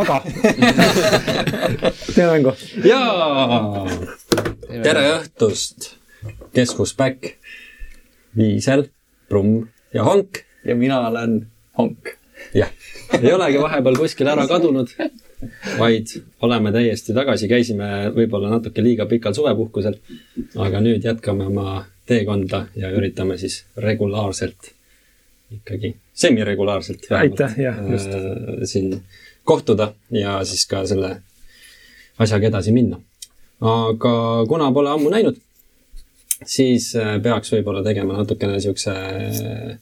aga teeme mängu. jaa, tere õhtust, Keskus Back, Viisel, Brumm ja Honk. ja mina olen Honk. jah, ei olegi vahepeal kuskile ära kadunud, vaid oleme täiesti tagasi, käisime võib-olla natuke liiga pikal suvepuhkusel. aga nüüd jätkame oma teekonda ja üritame siis regulaarselt, ikkagi semiregulaarselt. Aitäh, jah, just. siin kohtuda ja siis ka selle asjaga edasi minna. aga kuna pole ammu näinud, siis äh, peaks võib-olla tegema natukene siukse äh,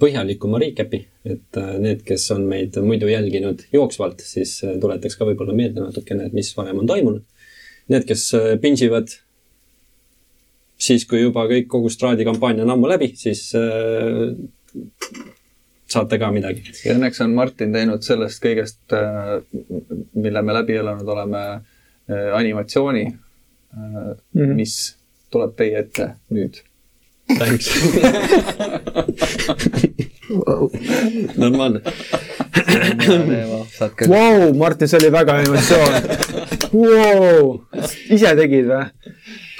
põhjalikuma recap'i, et äh, need, kes on meid muidu jälginud jooksvalt, siis tuletaks ka võib-olla meelde natukene, et mis varem on toimunud. Need, kes binge ivad siis, kui juba kõik, kogu Stradi kampaania on ammu läbi, siis saate ka midagi. ja õnneks on Martin teinud sellest kõigest, mille me läbi elanud oleme, animatsiooni, Mhm. mis tuleb teie ette nüüd. Thanks. normaalne. Vau, Martin, see oli väga emotsioon wow.. ise tegid või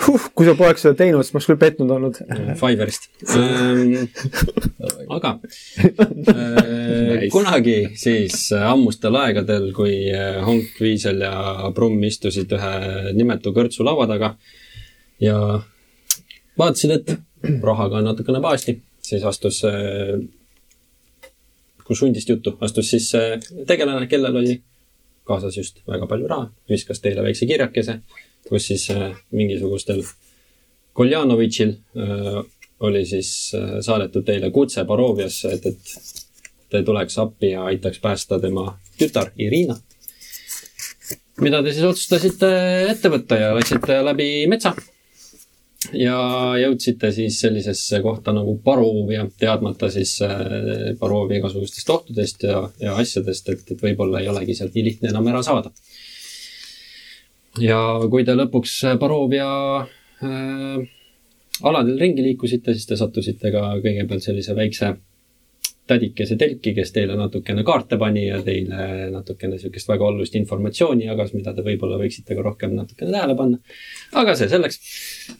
huh,? kui sa poleks seda teinud, siis ma oleks küll pettunud olnud. Fiverrist ähm,. aga äh, kunagi siis ammustel aegadel, kui äh, Honk, Viisel ja Brumm istusid ühe nimetu kõrtsu laua taga ja vaatasid, et rahaga on natukene paasti, siis astus äh, kus hundist juttu, astus siis äh, tegelane, kellel oli kaasas just väga palju raha, viskas teile väikse kirjakese, kus siis äh, mingisugustel Koljanovitšil äh, oli siis äh, saadetud teile kutse Baroviasse, et, et te tuleks appi ja aitaks päästa tema tütar Irina. mida te siis otsustasite ette võtta ja läksite läbi metsa. ja jõudsite siis sellisesse kohta nagu Barovia, teadmata siis Barovia igasugustest ohtudest ja, ja asjadest, et, et võib-olla ei olegi sealt nii lihtne enam ära saada. Ja kui te lõpuks Barovia äh, aladel ringi liikusite, siis te sattusite ka kõigepealt sellise väikse tädikese telki, kes teile natukene kaarte pani ja teile natukene niisugust väga olulist informatsiooni jagas, mida te võib-olla võiksite ka rohkem natukene tähele panna. aga see selleks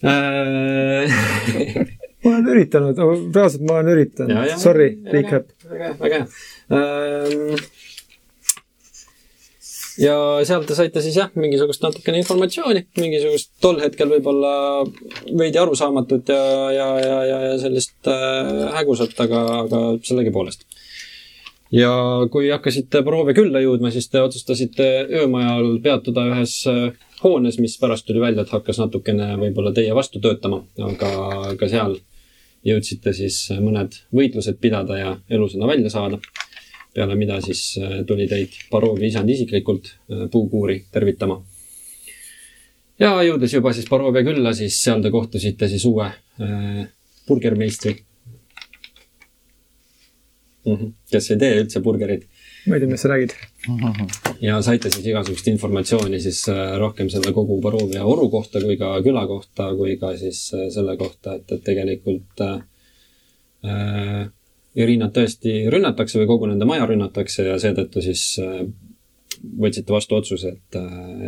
äh,. ma olen üritanud, reaalselt ma olen üritanud sorry, recap. väga hea, väga hea ähm,. Ja sealt te saite siis jah, mingisugust natukene informatsiooni, mingisugust tol hetkel võib-olla veidi arusaamatut ja, ja, ja, ja, ja sellist äh, hägusat, aga, aga sellegipoolest. ja kui hakkasite proove külla jõudma, siis te otsustasite öömajal peatuda ühes äh, hoones, mis pärast tuli välja, et hakkas natukene võib-olla teie vastu töötama, aga ka seal jõudsite siis mõned võitlused pidada ja elusana välja saada. Peale mida siis äh, tuli teid Barovi isand isiklikult äh, puukuuri tervitama. ja jõudes juba siis Barovia külla, siis seal te kohtusite siis uue äh, burgermeistri mm. -hmm. kes ei tee üldse burgerit ma ei tea, millest sa räägid. ja saite siis igasugust informatsiooni siis rohkem selle kogu Barovia oru kohta kui ka küla kohta, kui ka siis selle kohta, et, et tegelikult äh, Irinat tõesti rünnatakse või kogu nende maja rünnatakse ja seetõttu siis äh, võtsite vastu otsuse, et,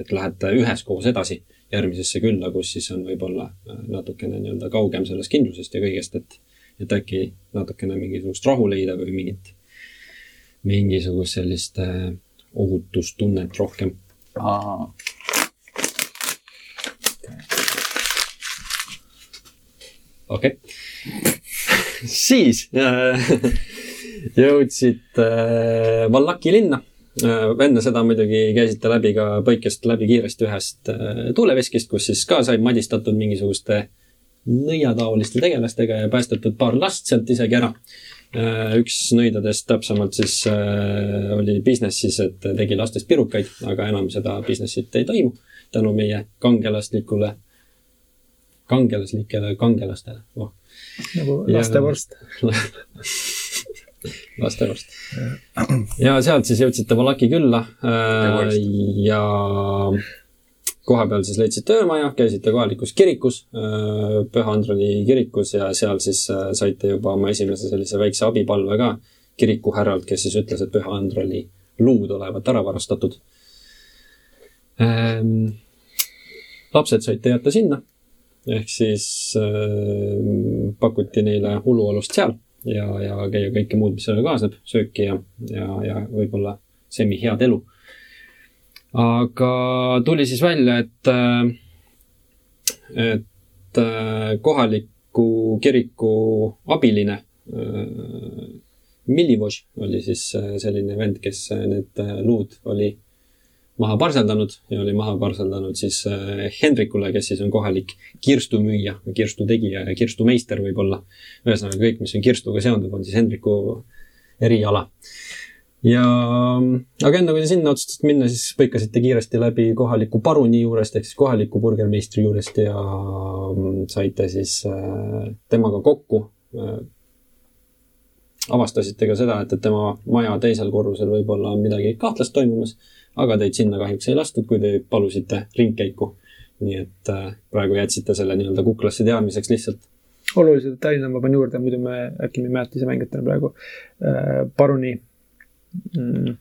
et lähete üheskoos edasi järgmisesse külla, kus siis on võib-olla äh, natukene nii-öelda kaugem sellest kindlusest ja kõigest, et, et äkki natukene mingisugust rahu leida või mingit, mingisugust sellist äh, ohutustunnet rohkem. okei okay.. siis äh, jõudsid äh, Vallaki linna äh,. enne seda muidugi käisite läbi ka põikest läbi kiiresti ühest äh, tuuleveskist, kus siis ka sai madistatud mingisuguste nõiataoliste tegelastega ja päästetud paar last sealt isegi ära äh,. üks nõidadest täpsemalt siis äh, oli business siis, et tegi lastest pirukaid, aga enam seda business'it ei toimu tänu meie kangelaslikule, kangelaslikele kangelastele oh.. Nagu Ja- lastevorst. lastevorst. ja sealt siis jõudsite Valaki külla äh, ja kohapeal siis leidsite öömaja, käisite kohalikus kirikus, Püha Androni kirikus ja seal siis äh, saite juba oma esimese sellise väikse abipalve ka kirikuhärralt, kes siis ütles, et Püha Androni luud olevat ära varastatud ähm,. lapsed saite jätta sinna, ehk siis äh, pakuti neile ulualust seal ja, ja käia kõike muud, mis sellega kaasneb, sööki ja, ja, ja võib-olla semi head elu. aga tuli siis välja, et, et kohaliku kiriku abiline Millivoš oli siis selline vend, kes need luud oli maha parseldanud ja oli maha parseldanud siis äh, Hendrikule, kes siis on kohalik kirstumüüja, kirstutegija ja kirstumeister võib-olla. ühesõnaga kõik, mis on kirstuga seonduv, on siis Hendriku eriala. ja, aga enne kui te sinna otsustasite minna, siis põikasite kiiresti läbi kohaliku paruni juurest ehk siis kohaliku burgermeistri juurest ja mm, saite siis äh, temaga kokku äh, avastasite ka seda, et, et tema maja teisel korrusel võib-olla on midagi kahtlast toimumas aga teid sinna kahjuks ei lastud, kui te palusite ringkäiku. nii et äh, praegu jätsite selle nii-öelda kuklasse teadmiseks lihtsalt. olulised detailid ma panen juurde, muidu me äkki me ei mäleta ise mängijatena praegu äh,. paruni mm,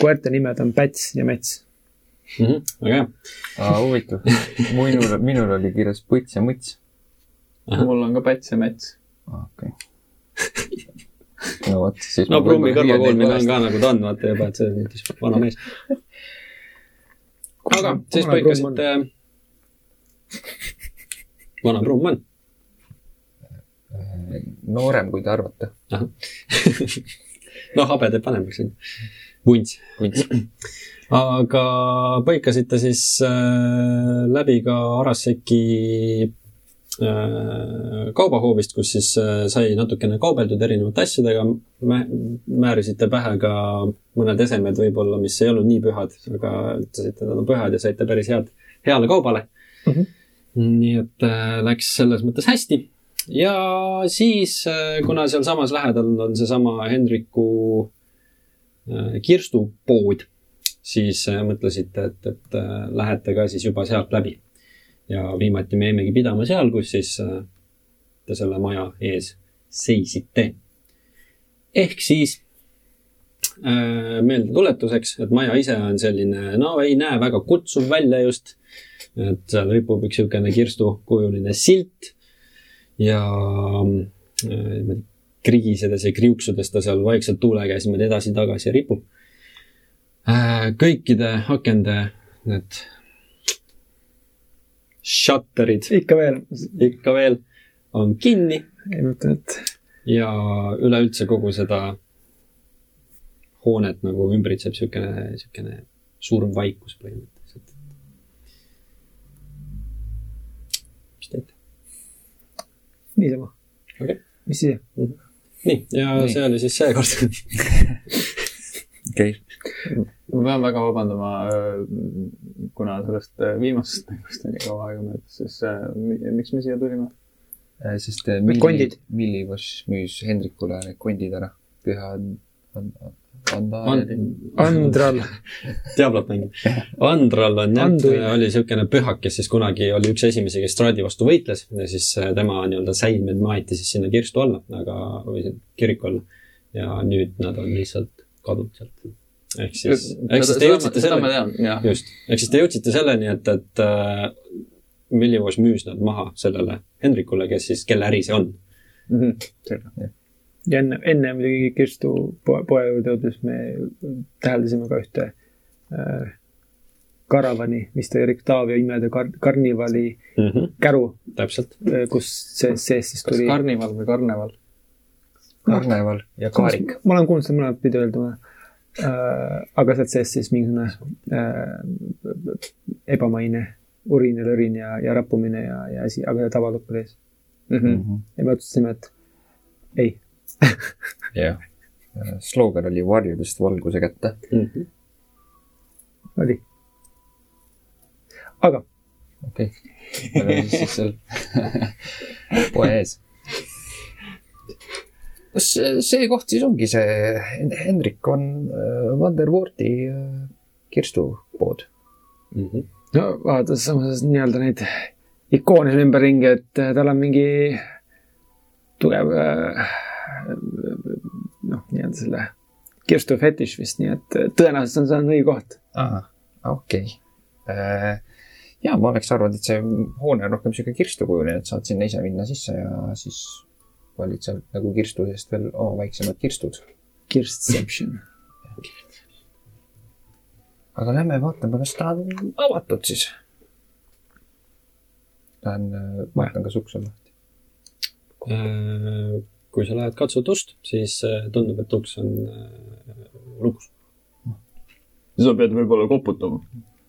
koerte nimed on Päts ja Mets mm. -hmm, väga hea. huvitav. minul, minul oli kirjas Põts ja Mõts. mul on ka Päts ja Mets. okei okay. no vot, siis. no Brummi kõrvakool on ka nagu ta on, vaata juba, et selles mõttes vana mees aga siis põikasite. vana Brumm on? noorem, kui te arvate. no habe teeb vanemaks, on ju. vunts. vunts. aga põikasite siis äh, läbi ka Araseki Äh, kaubahoovist, kus siis äh, sai natukene kaubeldud erinevate asjadega. määrisite pähe ka mõned esemed võib-olla, mis ei olnud nii pühad, aga ütlesite, et nad on pühad ja saite päris head, heale kaubale mm. -hmm. nii et äh, läks selles mõttes hästi. ja siis, kuna sealsamas lähedal on seesama Hendriku kirstupood, siis mõtlesite, et, et lähete ka siis juba sealt läbi ja viimati me jäimegi pidama seal, kus siis äh, te selle maja ees seisite. ehk siis äh, meeldetuletuseks, et maja ise on selline, no ei näe väga kutsuv välja just. et seal ripub üks niisugune kirstukujuline silt ja äh, krigisedes ja kriuksudes ta seal vaikselt tuule käes niimoodi edasi-tagasi ripub äh,. kõikide akende need shutterid. ikka veel. ikka veel on kinni. ei mõtle, et. ja üleüldse kogu seda hoonet nagu ümbritseb niisugune, niisugune surm vaikus põhimõtteliselt. mis teete? niisama okay.. mis siis mm? -hmm. nii, ja nii. see oli siis seekord okei okay ma pean väga vabandama, äh, kuna sellest äh, viimasest mängust on nii kaua aega möödas, siis äh, miks me siia tulime? sest Milli, Millivoš müüs Hendrikule need kondid ära, püha Andral. Andral. Diablot mängib. Andral on jah, oli niisugune pühak, kes siis kunagi oli üks esimesi, kes Stradi vastu võitles ja siis tema nii-öelda säilmed maeti siis sinna kirstu alla, aga, või kiriku alla. ja nüüd nad on lihtsalt kadunud sealt ehk siis, ehk siis te jõudsite selleni, just, ehk siis te jõudsite selleni, et, et äh, Millivoš müüs nad maha sellele Hendrikule, kes siis, kelle äri see on mm. -hmm. ja enne, enne muidugi Kirstu poe, poe juurde jõudes me täheldasime ka ühte äh, karavani, mis ta oli Octavia imede kar-, karnivali mm -hmm. käru. täpselt. Äh, kus see sees siis tuli. kas karnival või karneval? karneval ja kaarik. ma olen kuulnud seda mõlemat pidi öelda aga sealt seest siis mingisugune äh, ebamaine urin ja lõrin ja, ja rappumine ja, ja asi, aga tavalõpp oli ees mm. -hmm. ja me otsustasime, et ei jah, slogan oli varjudest valguse kätte mm. -hmm. oli. aga. okei okay., me oleme siis seal poe ees kas see koht siis ongi see, Hendrik on äh, Vandervoorti äh, kirstupood mm? -hmm. no vaadates samas nii-öelda neid ikoone seal ümberringi, et äh, tal on mingi tugev noh, nii-öelda selle kirstu fetiš vist, nii et tõenäoliselt on see on õige koht. okei okay.. ja ma oleks arvanud, et see hoone on rohkem sihuke kirstukujuline, et saad sinna ise minna sisse ja siis valid sealt nagu kirstu seest veel oma väiksemad kirstud. Kirstception. aga lähme vaatame, kas ta on avatud siis. Lähen äh, vaatan, kas uks on lahti. Äh, kui sa lähed katsud ust, siis äh, tundub, et uks on lukus. sa pead võib-olla koputama.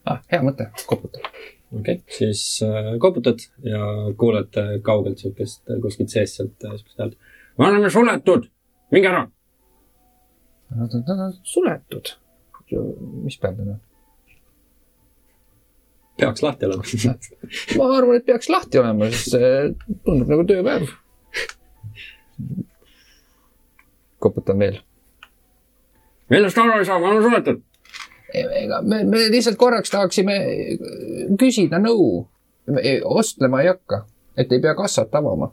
ah, hea mõte, koputa. Okei okay., siis äh, koputad ja kuuled äh, kaugelt siukest äh, kuskilt seest sealt äh, siukest häält. me oleme suletud, minge ära. Nad on, on suletud. mis peab olema? peaks lahti olema. ma arvan, et peaks lahti olema, sest see tundub nagu tööpäev. koputan veel. millest aru ei saa, me oleme suletud. Ega me, me lihtsalt korraks tahaksime küsida nõu. ostlema ei hakka, et ei pea kassat avama.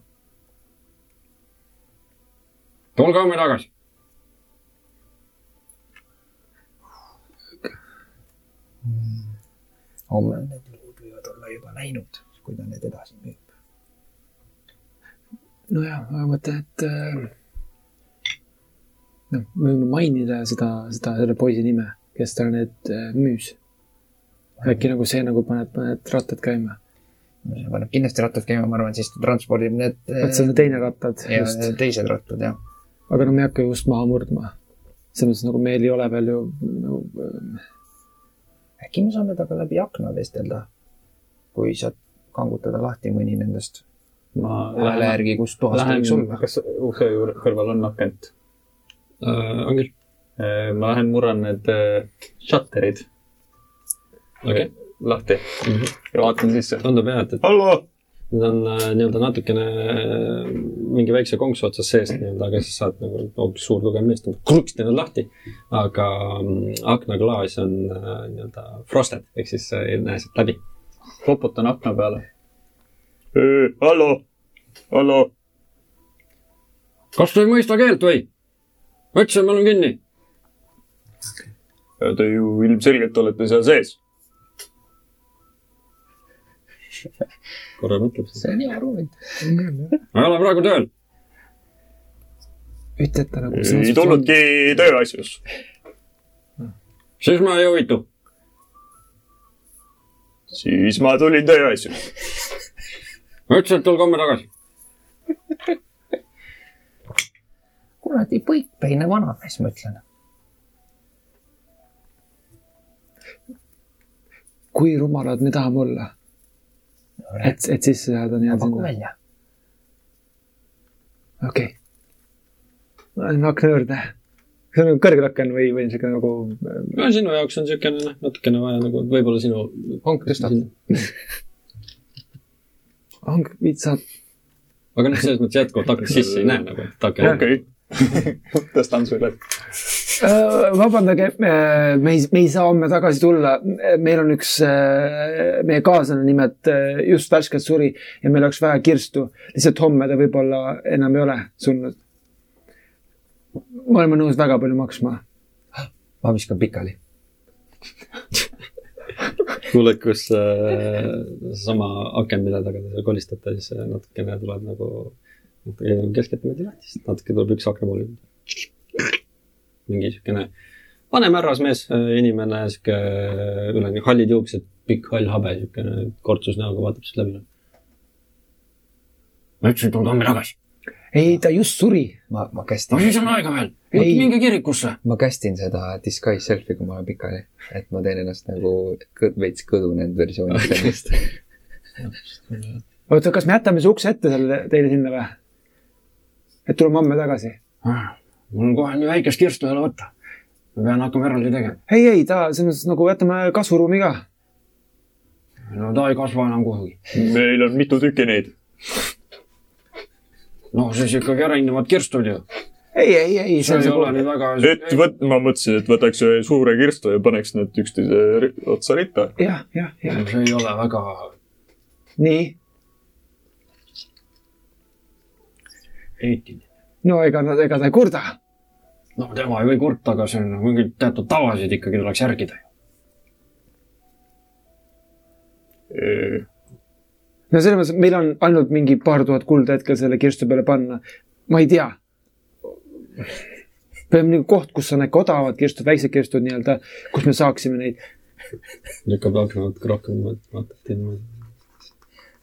tulge homme tagasi. homme need lood võivad olla juba läinud, kui ta need edasi müüb. nojah, ma mõtlen, et äh, noh, me võime mainida seda, seda, selle poisi nime, kes talle need äh, müüs. äkki nagu see nagu paneb, paneb rattad käima. see paneb kindlasti rattad käima, ma arvan, siis ta transpordib need. vot see on teine rattad ja just. teised rattad, jah. aga no me ei hakka ju ust maha murdma. selles mõttes nagu meil ei ole veel ju nagu äh, äkki me saame temaga läbi akna vestelda, kui sa kangutada lahti mõni nendest ma hääle järgi, kus toas ta lähen võiks, olla. kas ukse juurde kõrval on akent? Äh, on küll. Ma lähen murran need äh, shutterid okei. lahti ja vaatan sisse. tundub jah, et, et hallo, need on äh, nii-öelda natukene äh, mingi väikse konksu otsas seest nii-öelda, aga siis saad nagu hoopis suur tugev mees, kruksti need lahti. aga mm, aknaklaas on äh, nii-öelda frosted ehk siis äh, ei näe sealt läbi. koputan akna peale. hallo, hallo, kas te ei mõista keelt või? ma ütlesin, me oleme kinni. Te ju ilmselgelt olete seal sees. korra mõtleb see on hea rool. ma ei ole praegu tööl. ütlete nagu. ei tulnudki tööasjus. siis ma ei huvitu. siis ma tulin tööasjus. ma ütlesin, et tulge homme tagasi. kuradi põikpäine vanamees, ma ütlen. Kui rumalad me tahame olla, et, et sisse saada nii-öelda paku välja. okei okay.. ma lähen akna juurde. kas see on kõrgel aken või, või niisugune nagu no sinu jaoks on niisugune noh, natukene vaja nagu võib-olla sinu. honk tõstab. hang, viid saad. aga noh, selles mõttes jätkuvalt aknast sisse ei näe nagu, et aken okei, tõstan sulle. Äh, vabandage, me ei, me ei saa homme tagasi tulla. meil on üks, meie kaaslane nimelt äh, just värskelt suri ja meil oleks vaja kirstu. lihtsalt homme ta võib-olla enam ei ole surnud. me oleme nõus väga palju maksma. ma viskan pikali. kuuled, kus äh, sama aken, mille taga te seal kolistate, siis äh, natukene tuleb nagu, keskelt niimoodi lahti, siis natuke tuleb üks akna poole. mingi siukene vanem härrasmees, inimene, sihuke üleni hallid juuksed, pikk hall habe, siukene kortsus näoga vaatab sealt läbi. ma ütlesin, tulge homme tagasi. ei, ta just suri. ma, ma no kästin, siis on aega veel, minge kirikusse. ma kästin seda disguise selfie, kui ma olen pikali. et ma teen ennast nagu kõd, veits kõdunenud versioonist endast. oota, kas me jätame see ukse ette selle teile sinna või? Et tuleme homme tagasi? mul on kohe nii väikest kirstu ole võtta. ma pean hakkama eraldi tegema. ei, ei, ta selles mõttes nagu jätame kasvuruumi ka. no ta ei kasva enam kuhugi. meil on mitu tükki neid. no siis ikkagi erinevad kirstud ju. ei, ei, ei, see ei ole on nii väga. et võt-, ma mõtlesin, et võtaks ühe suure kirstu ja paneks need üksteise otsa ritta. jah, jah, jah, see ei ole väga. nii. eetiline. no ega nad, ega ta ei kurda. no tema ei või kurta, aga see on nagu mingeid teatud tavasid ikkagi tuleks järgida. no selles mõttes, et meil on ainult mingi paar tuhat kulda hetkel selle kirstu peale panna. ma ei tea. peab nagu koht, kus on äkki odavad kirstud, väiksed kirstud nii-öelda, kus me saaksime neid. lükkab akna natuke rohkem, vaatab niimoodi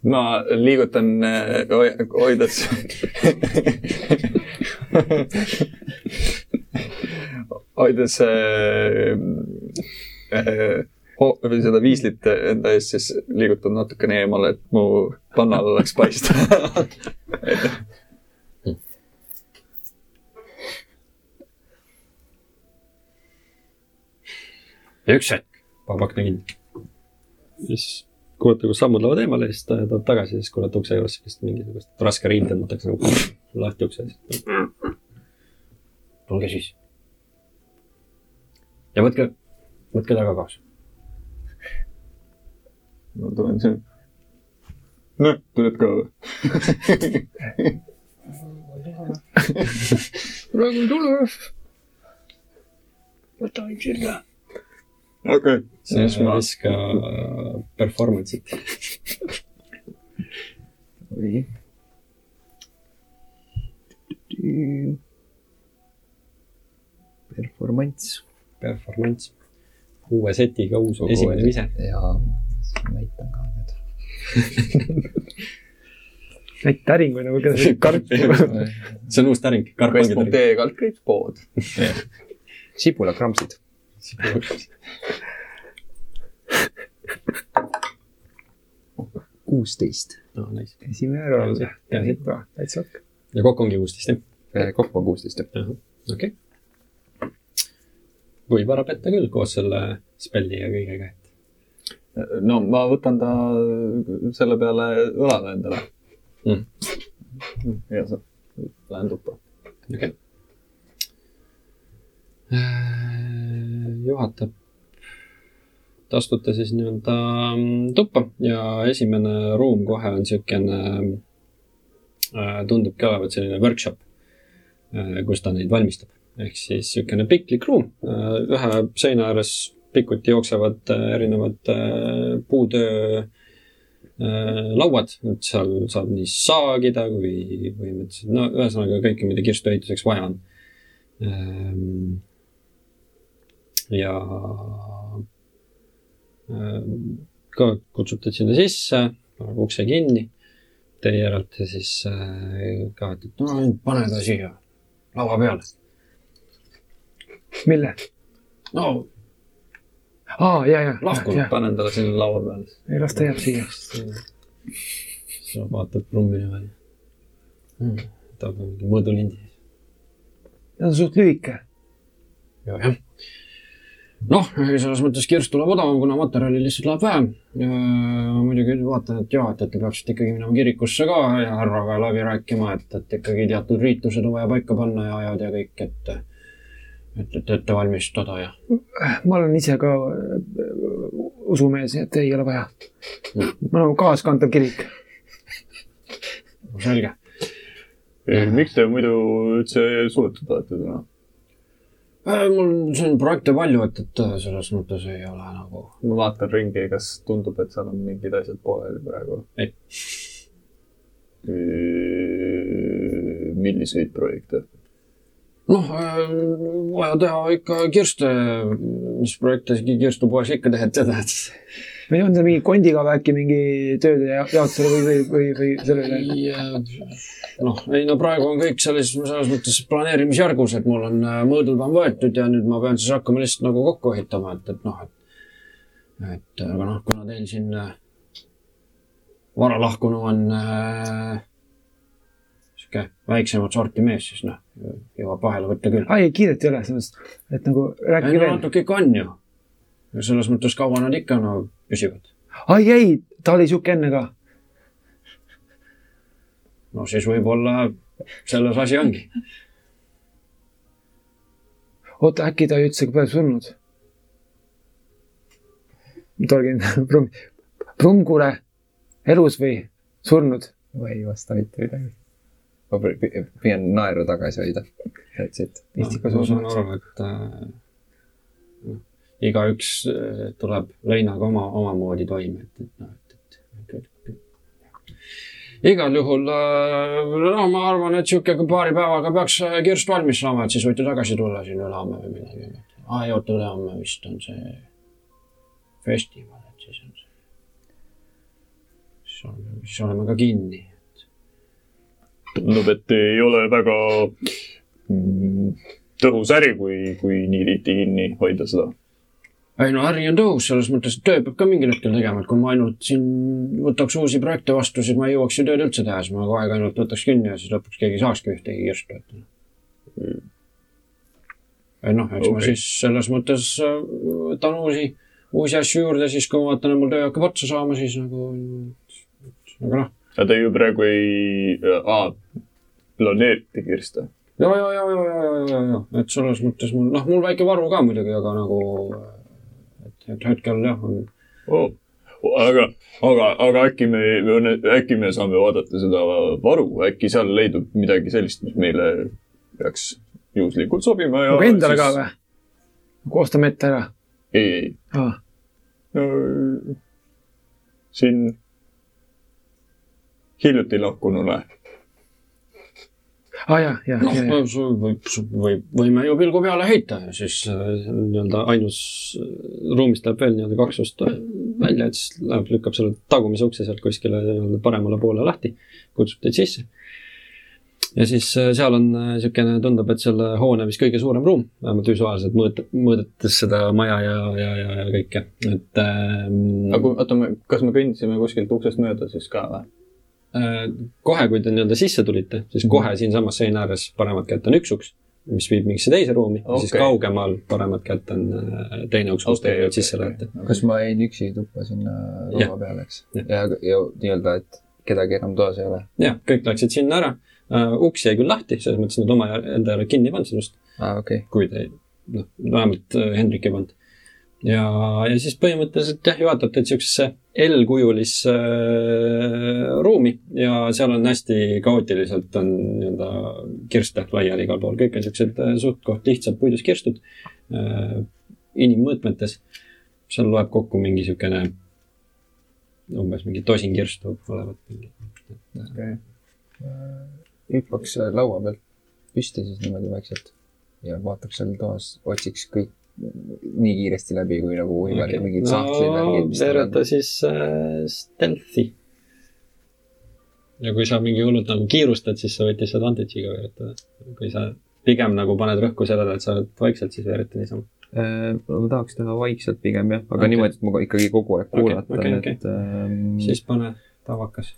ma liigutan äh, hoides hoides äh, või seda viislit enda ees, siis liigutan natukene eemale, et mu pannal oleks paista üks hetk, Babak nägin. siis kuulete, kus sammud lähevad eemale, siis ta tuleb tagasi, siis kuulete ukse juures sellist mingisugust raske riim tõmmatakse nagu lahti ukse. tulge siis. ja võtke, võtke ta ka kaasa. ma tulen siin. noh, tuled ka või? praegu ei tule. võta üks sirge okei okay.. Siis ma viska performance'it. oi. Performance. Performance. uue setiga uus Kogu esimene vise. jaa, näitan ka nüüd äkki täring või nagu karp see on uus täring. quest.ee kaldkriips pood. sibulakramsid kuusteist. no nice. esimene roll, täitsa okei. ja kokku ongi kuusteist, jah? kokku on kuusteist, jah. okei. võib ära petta küll koos selle spelli ja kõigega, et. no ma võtan ta selle peale õlale endale mm.. ja sa, lähen tuppa. okei okay. Äh, juhatab te astute siis nii-öelda mm, tuppa ja esimene ruum kohe on niisugune, äh, tundubki olevat selline workshop, äh, kus ta neid valmistab. ehk siis niisugune piklik ruum, äh, ühe seina ääres pikuti jooksevad erinevad puutöö lauad, et seal saab nii saagida kui põhimõtteliselt, no ühesõnaga kõike, mida kirstuehituseks vaja on. ja ka kutsute sinna sisse, paneb ukse kinni. Teie järelete siis äh, ka, et no pane ta siia laua peale. mille? no. aa, ja, ja. lahku, panen talle sinna laua peale. ei, las ta jääb siia. siis ta vaatab ruumile välja hmm,. võtab mingi mõõdulindi. ta on suht lühike. ja, jah noh, selles mõttes kirst tuleb odavam, kuna materjali lihtsalt läheb vähem. muidugi vaatan, et jaa, et, et te peaksite ikkagi minema kirikusse ka ja härraga läbi rääkima, et, et ikkagi teatud riitused on vaja paika panna ja ajad ja kõik, et, et, et ette valmistada ja. ma olen ise ka äh, usumees, et ei ole vaja. ma olen nagu kaaskantav kirik. selge. miks te muidu üldse suletud olete täna? Äh, mul siin projekte palju, et, et äh, selles mõttes ei ole nagu. ma vaatan ringi, kas tundub, et seal on mingid asjad pooleli praegu? ei. milliseid projekte? noh äh,, vaja teha ikka kirste, mis projekte kirstupoes ikka teed, tead, et või on see mingi kondikava äkki mingi tööde jaotusele või, või, või, või sellele? noh, ei no praegu on kõik sellises, selles mõttes planeerimisjärgus, et mul on äh, mõõdud on võetud ja nüüd ma pean siis hakkama lihtsalt nagu kokku ehitama, et, et noh, et et aga noh, kuna teil siin äh, vara lahkunu on äh, sihuke väiksemat sorti mees, siis noh, jõuab vahele võtta küll. ai, kiiret ei ole, selles mõttes, et nagu rääkige veel. natuke ikka on ju. Selles mõttes kaua nad ikka no püsivad. ai ei, ta oli sihuke enne ka. no siis võib-olla selles asi ongi. oota, äkki ta üldse pole surnud? Tolkien, Brumm, Brummkure, elus või surnud? ma ei vasta mitte midagi. ma pü- pü- püüan naeru tagasi hoida. That's it. Pistikas ma saan aru, et äh, noh, igaüks äh, tuleb leinaga oma, omamoodi toime, et, et noh, et, et, et, et igal juhul äh, noh, ma arvan, et sihuke paari päevaga peaks äh, kirst valmis saama, et siis võite tagasi tulla siin ülehomme või midagi. aa, ei oota, ülehomme vist on see festival, et siis on see, siis oleme, siis oleme ka kinni. tundub, et ei ole väga mm, tõhus äri, kui, kui nii tihti kinni hoida seda. Ei no äri on tõhus selles mõttes, et töö peab ka mingil hetkel tegema, et kui ma ainult siin võtaks uusi projekte vastu, siis ma ei jõuaks ju tööd üldse teha, siis ma kogu aeg ainult võtaks kinni ja siis lõpuks keegi ei saakski ühtegi kirstu, et. ei noh, eks okay. ma siis selles mõttes äh, võtan uusi, uusi asju juurde, siis kui ma vaatan, et mul töö hakkab otsa saama, siis nagu, aga noh, ja te ju praegu ei ah,, planeerite kirste. ja, ja, ja, ja, ja, ja, ja, ja, et selles mõttes mul, noh, mul väike varu ka muidugi, aga nagu, et, et hetkel jah, on Oh. aga, aga, aga äkki me, äkki me saame vaadata seda varu, äkki seal leidub midagi sellist, mis meile peaks juhuslikult sobima ja. nagu endale ka või? nagu ostame ette ära ei, ei, ah.? siin hiljuti lahkunule. Ah, jaa, jaa, noh jaa. võib, võib, võime ju pilgu peale heita ja siis äh, nii-öelda ainus äh, ruumist läheb veel nii-öelda kaks ust välja, et siis läheb, lükkab selle tagumise ukse sealt kuskile nii-öelda paremale poole lahti, kutsub teid sisse. ja siis äh, seal on äh, niisugune, tundub, et selle hoone vist kõige suurem ruum, vähemalt visuaalselt mõõt-, mõõdetes seda maja ja, ja, ja, ja kõike, et ähm, aga kui, oota, kas me kõndisime kuskilt uksest mööda siis ka või? Äh, kohe, kui te nii-öelda sisse tulite, siis kohe siinsamas seina ääres paremat kätt on üks uks, mis viib mingisse teise ruumi okay., siis kaugemal paremat kätt on äh, teine uks, kust te Okei, okay, sisse lähete. kas ma jäin üksi tuppa sinna laua peale, eks? Jah. ja, ja nii-öelda, et kedagi enam toas ei ole. jah, kõik läksid sinna ära uh,. uks jäi küll lahti, selles mõttes nad oma enda järele kinni ei pannud sinust, aa, okei. kui te, noh, vähemalt uh, Hendrik ei pannud. ja, ja siis põhimõtteliselt jah, juhatate siuksesse L-kujulisse äh, ruumi ja seal on hästi kaootiliselt on nii-öelda kirste laiali igal pool, kõik on siuksed äh, suht-koht lihtsad puidust kirstud äh, inimmõõtmetes. seal loeb kokku mingi siukene umbes mingi tosin kirstu olevat. hüppaks äh, laua pealt püsti siis niimoodi vaikselt ja vaataks seal toas, otsiks kõik nii kiiresti läbi, kui nagu võimalik okay., mingid sahtlid, värgid, tal veereta on. siis äh, stealth'i. ja kui sa mingi hullult nagu kiirustad, siis sa võid lihtsalt advantage'iga veeretada. kui sa pigem nagu paned rõhku sellele, et sa oled vaikselt, siis veereta niisama. Äh, ma tahaks teha vaikselt pigem jah, aga okay. niimoodi, et ma ikkagi kogu aeg okei, okay,, okei. et ähm, siis pane tavakas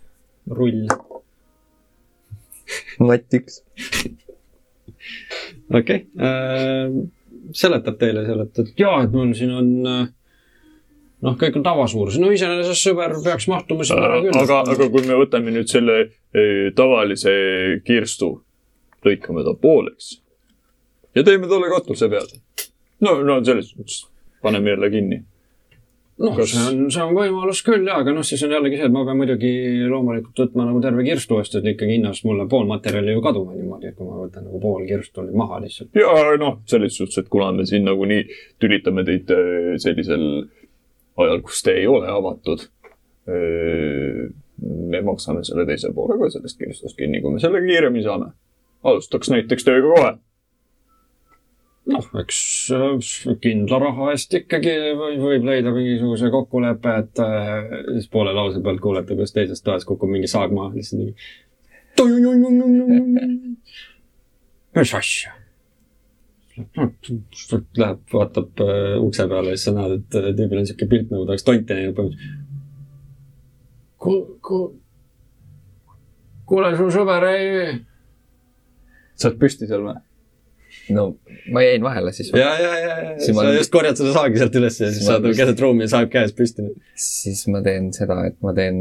rull. latt üks. okei okay., seletab teile seal, et, et jaa, et mul siin on äh, noh, kõik on tavasuurus, no iseenesest sõber peaks mahtuma sinna ära küll. aga, aga kui me võtame nüüd selle eh, tavalise kirstu, lõikame ta pooleks ja teeme talle katuse peale. no, no selles suhtes paneme jälle kinni. noh, see on, see on võimalus küll jaa, aga noh, siis on jällegi see, et ma pean muidugi loomulikult võtma nagu terve kirstu vastu, et ikkagi hinnast mulle pool materjali ju kaduma niimoodi, et kui ma võtan nagu pool kirstu nüüd maha lihtsalt. ja noh, selles suhtes, et kuna me siin nagunii tülitame teid eh, sellisel ajal, kus te ei ole avatud, me maksame selle teise poole ka sellest kirstust kinni, kui me selle kiiremini saame. alustaks näiteks tööga kohe. noh, eks kindla raha eest ikkagi või- võib leida mingisuguse kokkuleppe, et äh, siis poole lause pealt kuulete, kuidas teises toas kukub mingi saag maha, lihtsalt mingi. mis asja? Läheb, vaatab äh, ukse peale ja siis sa näed, et äh, tüübil on siuke pilt nagu ta oleks tonti näinud põhimõtteliselt. ku-, ku-, kuule, su sõber ei sa oled püsti seal või? No ma jäin vahele siis. ja, ja, ja, ja Siis ma sa olen- just korjad seda saagi sealt üles ja siis Ma saad olen- keset ruumi ja saag käes püsti. siis ma teen seda, et ma teen,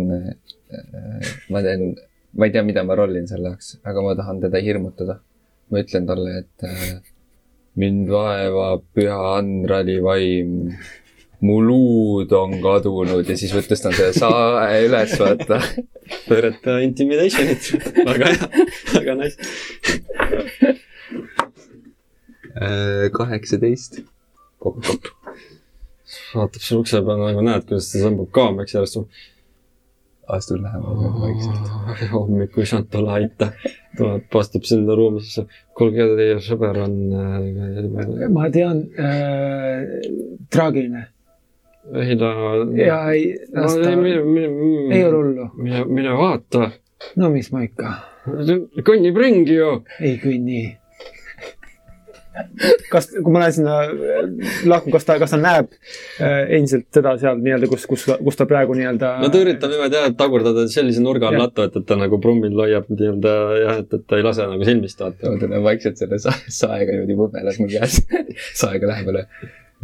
ma teen, ma ei tea, mida ma rollin selle jaoks, aga ma tahan teda hirmutada. ma ütlen talle, et äh, mind vaevab püha Andrali vaim. mu luud on kadunud ja siis võttes ta selle sae üles, vaata. pöörata intimidation'it, väga hea, väga nice. kaheksateist. kokku. vaatab seal ukse peal nagu näed, kuidas ta tõmbab kaameks järjest. astun lähemale vaikselt. hommikul ei saanud talle aita. tuleb, astub sinna ruumi sisse. kuulge, teie sõber on äh, ma tean äh,, traagiline ei ta. ja ei, las ta, ei ole hullu. mine, mine vaata. no mis ma ikka, kõnnib ringi ju. ei kõnni. kas, kui ma lähen sinna äh, lahku, kas ta, kas ta näeb äh, endiselt seda seal nii-öelda, kus, kus, kus ta praegu nii-öelda. no ta üritab niimoodi jah, tagurdada sellise nurga all lattu, et, et ta nagu prummil hoiab nii-öelda jah, et, et ta ei lase nagu silmist vaata. ma tunnen vaikselt selle sa- saega niimoodi võbelas mul käes. saega lähemale.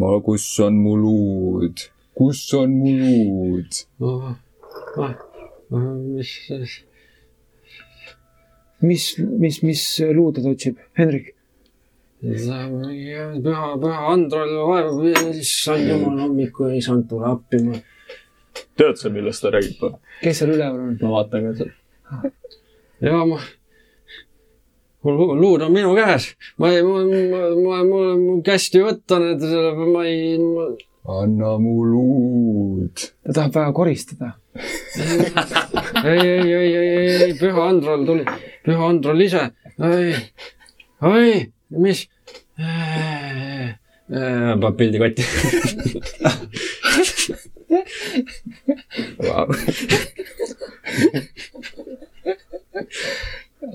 ma, kus on mu luud? kus on mu luud? mis, mis, mis, mis luude ta otsib, Hendrik? püha, püha Androl vaevab, issand jumal, hommikul ei saanud tulla appi. ma tead sa, millest ta räägib või? kes seal üleval on? ma vaatan ka seal. ja ma, mul lu- luud on minu käes, ma ei, ma, ma, ma, mul on mul kästi võtta need, ma ei, anna mu luud. ta tahab väga koristada. ei, ei, ei, ei, ei, ei, püha Androl tuli, püha Androl ise, ei, oi, mis, paneb pildi kotti.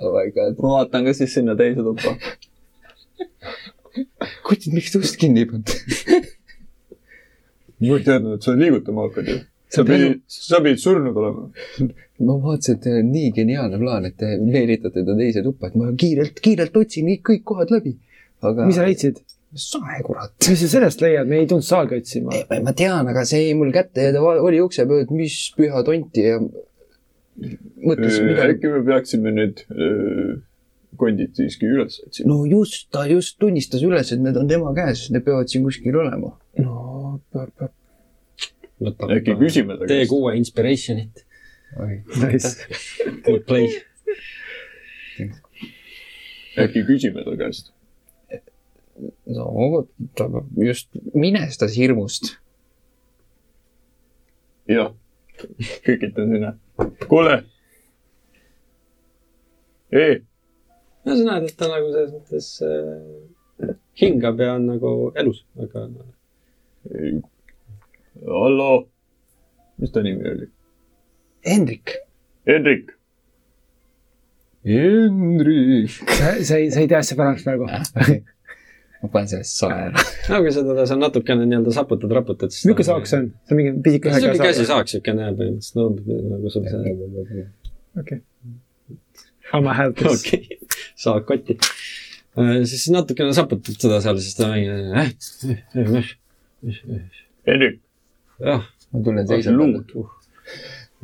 oh my god. ma vaatan ka siis sinna teise tuppa. kutid, miks te ust kinni ei pannud? ma ei teadnud, et sa liigutama hakkad ju. sa pidid, sa pidid surnud olema. ma vaatasin, et teil on nii geniaalne plaan, et te meelitate ta teise tuppa, et ma kiirelt, kiirelt otsin kõik kohad läbi. aga. mis sa? leidsid? sae, kurat. mis sa sellest leiad, me ei tulnud saagi otsima. ma tean, aga see jäi mul kätte ja ta oli ukse peal, et mis püha tonti ja mõtles midagi. äkki me peaksime nüüd öö, kondid siiski üles otsima. no just, ta just tunnistas üles, et need on tema käes, need peavad siin kuskil olema. no, äkki küsime ta käest. T6 Inspirationit, nice. play. äkki küsime ta käest. No ta just minestas hirmust. jah, kõikitan sinna. kuule. ei, no sa näed, et ta nagu selles mõttes äh, hingab ja on nagu elus, aga hallo. mis ta nimi oli? Hendrik. Hendrik. Hendrik. sa, sa ei, sa ei tea asja paremaks praegu. Ma panen selle sae ära. no kui seda sa natukene nii-öelda saputad, raputad, siis. milline saak see on? see on mingi pisike sihuke käsisaak, siukene põhimõtteliselt, no nagu sul see. okei. I m a help this. okei, saak kotti. siis natukene saputad seda seal, siis ta mingi äh,, Hendrik, jah, ma tunnen teise luud.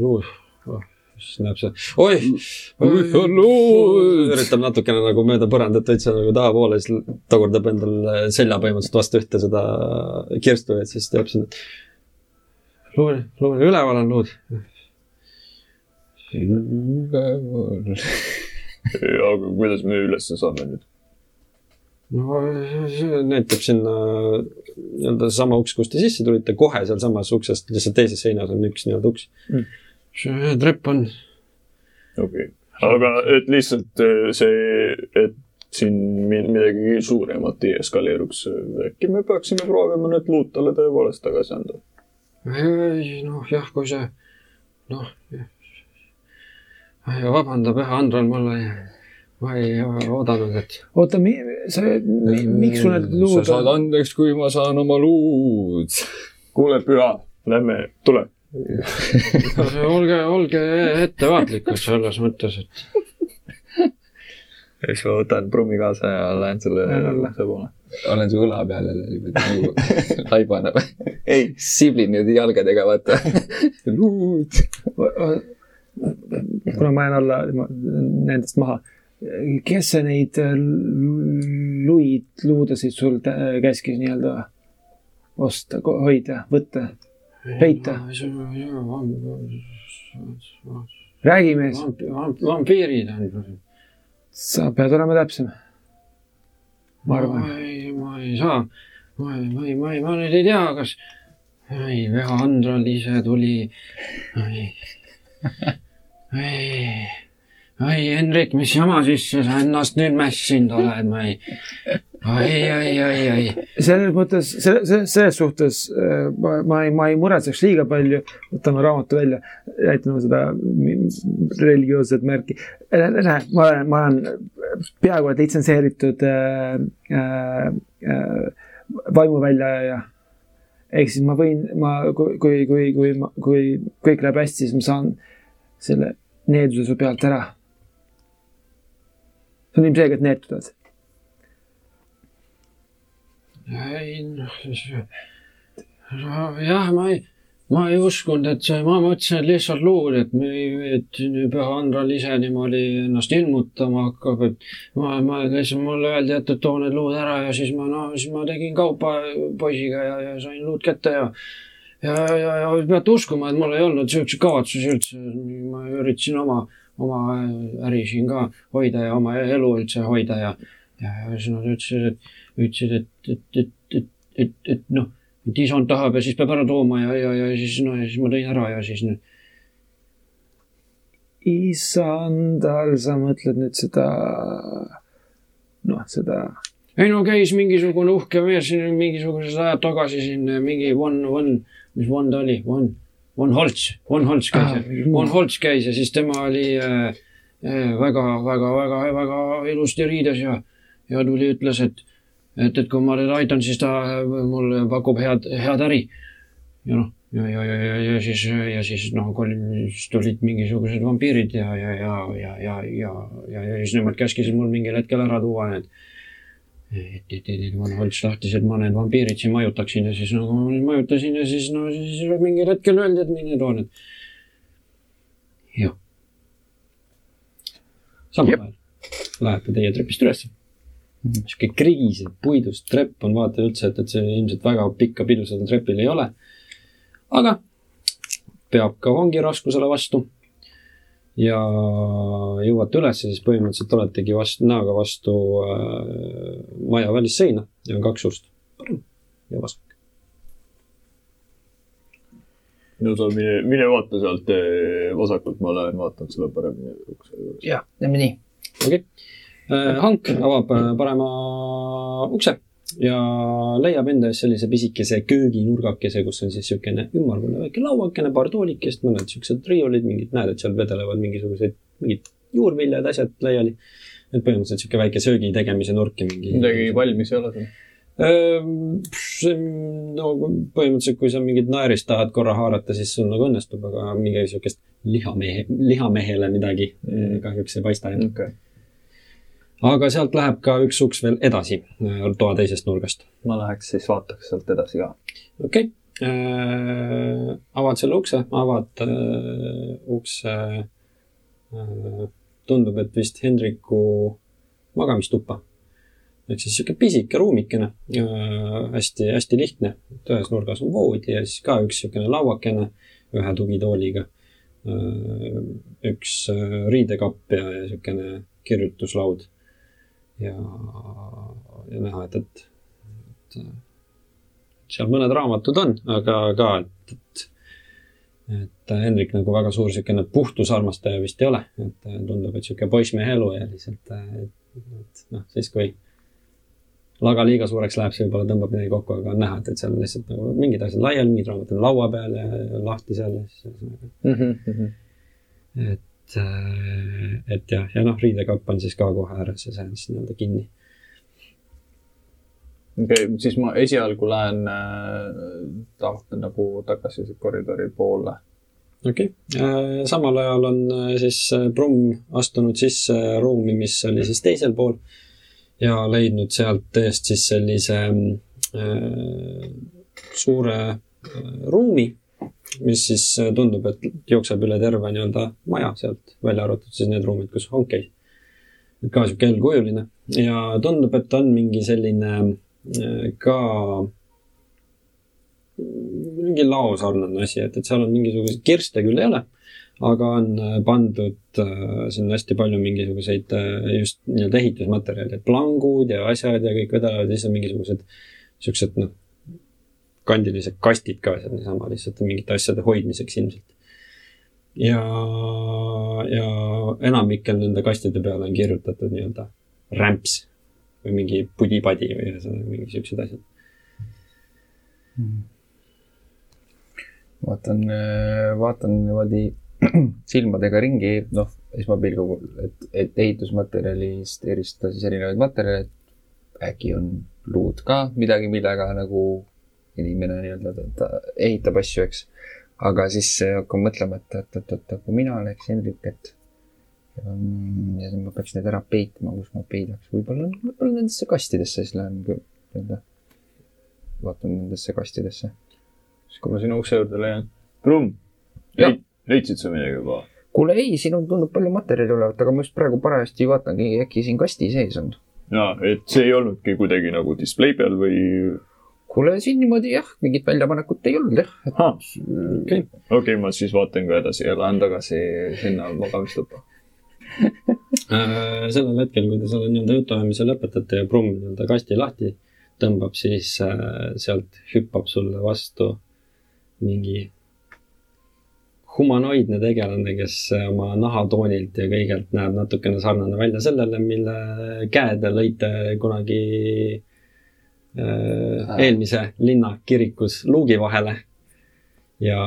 luud, siis näeb see, oi, luud. üritab natukene nagu mööda põrandat täitsa nagu tahapoole, siis tagurdab endal selja põhimõtteliselt vastu ühte seda kirstu, et siis teeb sinna. luud, luud, üleval on luud. üleval. aga kuidas me ülesse saame nüüd? no näitab sinna nii-öelda sama uks, kust te sisse tulite, kohe sealsamas uksest, lihtsalt teises seinas on üks nii-öelda uks Mm. See trepp on, okei okay., aga et lihtsalt äh, see, et siin mi- midagi suuremat ei eskaleeruks, äkki me peaksime proovima need luud talle tõepoolest tagasi anda? noh jah, kui see, noh, vabanda, püha Andron, mul ei, ma ei oodanud, et oota, sa, miks sul need luud sa saad andeks, kui ma saan oma luud. kuule, Püha, lähme, tule. olge, olge ettevaatlikud selles mõttes, et siis ma võtan prummi kaasa ja lähen selle ukse poole. olen su õla peal jälle niimoodi nagu laibana. ei, siblin niimoodi jalgadega, vaata. kuna ma jään alla nendest maha. kes see neid äh, luid, luudasid sul käskis nii-öelda? osta, hoida, võtta, peita, räägi mees, vampiirid on. sa pead olema täpsem. ma arvan, ei, ma ei saa, ma ei, ma ei, ma ei, ma nüüd ei tea, kas, ei, Veho Andral ise tuli, ei, ei, ei, Hendrik, mis jama sisse sa ennast nüüd mässinud oled, ma ei, ei, ei, ei, ei, selles mõttes, selle, selles suhtes äh, ma, ma ei, ma ei muretseks liiga palju. võtame raamatu välja, näitame seda religioosset märki. näe, ma olen, ma olen peaaegu et litsenseeritud äh, äh, äh, vaimuväljaja. ehk siis ma võin, ma, kui, kui, kui, kui, kui kõik läheb hästi, siis ma saan selle needuse su pealt ära. See on ilmselgelt neetud ei noh, jah, ma ei, ma ei uskunud, et see, ma mõtlesin, et lihtsalt luul, et me et Püha Andral ise niimoodi ennast ilmutama hakkab, et ma, ma lihtsalt mulle öeldi, et, et too need luud ära ja siis ma, no siis ma tegin kaupa poisiga ja, ja sain luud kätte ja ja, ja, ja peate uskuma, et mul ei olnud siukseid kavatsusi üldse, ma üritasin oma, oma äri siin ka hoida ja oma elu üldse hoida ja ja, siis nad ütlesid, et, ütlesid, et, et, et, et, et, et noh, et isand tahab ja siis peab ära tooma ja, ja, ja siis no ja siis ma tõin ära ja siis nüüd. Isandal, sa mõtled nüüd seda, noh, seda, ei no käis mingisugune uhke mees mingisugused ajad tagasi siin mingi One, One, mis One ta oli, One, One Holtz, One Holtz käis Ah, One Holtz käis ja siis tema oli äh, äh, väga, väga, väga, väga ilusti riides ja, ja tuli, ütles, et, et, et kui ma teda aitan, siis ta äh, mulle pakub head, head äri. ja noh, ja, ja, ja, ja, ja siis, ja siis noh, siis tulid mingisugused vampiirid ja, ja, ja, ja, ja, ja, ja, ja siis nemad käskisid mul mingil hetkel ära tuua need et, et, et, et Van Holtz tahtis, et ma need vampiirid siin majutaksin ja siis nagu ma neid majutasin ja siis no siis mingil hetkel öeldi, et too need. jah. samal ajal läheb ta teie trepist üles. sihuke kriisev puidust trepp on vaata üldse, et, et see ilmselt väga pikka pidu sellel trepil ei ole. aga peab ka vangi raskusele vastu ja jõuate üles siis põhimõtteliselt oletegi vastu, näoga vastu äh, maja välisseina ja on kaks ust, parem ja vasak. no sa mine, mine vaata sealt eh, vasakult, ma lähen vaatan selle paremini ukse juures. jah, teeme nii. okei okay.. Hank avab äh, parema ukse ja leiab enda ees sellise pisikese kööginurgakese, kus on siis niisugune ümmargune väike lauakene, paar toolikest, mõned niisugused riiulid, mingid, näed, et seal vedelevad mingisugused, mingid juurviljad, asjad laiali. et põhimõtteliselt niisugune väike söögi tegemise nurk ja mingi. midagi valmis ei ole seal? Ehm, no põhimõtteliselt, kui sa mingit naerist tahad korra haarata, siis sul nagu õnnestub, aga mingi niisugust lihamehe, lihamehele midagi mm. kahjuks ei paista jah. okei. Aga sealt läheb ka üks uks veel edasi äh, toa teisest nurgast. ma läheks siis vaataks sealt edasi ka. okei okay., avad selle ukse, avad äh, ukse äh,, tundub, et vist Hendriku magamistuppa. ehk siis sihuke pisike ruumikene äh,, hästi-hästi lihtne, et ühes nurgas on voodi ja siis ka üks niisugune lauakene ühe tugitooliga äh,. üks äh, riidekapp ja, ja niisugune kirjutuslaud. ja, ja näha, et, et, et seal mõned raamatud on, aga ka, et, et et Hendrik nagu väga suur niisugune puhtusarmastaja vist ei ole, et tundub, et niisugune poissmehe elu ja lihtsalt, et noh, siis kui laga liiga suureks läheb, siis võib-olla tõmbab midagi kokku, aga on näha, et, et seal lihtsalt nagu mingid asjad laiali, mingid raamatud on laua peal ja lahti seal ja siis ühesõnaga, et, et jah, ja noh, riidekapp on siis ka kohe ääres ja see on siis nii-öelda kinni. okei okay,, siis ma esialgu lähen äh, nagu tagasi koridori poole. okei okay., samal ajal on äh, siis äh, Brumm astunud sisse ruumi, mis oli siis teisel pool ja leidnud sealt eest siis sellise äh, suure äh, ruumi, mis siis äh, tundub, et jookseb üle terve nii-öelda maja sealt, välja arvatud siis need ruumid, kus Hank käis. et ka sihuke L-kujuline ja tundub, et on mingi selline äh, ka mingi laosarnane asi, et, et seal on mingisuguseid kirste küll ei ole, aga on äh, pandud äh, sinna hästi palju mingisuguseid äh, just nii-öelda ehitusmaterjali, et plangud ja asjad ja kõik vedavad ja siis on mingisugused siuksed noh, kandilised kastid ka seal niisama lihtsalt mingite asjade hoidmiseks ilmselt. ja, ja enamikel nende kastide peale on kirjutatud nii-öelda rämps või mingi pudi-padi või ühesõnaga mingi siuksed asjad mm vaatan, äh, vaatan niimoodi silmadega ringi, noh, esmapilgul, et, et ehitusmaterjalist eristada siis erinevaid materjale, et äkki on luud ka midagi, millega nagu inimene nii-öelda ta ehitab asju, eks. aga siis hakkan mõtlema, et, et, et, et, et kui mina oleks Hendrik, et ja, ja siis ma peaks need ära peitma, kus ma peidaks, võib-olla, võib-olla nendesse kastidesse, siis lähen nii-öelda, vaatan nendesse kastidesse siis kui ma sinna ukse juurde leian, Brumm, leidsid sa midagi juba? kuule ei, siin on, tundub palju materjali olevat, aga ma just praegu parajasti vaatangi, äkki siin kasti sees on. jaa, et see ei olnudki kuidagi nagu display peal või? Kuule, siin niimoodi jah, mingit väljapanekut ei olnud jah. okei, okei, ma siis vaatan ka edasi ja lähen tagasi sinna magamistuppa äh, sellel hetkel, kui te selle nii-öelda jutuajamise lõpetate ja Brumm nii-öelda kasti lahti tõmbab, siis äh, sealt hüppab sulle vastu mingi humanoidne tegelane, kes oma nahatoonilt ja kõigelt näeb natukene sarnane välja sellele, mille käe te lõite kunagi äh, eelmise linna kirikus luugi vahele. ja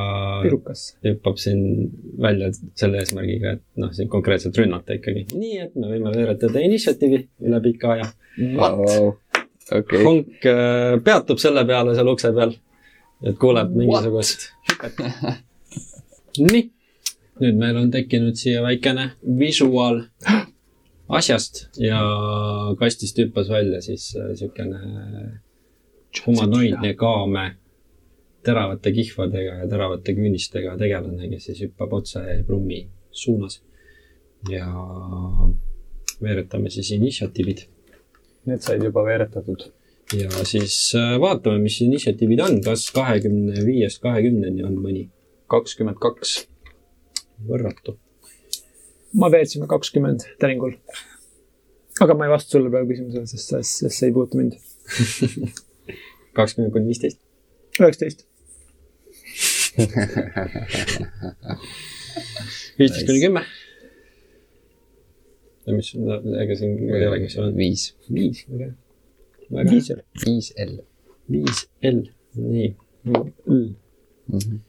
Pirukas. hüppab siin välja selle eesmärgiga, et noh, siin konkreetselt rünnata ikkagi. nii et me võime veeretada initsiatiivi üle pika aja. Wow. Okay. Honk äh, peatub selle peale seal ukse peal et kuuleb mingisugust hüpet. nii, nüüd meil on tekkinud siia väikene visuaal asjast ja kastist hüppas välja siis äh, siukene humanoidne kaame teravate kihvadega ja teravate küünistega tegelane, kes siis hüppab otse Brummi suunas. ja veeretame siis initsiatiivid. Need said juba veeretatud ja siis äh, vaatame, mis initsiatiivid on, kas kahekümne viiest kahekümneni on mõni? kakskümmend kaks. võrratu. Ma veetsin ka kakskümmend täningul. aga ma ei vasta sulle praegu küsimusele, sest, sest see ei puuduta mind. kakskümmend kuni viisteist? üheksateist. viisteist kuni kümme. ja mis, ega siin ei olegi, seal on viis. viis, okei viis L. viis L. viis L, nii. L. Mhm.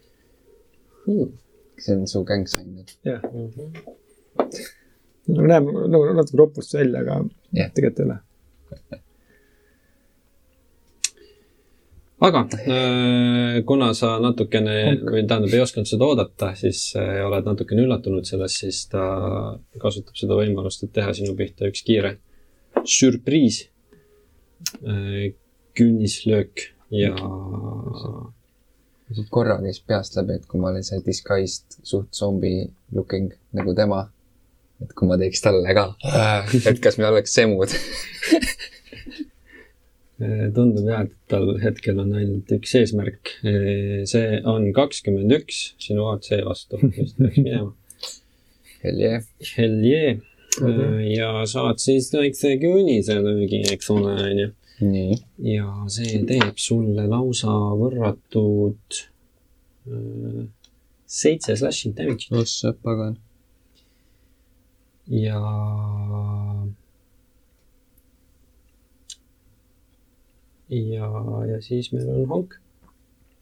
Hmm. see on su gängsain nüüd? jah. No näeb nagu natuke ropust välja, aga yeah. tegelikult ei ole. aga äh, kuna sa natukene või tähendab, ei osanud seda oodata, siis äh, oled natukene üllatunud sellest, siis ta kasutab seda võimalust, et teha sinu pihta üks kiire sürpriis Äh, künnislöök ja. korra käis peast läbi, et kui ma olin see disguised suht zombi looking nagu tema, et kui ma teeks talle ka, et kas me oleks semud äh, tundub jah, et tal hetkel on ainult üks eesmärk. Äh, see on kakskümmend üks sinu AC vastu, mis peaks minema. Hell yeah. Hell yeah mm. -hmm. ja saad siis väikse küünise löögi, eks ole, onju. nii. ja see teeb sulle lausa võrratud äh, seitse slashing damage'it. ossa pagan. Ja ja, ja siis meil on Honk,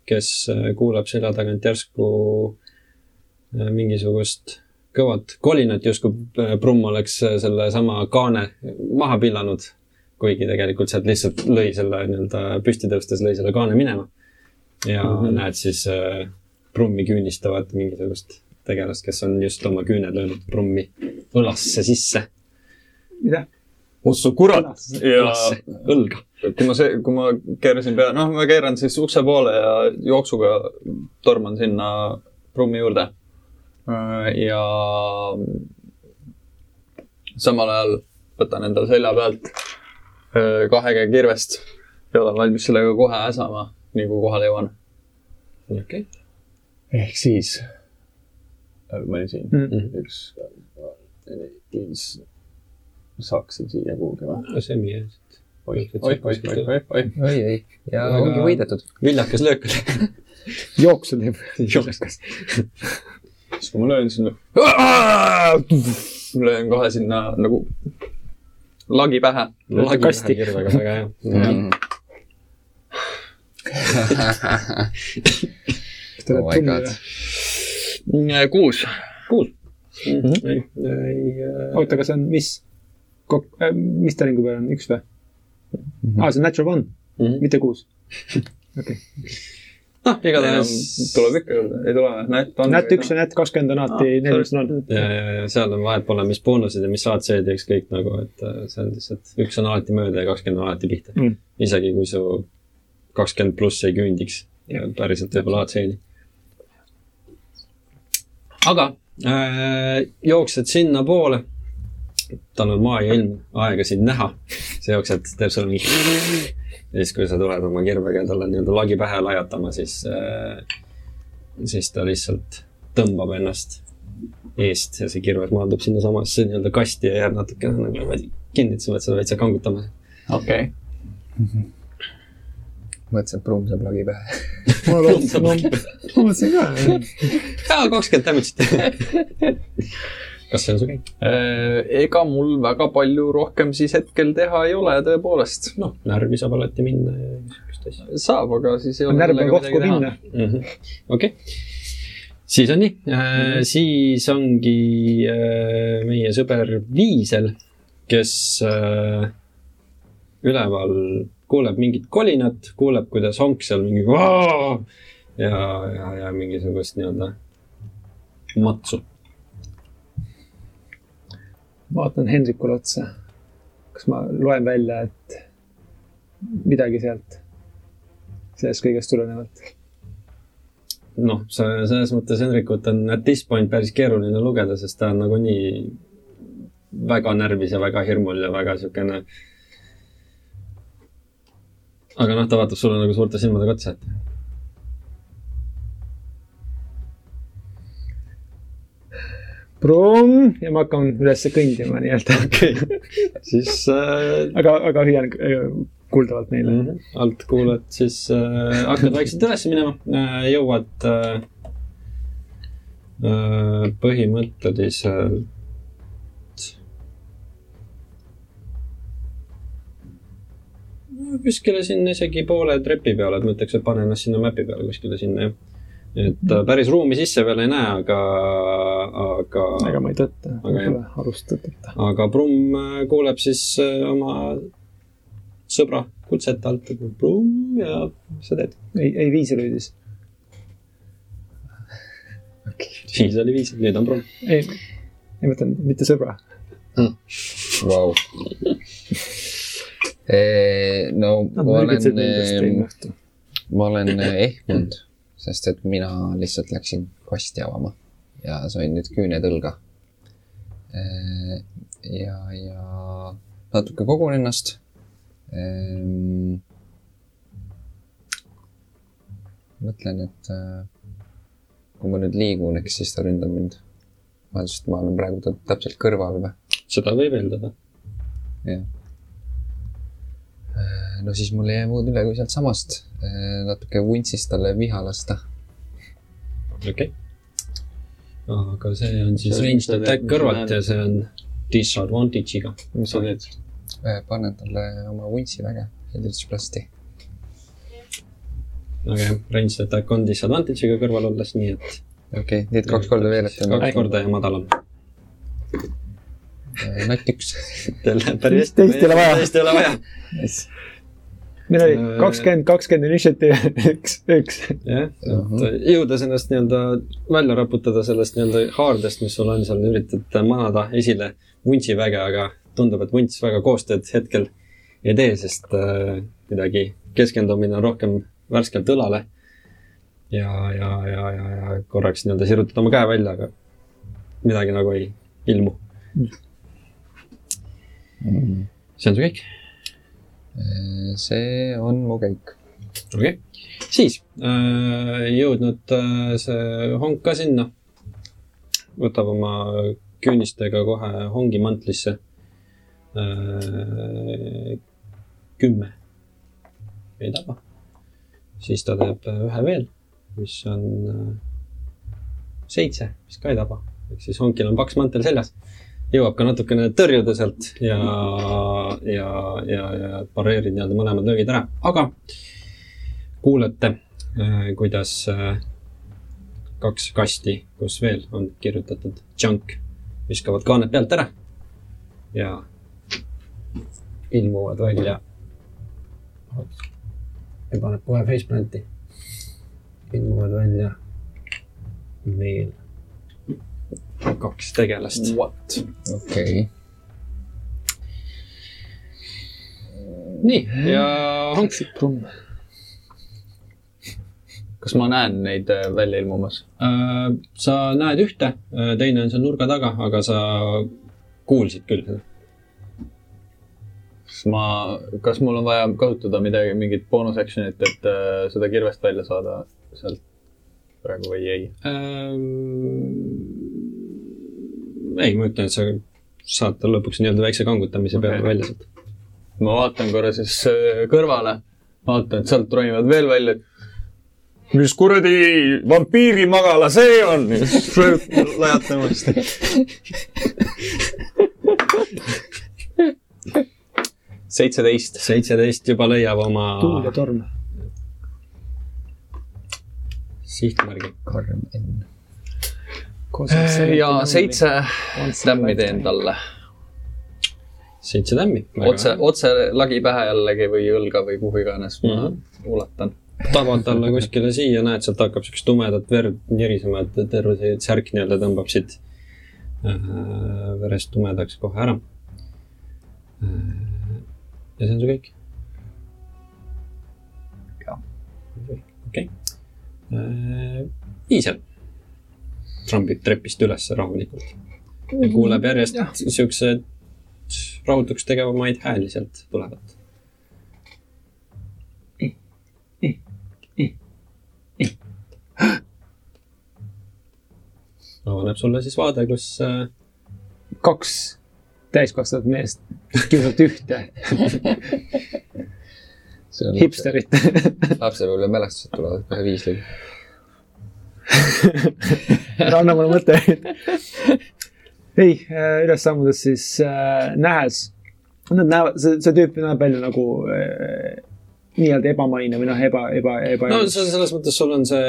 kes äh, kuuleb selja tagant järsku mingisugust kõvat kolinat, justkui Brumm oleks sellesama kaane maha pillanud. kuigi tegelikult sealt lihtsalt lõi selle nii-öelda püsti tõustes lõi selle kaane minema. ja mm -hmm. näed siis äh, Brummi küünistavad mingisugust tegelast, kes on just oma küüned löönud Brummi õlasse sisse. mida? otsa kurat ja õlga. kui ma see, kui ma keerasin pea, noh, ma keeran siis ukse poole ja jooksuga torman sinna Brummi juurde Äh, ja samal ajal võtan enda selja pealt äh, kahe käe kirvest ja olen valmis sellega kohe äsama, nii kui kohale jõuan. okei okay.. ehk siis, ma olin siin Mm. üks, viis, saaksin siia kuhugi või? semi jah. oi, oi, oi, oi, oi, oi. oi, ei, ja Väga- ongi võidetud. viljakas löök oli. jooksu teeb. Jooksus. siis kui ma löön sinna, löön kohe sinna nagu lagi pähe. kasti. väga hea. My god. kuus. kuus. ei, ei, oota, aga see on mis? mis täringu peal on, üks või? aa, see on natural one, mitte kuus. okei. noh, igatahes. tuleb ikka juurde, ei tule või? on. nätt üks ja nätt kakskümmend on alati Ah,, neil, mis on ja, ja, ja seal on vahet pole, mis boonused ja mis AC-d ja ükskõik nagu, et äh, see on lihtsalt, üks on alati mööda ja kakskümmend on alati pihta Mm. isegi kui su kakskümmend pluss ei küündiks päriselt võib-olla AC-ni. Aga äh, jooksed sinnapoole, tal on maa ja ilm aega sind näha, sa jooksed, teeb sulle mingi ja siis, kui sa tuled oma kirvega talle nii-öelda lagi pähe laiatama, siis äh,, siis ta lihtsalt tõmbab ennast eest ja see kirves maandub sinnasamasse nii-öelda kasti ja jääb natukene nagu niimoodi kinni, et sa pead seda veitsa kangutama. okei. mõtlesin, et pruum saab lagi pähe. ma mõtlesin ka. jaa, kakskümmend damage'it. kas see on su käik? Äh, ega mul väga palju rohkem siis hetkel teha ei ole tõepoolest. noh, närvi saab alati minna ja niisugust asja saab, aga siis ei ole. närv on koht, kuhu minna. mm -hmm.. okei siis on nii äh,, siis ongi äh, meie sõber Viisel, kes äh, üleval kuuleb mingit kolinat, kuuleb, kuidas honk seal mingi ja, ja, ja mingisugust nii-öelda matsu. vaatan Hendrikule otsa. kas ma loen välja, et midagi sealt, sellest kõigest tulenevalt? noh, selles mõttes Hendrikut on at this point päris keeruline lugeda, sest ta on nagunii väga närvis ja väga hirmul ja väga siukene. Aga noh, ta vaatab sulle nagu suurte silmadega otsa, et Pruum ja ma hakkan üles kõndima nii-öelda. okei okay., siis äh, aga, aga hüüan äh, kuuldavalt neile. mm -hmm. alt kuuled, siis äh, hakkad vaikselt üles minema äh,, jõuad äh, äh, põhimõtteliselt kuskile sinna isegi poole trepi peale, et ma ütleks, et pane ennast sinna mäpi peale kuskile sinna jah. et äh, päris ruumi sisse veel ei näe, aga, aga ega ma ei tõtta, ma pole alust tõtata. aga Brumm äh, kuuleb siis äh, oma sõbra kutset alt, et Brumm ja mis sa teed? ei, ei viis rüüdis. siis oli viis, nüüd on Brumm. ei, ei mõtlen mitte sõbra. Vau. No Nad ma olen ehm, ma olen eh, ehmunud, sest et mina lihtsalt läksin kasti avama ja sain nüüd küüned õlga. ja, ja natuke kogun ennast. mõtlen, et äh, kui ma nüüd liigun, eks siis ta ründab mind. sest ma olen praegu täpselt kõrval või? seda võib eeldada. jah. No siis mul ei jää muud üle, kui sealtsamast eh, natuke vuntsist talle viha lasta. okei okay.. aga see on siis ranged attack kõrvalt ja see on disadvantage'iga. mis sa teed? Eh, panen talle oma vuntsi väge, Eldritch Blasti. aga jah, ranged attack on disadvantage'iga kõrval olles, nii et okei okay,, need kaks korda veel, et kaks korda ja madalam. natt üks. Teil läheb päris hästi. Teist ei ole vaja. teist ei ole vaja. Meil oli Äh, kakskümmend, kakskümmend initiatiiv, üks, üks. jah, et jõudes ennast nii-öelda välja raputada sellest nii-öelda haardest, mis sul on seal, üritad manada esile vuntsiväge, aga tundub, et vunts väga koostööd hetkel ei tee, sest äh, kuidagi keskendumine on rohkem värskelt õlale. ja, ja, ja, ja, ja korraks nii-öelda sirutad oma käe välja, aga midagi nagu ei ilmu. see on su kõik. See on mu kõik. okei okay., siis äh, jõudnud äh, see honk ka sinna. võtab oma küünistega kohe hongi mantlisse äh,. kümme ei taba. siis ta teeb ühe veel, mis on seitse, mis ka ei taba. ehk siis honkil on paks mantel seljas jõuab ka natukene tõrjuda sealt ja, ja, ja, ja pareerid nii-öelda mõlemad löögid ära, aga kuulete, äh, kuidas äh, kaks kasti, kus veel on kirjutatud junk, viskavad kaaned pealt ära ja ilmuvad välja. ja paneb kohe faceplanti. ilmuvad välja meil kaks tegelast. What? okei okay.. nii, ja Hank. kas ma näen neid äh, välja ilmumas? Äh, sa näed ühte, äh, teine on seal nurga taga, aga sa kuulsid küll seda. kas ma, kas mul on vaja kasutada midagi, mingit boonus action'it, et äh, seda kirvest välja saada sealt praegu või ei ähm,? Ei, ma ütlen, et sa saad tal lõpuks nii-öelda väikse kangutamise peale okay. välja sealt. ma vaatan korra siis kõrvale, vaatan, et sealt ronivad veel välja mis kuradi vampiirimagala see on? lajatan uuesti. seitseteist. seitseteist juba leiab oma. tuul ja torm. sihtmärgi. karm N. ja seitse tämmi teen talle. seitse tämmi. otse, otse lagi pähe jällegi või õlga või kuhu iganes mm -hmm. ma mhm. ulatan tabad talle kuskile siia, näed, sealt hakkab siukest tumedat verd nirisema, et terve see särk nii-öelda tõmbab siit äh, verest tumedaks kohe ära. Äh, ja see on su kõik. jah. okei. Iisel trambib trepist üles rahulikult. Ja kuuleb järjest siukseid rahutuks tegevamaid hääli sealt tulevat avaneb sulle siis vaade, kus äh... kaks täiskasvanud meest kiusavad ühte. Hipsterit. Lapsepõlve mälestused tulevad kohe viis lõi. anna mulle mõte ei, äh, üles sammudes siis äh, nähes, nad näevad, see, see tüüp näeb välja nagu äh, nii-öelda ebamaine või noh, eba, eba, eba. no selles mõttes sul on see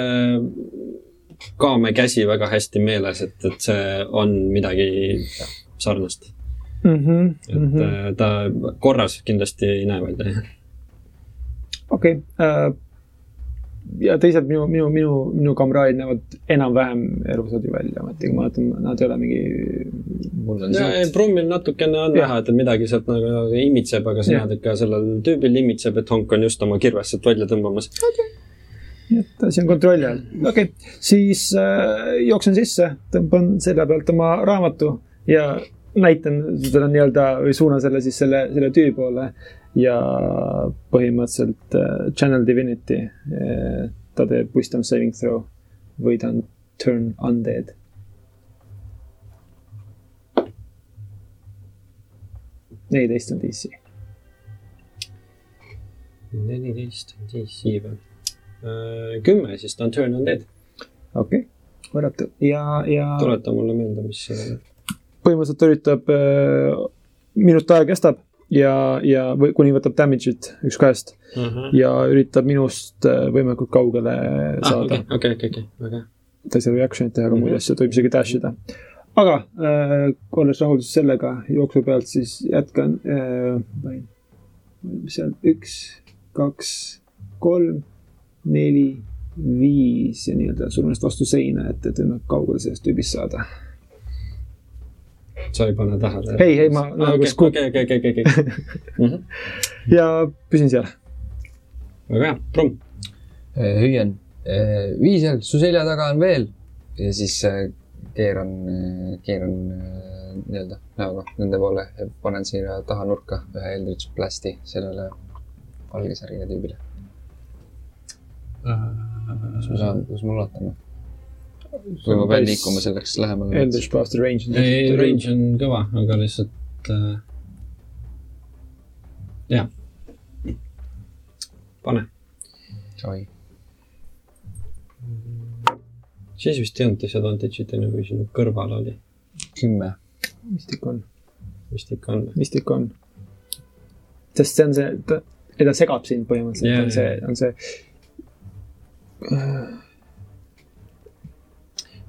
kaame käsi väga hästi meeles, et, et see on midagi sarnast mm. -hmm, et mm -hmm. ta korras kindlasti ei näe välja. okei okay. uh,, ja teised minu, minu, minu, minu kamraadid näevad enam-vähem elusad ju välja, ometigi ma vaatan, nad ei ole mingi. ja Brummil natukene on näha, et midagi sealt nagu imitseb, aga sa näed, et ka sellel tüübil imitseb, et Honk on just oma kirvest sealt välja tõmbamas okay nii et asi on kontrolli all. okei okay., siis äh, jooksen sisse, tõmban selja pealt oma raamatu ja näitan seda nii-öelda või suunan selle siis selle, selle tüü poole ja põhimõtteliselt äh, Channel Divinity äh,. ta teeb wisdom saving throw või ta on turn undead. neliteist on DC. neliteist on DC või? Äh, kümme, siis ta on turn undead. okei okay., võrratu ja, ja. tuleta mulle meelde, mis see. põhimõtteliselt ta üritab äh,, minut aega kestab ja, ja või kuni võtab damage'it üks kahest uh Mhm. -huh. ja üritab minust äh, võimalikult kaugele saada. okei, okei, okei, väga hea. ta ei saa reaction'it teha, aga Mhm. muid asju, ta võib isegi dash ida. aga äh, olles rahul siis sellega jooksu pealt, siis jätkan äh,. mis seal, üks, kaks, kolm, neli, viis ja nii-öelda surun ennast vastu seina, et, et võimalikult kaugele sellest tüübist saada. Sa ei pane tähele? ei, ei, ma nagu okei, okei, okei, okei, okei. Mhm. ja püsin seal. väga hea, Brumm. hüüan, Viisel, su selja taga on veel ja siis äh, keeran, keeran äh, nii-öelda näoga nende poole ja panen sinna taha nurka ühe Eldritch Blasti sellele valgesärgiga tüübile. kas ma saan, kas ma ulatan või ma pean liikuma selleks lähemale? Eldritch Blaster range on ei, range on kõva, aga lihtsalt äh,. jah. pane, oi, siis vist ei olnud disadvantage'it enne, kui sinu kõrval oli, kümme. Mystic on, vist ikka on. Mystic on. sest see on see, ta, ta segab sind põhimõtteliselt yeah,, on see on see.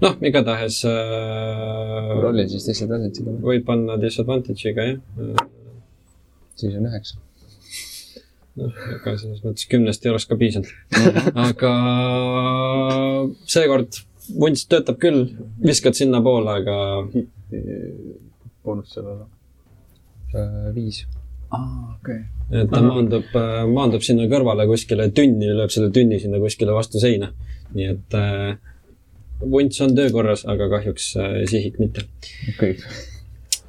noh, igatahes äh, rollin siis disadvantage'i peale. võib panna disadvantage'iga jah. siis on üheksa. noh, ega selles mõttes kümnest ei oleks ka piisanud. aga seekord vunts töötab küll, viskad sinnapoole, aga boonus sellele. Äh, viis. aa, okei. et ta maandub, maandub sinna kõrvale kuskile tünni, lööb selle tünni sinna kuskile vastu seina. nii et äh, vunts on töökorras, aga kahjuks äh, sihik mitte okei.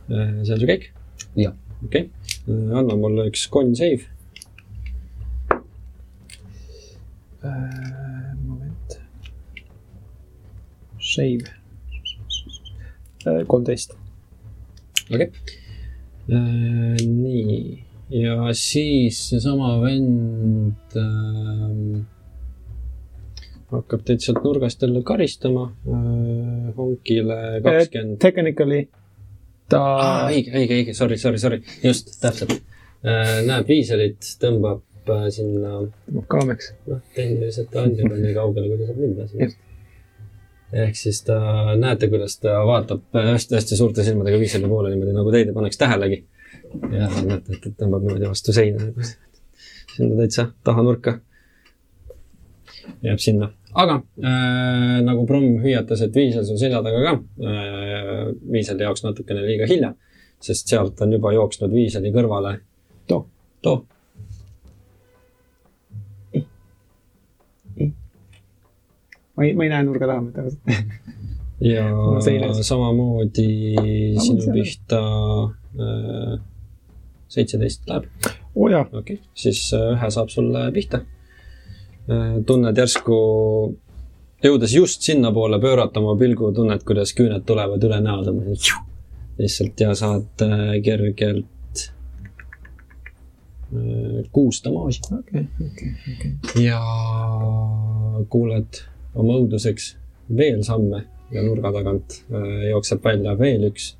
äh,. see on su käik? jah. okei okay., anna mulle üks con save. Äh, moment. Shave. kolmteist. okei okay.. nii, ja siis seesama vend ähm, hakkab teid sealt nurgast jälle karistama äh,. honkile kakskümmend. Technically ta aa, õige, õige, õige, sorry, sorry, sorry, just, täpselt äh,. näeb viiselit, tõmbab äh, sinna, tõmbab kaameks. noh, tehniliselt ta on juba nii kaugele, kui ta saab minna sinna. ehk siis ta, näete, kuidas ta vaatab hästi-hästi suurte silmadega viiseli poole niimoodi, nagu teid ei paneks tähelegi. ja näete, et tõmbab niimoodi vastu seina sinna täitsa taha nurka. jääb sinna, aga äh, nagu Brumm hüüatas, et Viisel sul selja taga ka äh,, Viiseli jaoks natukene liiga hilja, sest sealt on juba jooksnud Viiseli kõrvale too, too. ma ei, ma ei näe nurga taha mitte ja on samamoodi sinu pihta äh, seitseteist läheb, oo oh, jaa, okei okay., siis äh, ühe saab sulle pihta. Tunned järsku, jõudes just sinnapoole pöörata oma pilgu, tunned, kuidas küüned tulevad üle näo, tõmbad lihtsalt ja saad äh, kergelt äh, kuus damaaži. okei, okei, okei. ja kuuled oma õuduseks veel samme ja nurga tagant äh, jookseb välja veel üks,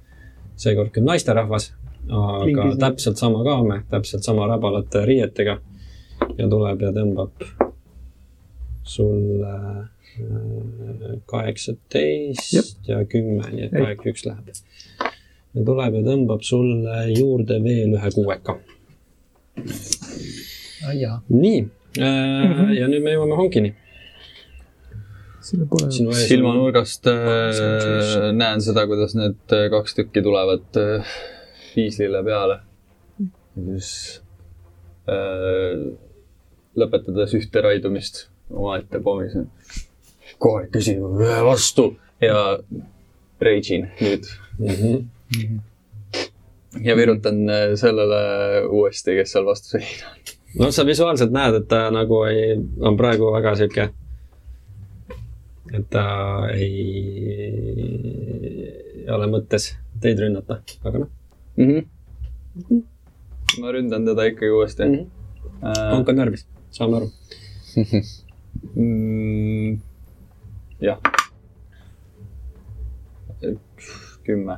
seekord küll naisterahvas, aga Klingis- täpselt sama kaame, täpselt sama räbalate riietega ja tuleb ja tõmbab sulle äh, kaheksateist ja kümme, nii et kaheksa üks läheb. ja tuleb ja tõmbab sulle juurde veel ühe kuueka. nii äh,, ja nüüd me jõuame on silmanurgast äh, näen seda, kuidas need äh, kaks tükki tulevad äh, viislile peale. ja siis äh, lõpetades ühte raidumist omaette pommis. kohe küsin ühe vastu ja rage'in nüüd mm. -hmm. ja virutan äh, sellele uuesti, kes seal vastu seina on. no sa visuaalselt näed, et ta nagu ei, on praegu väga sihuke, et ta ei, ei ole mõttes teid rünnata, aga noh mm. -hmm. ma ründan teda ikkagi uuesti mm. mm., -hmm. Honk on närvis, saame aru. Mm, jah. kümme.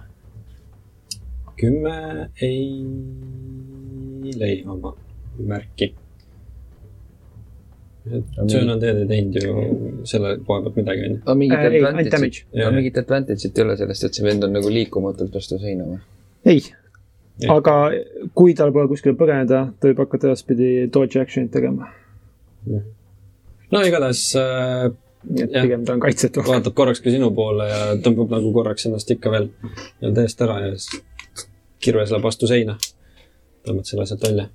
kümme ei leia oma märki. söön on teed ei teinud ju selle koha pealt midagi, onju. aga mingit advantage'it, aga mingit advantage'it ei ole sellest, et see vend on nagu liikumatult vastu seina või? ei, Ei. aga kui tal pole kuskile põgeneda, ta võib hakata edaspidi dodge action'it tegema. No igatahes äh, et Jah. pigem ta on kaitsetu. vaatab korraks ka sinu poole ja tõmbab nagu korraks ennast ikka veel nii-öelda eest ära ja siis kirves läheb vastu seina. tõmbad selle sealt välja.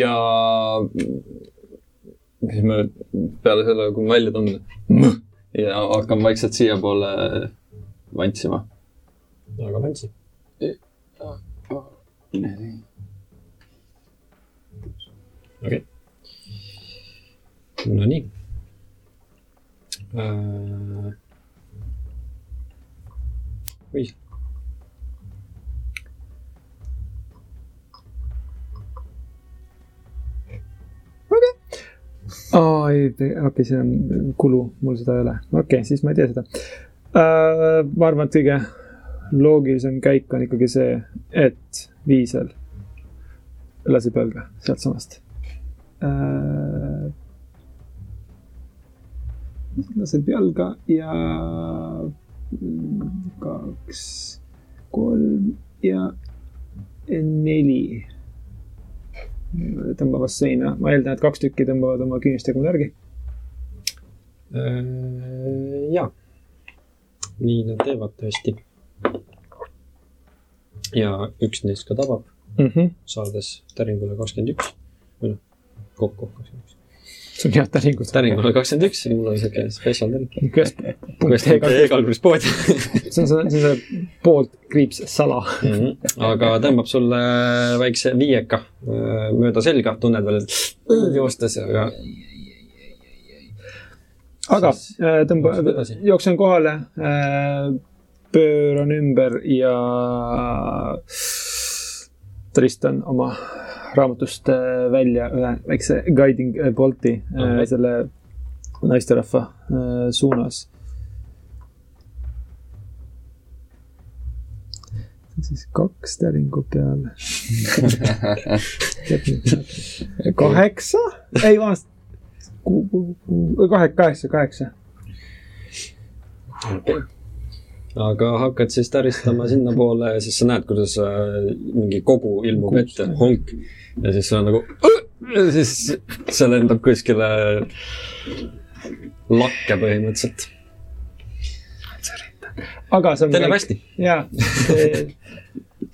ja siis ma peale selle, kui ma välja tõmban ja hakkan vaikselt siiapoole vantsima. aga Vantsi. Okei okay.. Nonii äh.... viis. aa, ei, okei okay,, see on kulu, mul seda ei ole. okei okay,, siis ma ei tea seda uh,. ma arvan, et kõige loogilisem käik on ikkagi see, et Viisel laseb jalga sealtsamast uh,. laseb jalga ja kaks, kolm ja neli tõmbavad seina, ma eeldan, et kaks tükki tõmbavad oma küünistega mul järgi. Äh, jaa, nii nad teevad tõesti. ja üks neist ka tabab, Mm -hmm. saades täringule kakskümmend üks või noh, kokku see on head täringud. täringule kakskümmend üks, mul on siuke spetsial täring. kuidas, e-kalkulis poodi. see on see, see on see poolt kriips sala. Mhm. aga tõmbab sulle väikse viieka äh, mööda selga, tunned veel, joostes, aga aga äh, tõmba jooksen kohale, pööran ümber ja Tristan oma raamatust äh, välja ühe väikse guiding äh, bolti äh, Ahah. selle naisterahva suunas. siis kaks täringu peale. kaheksa, ei vabandust, kahe, kaheksa, kaheksa. Aga hakkad siis täristama sinnapoole ja siis sa näed, kuidas äh, mingi kogu ilmub ette, honk. ja siis on nagu, ja siis see lendab kuskile lakke põhimõtteliselt. aga see on. teil läheb hästi, jaa, see,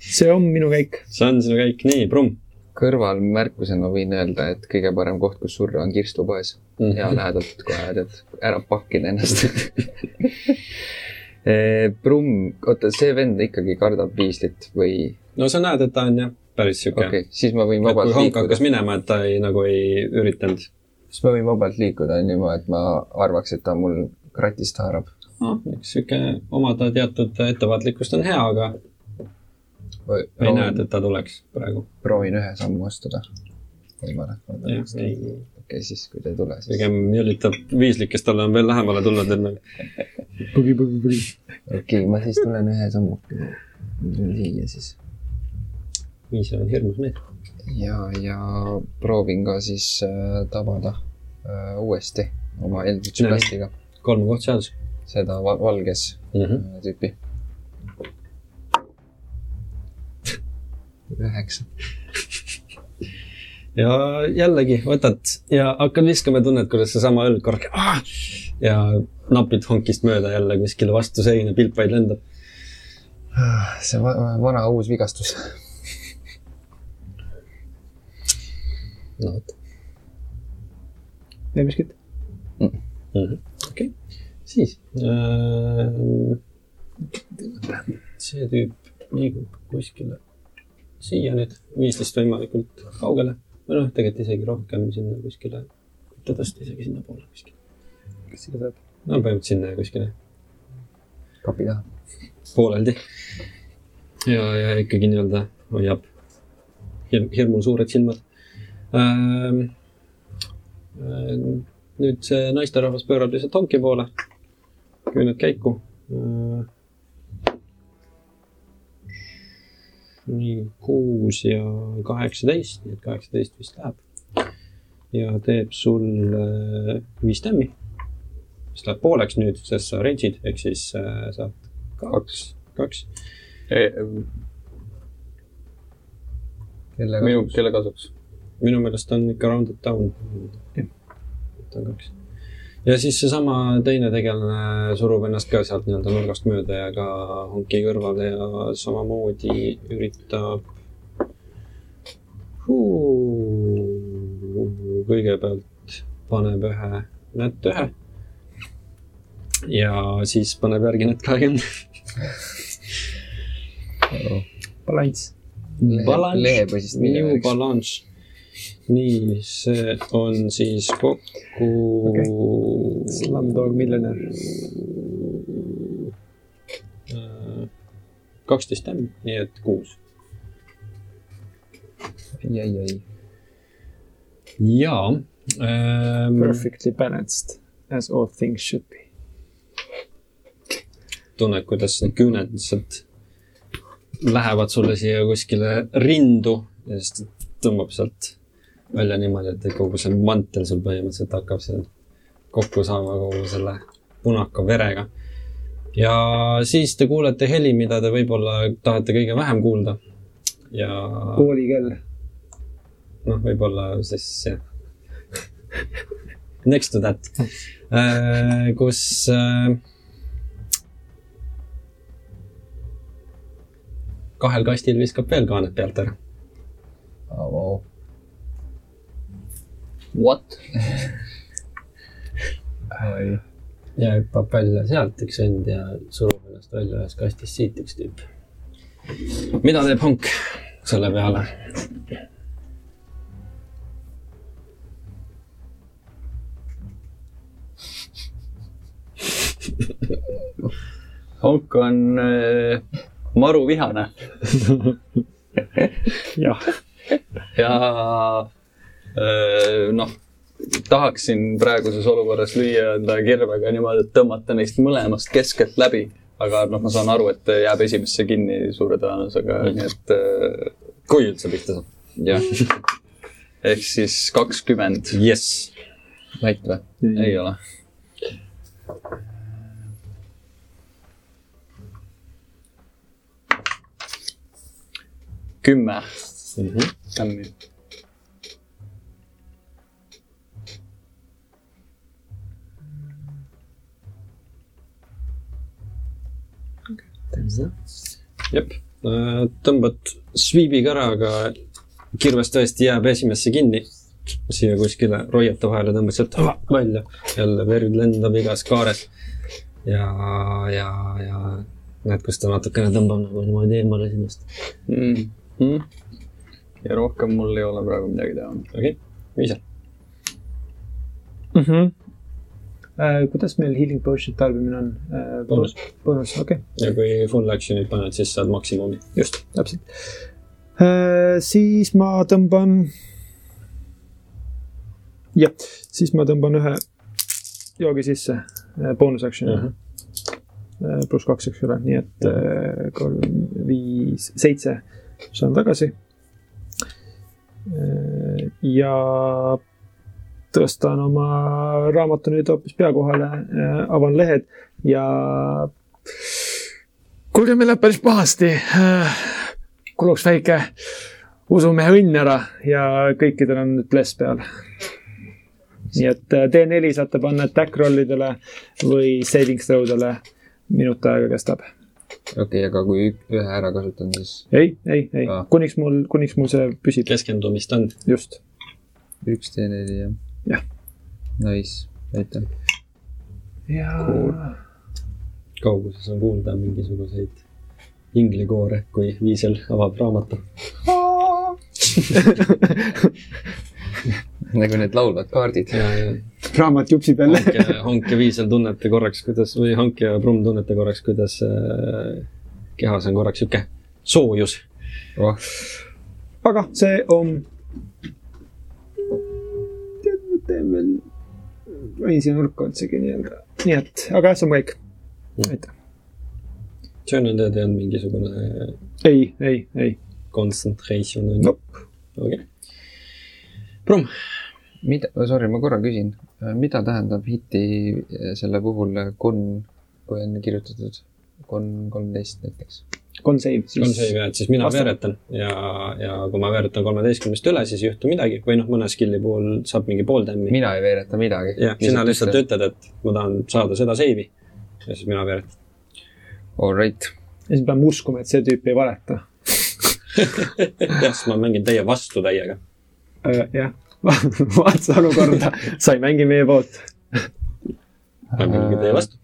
see on minu käik. see on sinu käik, nii, Brumm. kõrvalmärkusena võin öelda, et kõige parem koht, kus surra on kirstupoes. Mhm. hea lähedalt kohe tead, ära pakkida ennast. Brumm, oota, see vend ikkagi kardab viislit või? no sa näed, et ta on jah, päris sihuke okay,, siis ma võin et kui vabalt liikuda hakkas. minema, et ta ei, nagu ei üritanud. siis ma võin vabalt liikuda niimoodi, et ma arvaks, et ta mul kratist haarab. noh, eks sihuke omada teatud ettevaatlikkust on hea, aga ei näe, et ta tuleks praegu. proovin ühe sammu astuda. võimalik. jah, okei ei, okay,, siis kui ta ei tule, siis. pigem jõlitab viislik, kes talle on veel lähemale tulnud, nagu põgi, põgi, põgi. okei okay,, ma siis tulen ühe sammuga siia siis. viis on hirmus mees. ja, ja proovin ka siis äh, tabada äh, uuesti oma Nii. Blastiga kolm koht seadus seda val valges mm. -hmm. äh, tüüpi. üheksa. Ja jällegi võtad ja hakkad viskama ja tunned, kuidas seesama õlg korraks ah! ja napid honkist mööda jälle kuskile vastu seina, pilpaid lendab. see va vana uus vigastus. no vot veel miskit? mm -hmm., okei siis äh,. see tüüp liigub kuskile siia nüüd, viislist võimalikult kaugele või noh, tegelikult isegi rohkem sinna kuskile, ta tõsta isegi sinnapoole kuskile. kes seda saab? no põhimõtteliselt sinna kuskile kapi taha. pooleldi. ja, ja ikkagi nii-öelda hoiab hirm, hirmul suured silmad ähm,. nüüd see naisterahvas pöörab lihtsalt honki poole, küüned käiku äh,. Nii kuus ja kaheksateist, nii et kaheksateist vist läheb. ja teeb sulle viis tämmi. mis läheb pooleks nüüd, sest sa range'id ehk siis äh, saad kaks, kaks. kellega minu, kelle kasuks? minu meelest on ikka rounded down. võtan kaks. Ja siis seesama teine tegelane surub ennast ka sealt nii-öelda nurgast mööda ja ka honki kõrvale ja samamoodi üritab. kõigepealt paneb ühe nätt ühe. ja siis paneb järgi nätt kahekümne. balanss. lehepõsist New. Balance. nii, see on siis kokku Okei. Slumdog Millionaire. äh, kaksteist M, nii et kuus. ai, ai, ai. jaa ähm,. Perfectly balanced as all things should be. tunned, kuidas need küüned lihtsalt lähevad sulle siia kuskile rindu ja siis tõmbab sealt välja niimoodi, et kogu see mantel sul põhimõtteliselt hakkab seal kokku saama kogu selle punaka verega. ja siis te kuulete heli, mida te võib-olla tahate kõige vähem kuulda. ja koolikell. noh, võib-olla siis jah. Next to that, kus äh, kahel kastil viskab veel kaaned pealt ära. What? ja hüppab välja sealt üks vend ja surub ennast välja ühest kastist siit üks tüüp. mida teeb Honk selle peale? Honk on äh, maru vihane jah, ja äh, noh, tahaksin praeguses olukorras lüüa enda kirvega niimoodi, et tõmmata neist mõlemast keskelt läbi. aga noh, ma saan aru, et jääb esimesse kinni suure tõenäosusega, nii et äh, kui üldse pihta saab. jah. ehk siis kakskümmend, jess. Light või? ei ole. kümme tämmi. jep, tõmbad sviibiga ära, aga kirves tõesti jääb esimesse kinni. siia kuskile roiete vahele tõmbad sealt välja, jälle verd lendab igas kaares. ja, ja, ja näed, kus ta natukene tõmbab nagu niimoodi eemale sinust. mm. -hmm. ja rohkem mul ei ole praegu midagi teha. okei okay., Viisa. mm. -hmm. Äh, kuidas meil healing potion tarbimine on äh,? Boonus. boonus, okei okay., ja kui full action'it paned, siis saad maksimumi. just, täpselt äh,. siis ma tõmban. jah, siis ma tõmban ühe joogi sisse boonus action'i Mhm. äh,. pluss kaks, eks ole, nii et kolm, viis, seitse saan tagasi ja tõstan oma raamatu nüüd hoopis pea kohale, avan lehed ja. kuulge, meil läheb päris pahasti. kuluks väike usumehe õnn ära ja kõikidel on nüüd bless peal. nii et äh, D4 saate panna attack rollidele või saving throw dele. minut aega kestab. okei okay,, aga kui ühe ära kasutan, siis ei, ei, ei Aa., kuniks mul, kuniks mul see püsib, keskendumist on. just. üks D4 jah? Jah.. Nice, aitäh. ja Cool. kauguses on kuulda mingisuguseid inglikoore, kui Viisel avab raamatu. nagu need laulvad kaardid. ja, ja raamat jupsib jälle. Hank ja, Hank ja Viisel tunnete korraks, kuidas või Hank ja Brumm tunnete korraks, kuidas äh, kehas on korraks sihuke soojus. oh, aga see on. veel, võin siia nurka üldsegi nii-öelda, nii et, aga jah, see on kõik. aitäh. Journal Dead ei olnud mingisugune ei, ei, ei. concentration on ju Nope.. okei okay.. Brumm, mida, sorry, ma korra küsin, mida tähendab hiti eh, selle puhul kon, kui on kirjutatud kon kolmteist näiteks? Con save siis. on see, et siis mina Vastu- veeretan ja, ja kui ma veeretan kolmeteistkümnest üle, siis ei juhtu midagi või noh, mõne skill'i puhul saab mingi pool tämmi. mina ei veereta midagi. jah, sina lihtsalt ütled, et ma tahan saada seda seivi ja siis mina veeretan. All right, ja siis peame uskuma, et see tüüp ei valeta. jah, siis ma mängin teie vastu täiega. jah, vaata olukorda, sa ei mängi meie poolt. ma mängin teie vastu.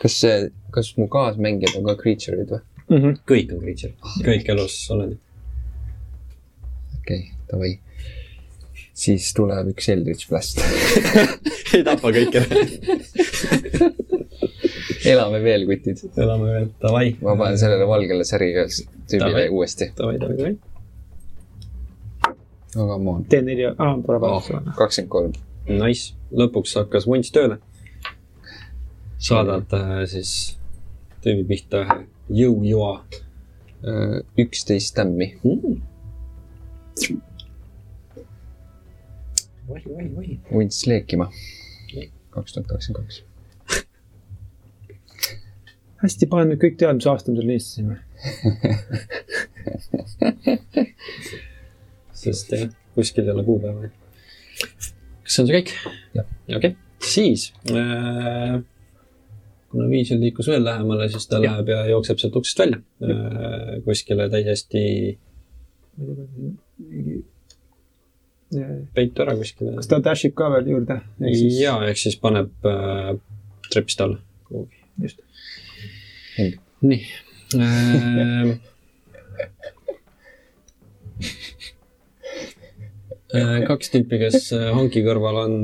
kas see, kas mu kaasmängijad on ka creature'id või? Kõik on creature, kõik elus olendid. okei okay,, davai. siis tuleb üks Eldritch Blast. ei tapa kõike. elame veel, kutid. elame veel, davai. ma panen sellele valgele säriga tüübile uuesti. davai, davai, davai. no come on. T4, aa, pole vaja. kakskümmend kolm. Nice, lõpuks hakkas vunts tööle. saadad äh, siis tüübi pihta ühe jõujoa üksteist tämmi. mm.. oi, oi, oi. vunts leekima kaks tuhat kakskümmend kaks. hästi, panen nüüd kõik tead, mis aasta me selle eestasime. sest jah, kuskil ei ole kuupäeva. kas see on see kõik? Okei okay., siis äh,. Kuna viisil liikus veel lähemale, siis ta läheb ja jookseb sealt uksest välja äh, kuskile täiesti peitu ära kuskile. kas ta dash ib ka veel juurde? ja, ehk siis paneb äh, trepist alla kuhugi. just. nii äh,. Äh, kaks tüüpi, kes äh, hanki kõrval on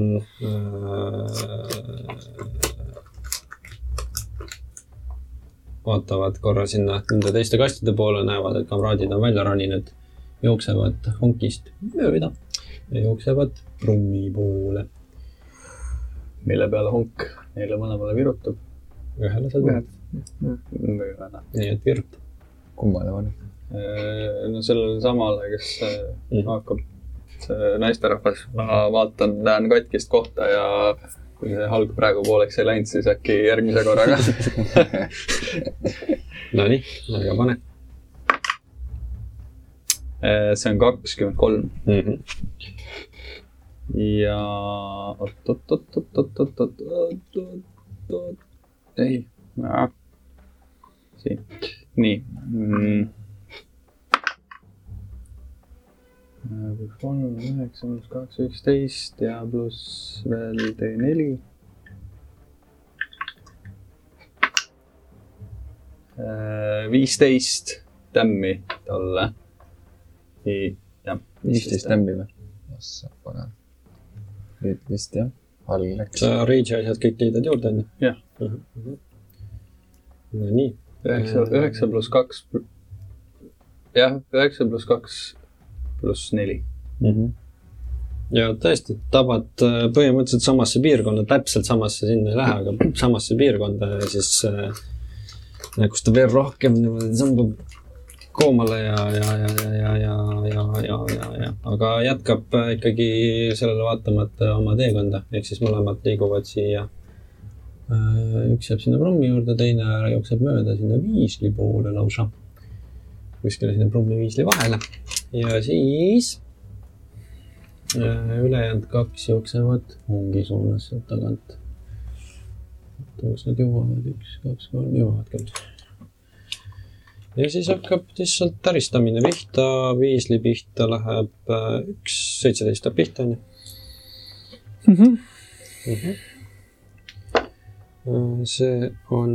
äh,. Vaatavad korra sinna nende teiste kastide poole, näevad, et kamraadid on välja roninud, jooksevad honkist mööda ja jooksevad trummi poole. mille peale honk neile mõlemale virutab. ühele saad ühed. mööda. nii et viruta. kummale paneb? no sellele samale, kes äh, Mhm. hakkab, see naisterahvas, ma vaatan, näen katkist kohta ja kui see halg praegu pooleks ei läinud, siis äkki järgmise korraga. Nonii, aga pane see on kakskümmend kolm. -hmm. ja oot-oot-oot-oot-oot-oot-oot-oot, ei, siin, nii mm.. Pluss kolm, üheksa, pluss kaks, üksteist ja pluss veel D4. viisteist tämmi talle. jah, viisteist tämmi või? ossa, pagan. nüüd vist jah, all läks. sa rage'i asjad kõik liidad juurde, onju? Jah.. Nonii, üheksa, üheksa pluss kaks. jah, üheksa pluss kaks pluss neli. ja tõesti, tabad äh, põhimõtteliselt samasse piirkonda, täpselt samasse sinna ei lähe, aga samasse piirkonda ja siis äh, kus ta veel rohkem niimoodi tõmbab koomale ja, ja, ja, ja, ja, ja, ja, ja, ja, ja, aga jätkab äh, ikkagi sellele vaatamata oma teekonda, ehk siis mõlemad liiguvad siia. üks jääb sinna prommi juurde, teine jookseb mööda sinna viisli poole lausa. Kuskile sinna prommi viisli vahele ja siis äh, ülejäänud kaks jooksevad ongi suunas sealt tagant. kas nad jõuavad, üks, kaks, kolm, jõuavad küll. ja siis hakkab lihtsalt täristamine pihta, viisli pihta läheb äh, üks, seitseteist läheb pihta onju. Äh, see on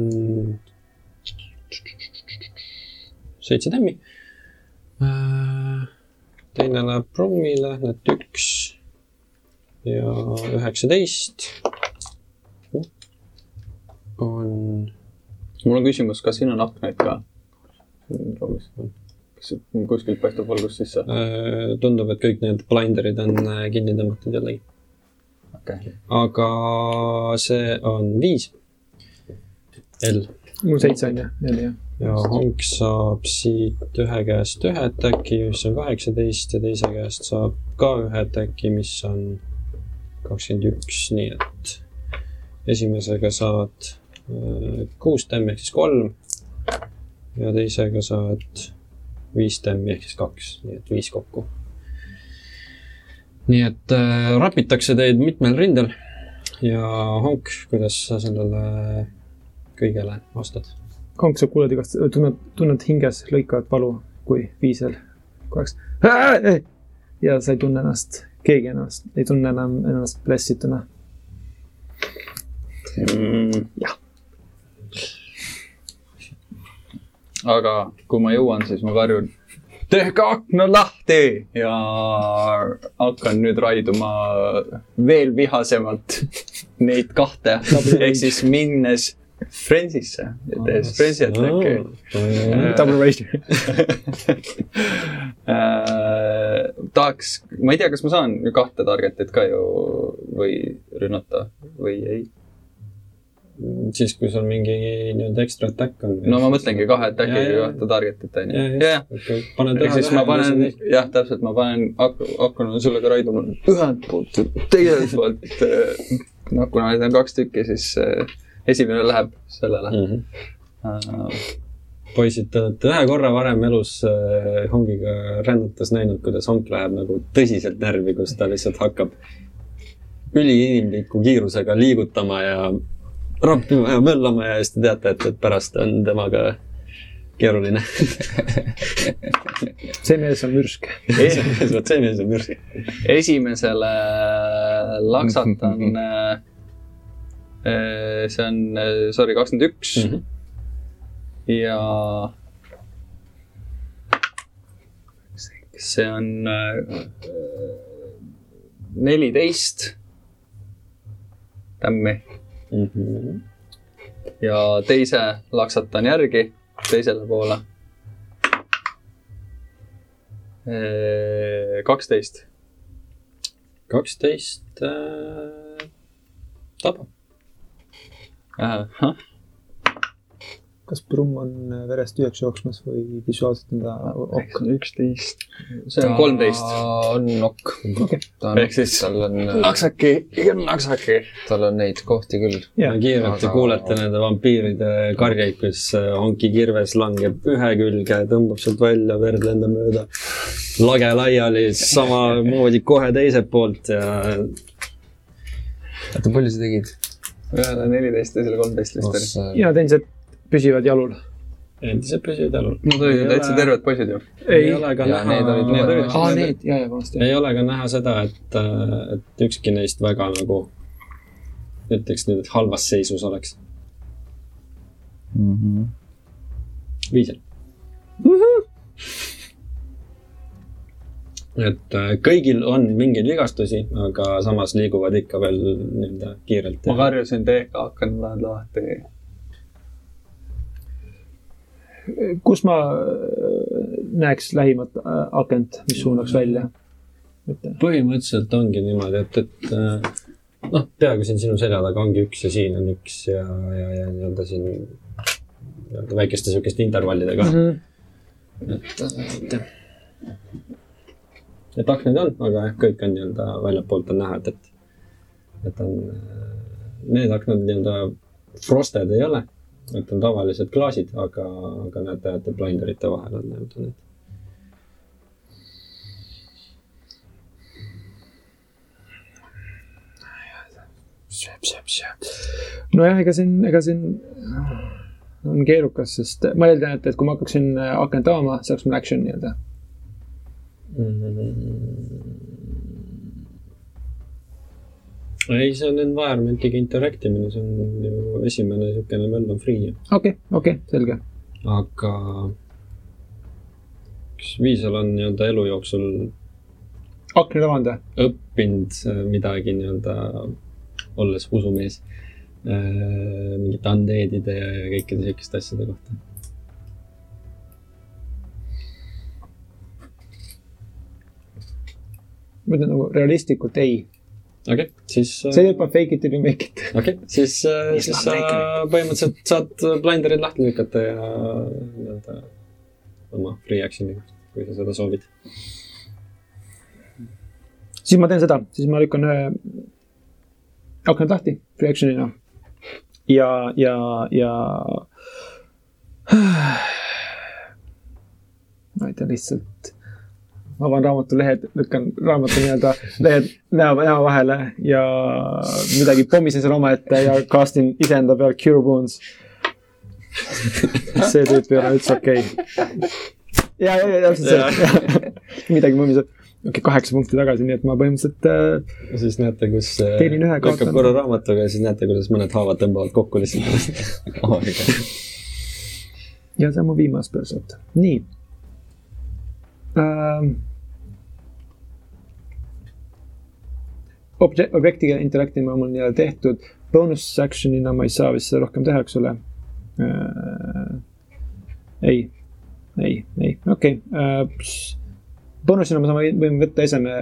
seitse tämmi. teine läheb prommile, need üks ja üheksateist on mul on küsimus, kas siin on aknaid ka? proovis. kas kuskilt paistab valgus sisse? Äh, tundub, et kõik need blinderid on äh, kinni tõmmatud jällegi. okei okay.. aga see on viis. L mul seitse on ju, neli jah. Ja Honk saab siit ühe käest ühe ätaki, mis on kaheksateist ja teise käest saab ka ühe ätaki, mis on kakskümmend üks, nii et esimesega saad äh, kuus tämmi ehk siis kolm ja teisega saad viis tämmi ehk siis kaks, nii et viis kokku. nii et äh, rapitakse teid mitmel rindel ja Honk, kuidas sa sellele kõigele vastad? Konk, sa kuuled igast, tunned, tunned hinges lõikavat valu, kui viisel korraks. ja sa ei tunne ennast, keegi ennast, ei tunne enam ennast blessituna. mm.. Jah.. aga kui ma jõuan, siis ma karjun tehke aknad lahti ja hakkan nüüd raiduma veel vihasemalt neid kahte ehk siis minnes Friendsisse ja tehes Friendsi attacki Double raise. Äh, tahaks, ma ei tea, kas ma saan kahte target'it ka ju või rünnata või ei. siis, kui sul mingi nii-öelda ekstra attack on. no ma mõtlengi kahe attack'iga kahte target'it onju. jah, jah, ehk siis ma panen, jah, täpselt, ma panen, hakkan sellega raiduma ühelt poolt ja teiselt poolt. noh, kuna neid on kaks tükki, siis äh, esimene läheb sellele mm. -hmm. poisid, te olete ühe korra varem elus äh, hongiga rännates näinud, kuidas honk läheb nagu tõsiselt närvi, kus ta lihtsalt hakkab üliinimliku kiirusega liigutama ja rappima ja möllama ja siis te teate, et, et pärast on temaga keeruline. see mees on mürsk. vot see mees on mürsk. esimesele laksatan äh,, see on, sorry, kakskümmend üks Mhm. ja see on äh, neliteist tämmi Mhm. ja teise laksatan järgi teisele poole. kaksteist. kaksteist äh, tabab. Kas Brumm on verest tühjaks jooksmas või visuaalselt on ta ok? üksteist. see on kolmteist. on ta on Ehk siis- tal on, naksaki, naksaki. tal on neid kohti küll. Kiirelt te kuulete nende vampiiride karjeid, kus äh, honki kirves langeb ühe külge, tõmbab sealt välja, verd lendab mööda. lage laiali, samamoodi kohe teiselt poolt ja oota, palju sa tegid? Ühele neliteist, teisele kolmteist vist oli. ja teised püsivad jalul. endiselt püsivad jalul. Nad olid ju täitsa terved poisid ju. ei ole ka Ja need olid näha need olid-, aa, need, ja, ja vabandust. ei ole ka näha seda, et, et ükski neist väga nagu ütleks nüüd, et halvas seisus oleks. viisel. Et äh, kõigil on mingeid vigastusi, aga samas liiguvad ikka veel nii-öelda kiirelt. ma karjusin tehke aknad lahti. kus ma äh, näeks lähimat äh, akent, mis suunaks välja? põhimõtteliselt ongi niimoodi, et, et noh, peaaegu siin sinu selja taga ongi üks ja siin on üks ja, ja, ja nii-öelda siin nii-öelda väikeste sihukeste intervallidega mm. -hmm. et, et, et aknaid on, aga jah, kõik on nii-öelda väljapoolt on näha, et, et, et on, need aknad nii-öelda frosted ei ole, et on tavalised klaasid, aga, aga näete, et blinderite vahel on nii-öelda need nojah, ega siin, ega siin on keerukas, sest ma eeldan, et, et kui ma hakkaksin äh, akent avama, see oleks mul action nii-öelda. ei, see on environment'iga interact imine, see on ju esimene niisugune on free. okei, okei, selge. aga kas Viisal on nii-öelda elu jooksul aknad avanud või? õppinud äh, midagi nii-öelda, olles usumees, mingite undead'ide ja kõikide selliste asjade kohta? Ma ütlen nagu realistlikult ei. okei okay,, siis. see tüüp on fake it till you make it. okei okay,, siis, siis sa põhimõtteliselt saad blinderid lahti lükata ja nii-öelda oma free action'iga, kui sa seda soovid. siis ma teen seda, siis ma lükkan ühe aknad lahti free action'ina. ja, ja, ja. ma ei tea, lihtsalt avan raamatulehed, lükkan raamatu nii-öelda lehed näo, näo vahele ja midagi pommisen seal omaette ja castin iseenda peal Cure Wounds. see tüüp ei ole üldse okei okay.. ja, ja, ja täpselt see, midagi mõmiseb. okei okay,, kaheksa punkti tagasi, nii et ma põhimõtteliselt äh, ja siis näete, kus äh, Teenin ühe, lükkab kaotan. korra raamatuga ja siis näete, kuidas mõned haavad tõmbavad kokku lihtsalt. ja see on mu viimane shot. nii. Ähm, obje-, objektiga interacting on mul nii-öelda tehtud, bonus action'ina ma ei saa vist seda rohkem teha, eks ole äh,. ei, ei, ei, okei okay. äh,. bonusina ma saan, võin võtta eseme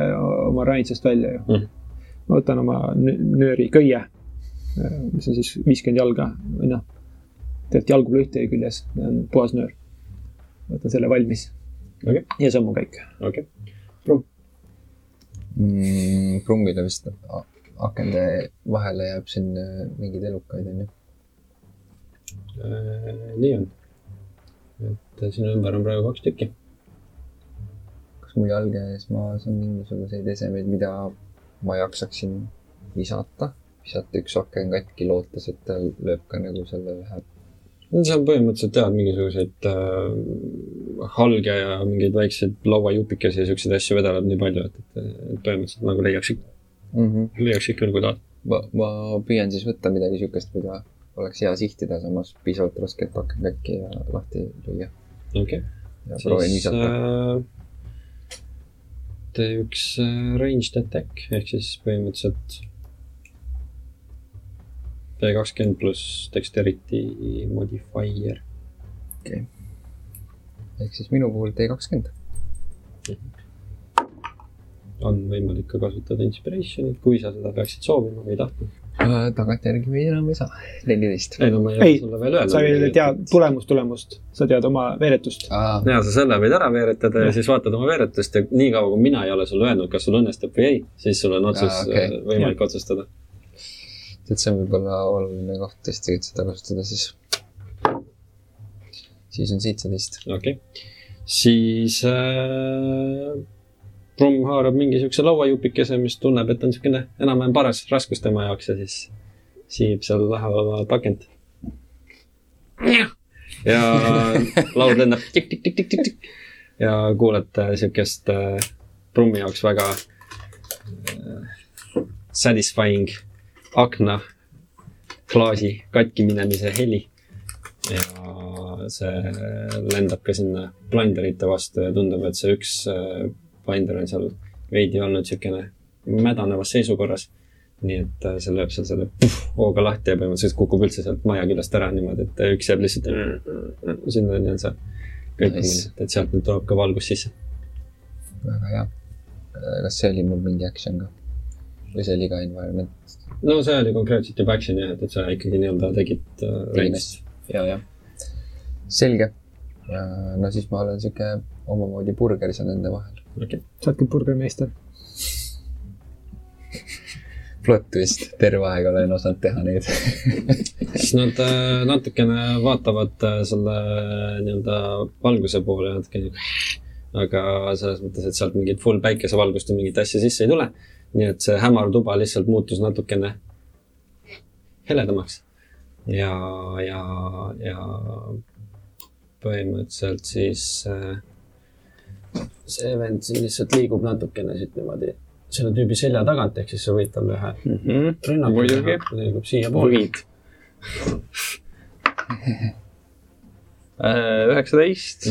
oma ranitsast välja ju mm.. ma võtan oma nööri köie, mis on siis viiskümmend jalga või noh, tegelikult jalgu pole ühtegi küljes, puhas nöör. võtan selle valmis okay.. ja see on mu kõik. okei okay mm,. krungile vist akende vahele jääb siin äh, mingeid elukaid, onju. Äh, nii on. et sinu ümber on praegu kaks tükki. kas mul jalge ees maas on mingisuguseid esemeid, mida ma jaksaksin visata? visata üks aken katki, lootes, et ta lööb ka nagu selle ühe seal põhimõtteliselt jah, mingisuguseid äh, halge ja mingeid väikseid lauajupikesi ja siukseid asju vedeleb nii palju, et, et, et põhimõtteliselt nagu leiaks ikka mm, -hmm. leiaks ikka küll, kui tahad. ma, ma püüan siis võtta midagi siukest, mida oleks hea sihtida, samas piisavalt raske, et hakan käkki ja lahti lüüa. okei okay.. ja siis, proovin visata äh,. üks äh, ranged attack ehk siis põhimõtteliselt kakskümmend pluss dexterity modifier. okei okay.. ehk siis minu puhul D kakskümmend. on võimalik ka kasutada inspiration'it, kui sa seda peaksid soovima või tahtma uh,. tagantjärgi või enam ei saa, neliteist. ei no ma ei ei, sulle veel öelda. sa ei tea tulemust, tulemust, sa tead oma veeretust ah.. ja sa selle võid ära veeretada ja, ja siis vaatad oma veeretust ja niikaua, kui mina ei ole sulle öelnud, kas sul õnnestub või ei, siis sul on otsus ah,, okay. võimalik ja. otsustada et see on võib-olla oluline koht tõesti, et seda kasutada siis. siis on seitseteist. okei okay., siis äh, Brum haarab mingi siukse lauajupikese, mis tunneb, et on siukene enam-vähem paras raskus tema jaoks ja siis siib seal läheval akent. ja laud lendab tikk-tikk-tikk-tikk-tikk ja kuulete siukest äh, Brummi jaoks väga äh, satisfying akna klaasi katki minemise heli. ja see lendab ka sinna blinderite vastu ja tundub, et see üks äh, blinder on seal veidi olnud niisugune mädanevas seisukorras. nii et äh, see lööb seal selle puh, hooga lahti ja põhimõtteliselt kukub üldse sealt maja küljest ära niimoodi, et üks jääb lihtsalt sinnani on see kõikumine nice., et sealt nüüd tuleb ka valgus sisse. väga hea. kas see oli mul mingi action ka? või see oli ka environment? No see oli konkreetselt juba action jah, et, et sa ikkagi nii-öelda tegid äh, rentst. ja, jah. selge. no siis ma olen sihuke omamoodi burger seal nende vahel. okei okay.. sa oledki burgermeister plott twist, terve aeg olen osanud teha neid siis nad äh, natukene vaatavad äh, selle nii-öelda valguse poole natuke aga selles mõttes, et sealt mingit full päikesevalgust või mingit asja sisse ei tule nii et see hämar tuba lihtsalt muutus natukene heledamaks. ja, ja, ja põhimõtteliselt siis äh, see vend siin lihtsalt liigub natukene siit niimoodi selle tüübi selja tagant, ehk siis sa võid talle ühe mm -hmm. rünnaku liigub siiapoole. Äh, üheksateist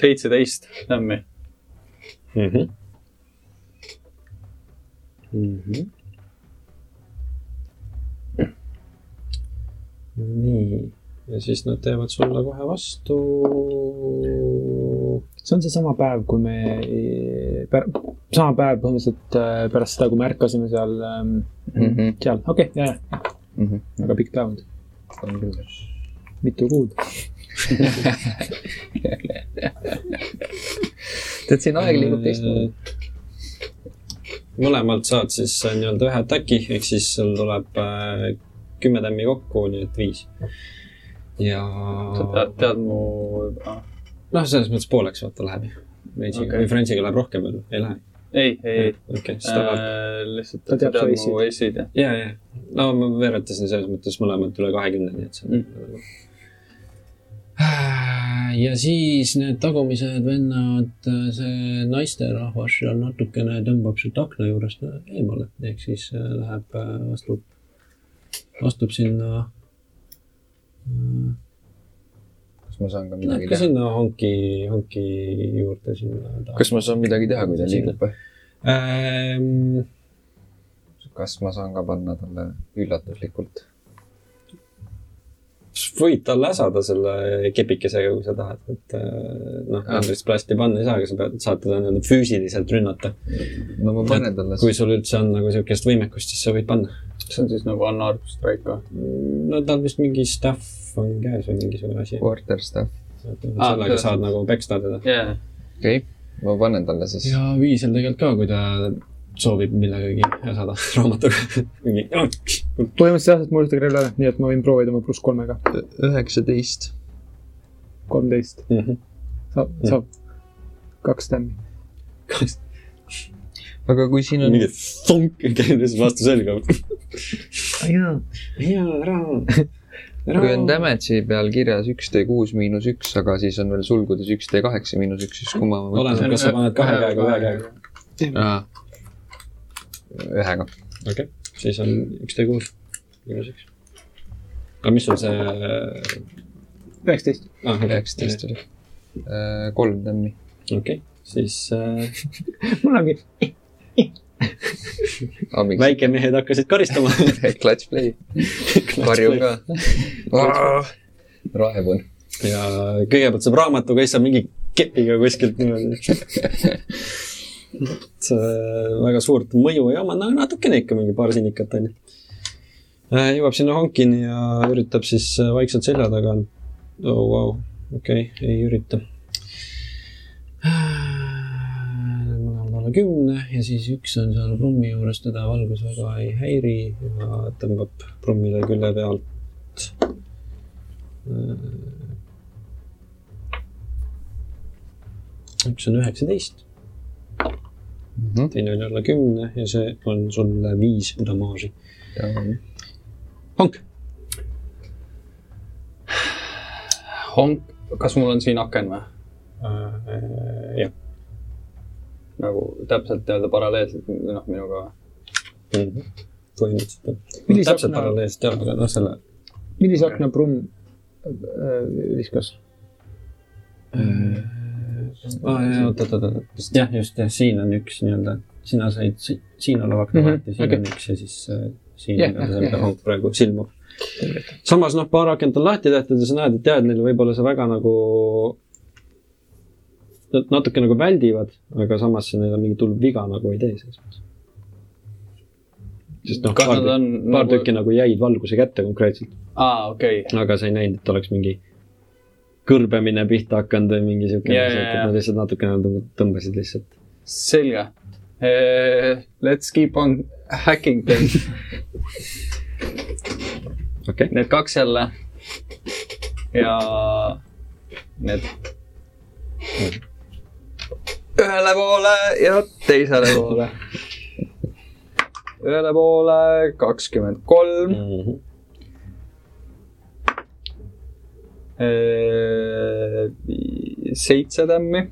seitseteist lämmi mm. -hmm. Mm -hmm. nii, ja siis nad teevad sulle kohe vastu. see on seesama päev, kui me, sama päev põhimõtteliselt äh, pärast seda, kui me ärkasime seal mm, -hmm. seal, okei okay,, ja, ja mm. -hmm. väga pikk päev on mitu kuud tead, siin aeg liigub teistmoodi. mõlemalt saad siis äh, nii-öelda ühe attack'i, ehk siis sul tuleb äh, kümme tämmi kokku, nii et viis. ja. sa tead, tead mu noh, selles mõttes pooleks vaata läheb ju. Range'iga okay. või Frenchiga läheb rohkem veel, ei lähe? ei, ei, ei. okei, siis ta läheb äh,. lihtsalt, ta teab mu AC-d, jah? ja, ja, no ma veeretasin selles mõttes mõlemad üle kahekümne, nii et see on mm ja siis need tagumised vennad, see naisterahvas seal natukene tõmbab sealt akna juurest eemale, ehk siis äh, läheb, astub astub sinna mm, kas ma saan ka Läheb midagi ka teha? sinna honki, honki juurde sinna. kas ma saan midagi teha, kui ta liigub või? ähm,? kas ma saan ka panna talle üllatuslikult? Võid talle äsada selle kepikesega, kui sa tahad, et äh, noh, Ah. Andrist plasti panna ei saa, aga sa pead, saad teda nii-öelda füüsiliselt rünnata. no ma panen talle kui sul üldse on nagu niisugust võimekust, siis sa võid panna. see on siis nagu unarmed strike või? no tal vist mingi staff on käes või mingisugune asi. quarter staff. Ah, sellega see- saad nagu peksta teda. okei ma panen talle siis. ja viisel tegelikult ka, kui ta soovib millegagi äsada raamatuga. mingi. põhimõtteliselt jah, et mul ühtegi relva ei ole, nii et ma võin proovida oma pluss kolmega. üheksateist. kolmteist, saab, saab kaks tämmi. aga kui siin on mingi funk käib siis vastu selga. jaa. jaa, ära. kui on damage'i peal kirjas üks D kuus miinus üks, aga siis on veel sulgudes üks D kaheksa miinus üks, siis kumma ma oleneb, kas sa paned kahe käega või ühe käega. Ühega. okei okay., siis on üks tee kuus, miinus üks. aga mis sul see üheksateist. ah,? üheksateist oli. kolm tämmi. okei okay., siis äh, mul ongi, abiks. väikemehed hakkasid karistama. Clutch play. karjun ka. raevun. ja kõigepealt saab raamatuga, siis saab mingi kepiga kuskilt niimoodi. et äh, väga suurt mõju ei oma, no natukene ikka mingi paar sinikat onju. jõuab sinna honkini ja üritab siis äh, vaikselt selja taga. oh vau, okei ei ürita. mõlemal alla kümne ja siis üks on seal Brummi juures, teda valgus väga ei häiri ja tõmbab Brummile külje pealt üks on üheksateist, teine oli alla kümne ja see on sulle viis damaaži. Honk, Honk, kas mul on siin aken või? jah. nagu täpselt nii-öelda paralleelselt noh, minuga või? Mhm. põhimõtteliselt jah. Millise täpselt akna- paralleelselt jah, aga noh, selle millise akna Brumm äh, viskas? aa jaa, oot, oot, oot, oot, jah, just, jah, siin on üks nii-öelda, sina said si- siin oleva akna Mhm, lahti, siin okei. on üks ja siis äh, siin Jah, on see, mida Honk praegu silmub. samas noh, paar akent on lahti tehtud ja sa näed, et jah, et neil võib-olla see väga nagu Nad natuke nagu väldivad, aga samas see neil on mingi hull viga nagu ei tee selles mõttes. sest noh, paar, paar tükki nagu jäid valguse kätte konkreetselt, aa, okei okay., aga sa ei näinud, et oleks mingi kõrbemine pihta hakanud või mingi siuke Jaa, asi, et nad lihtsalt natukene nagu tõmbasid lihtsalt. selge. Let's keep on hacking them. okei okay., Need kaks jälle. ja need ühele poole ja teisele poole. ühele poole kakskümmend kolm, seitse tämmi.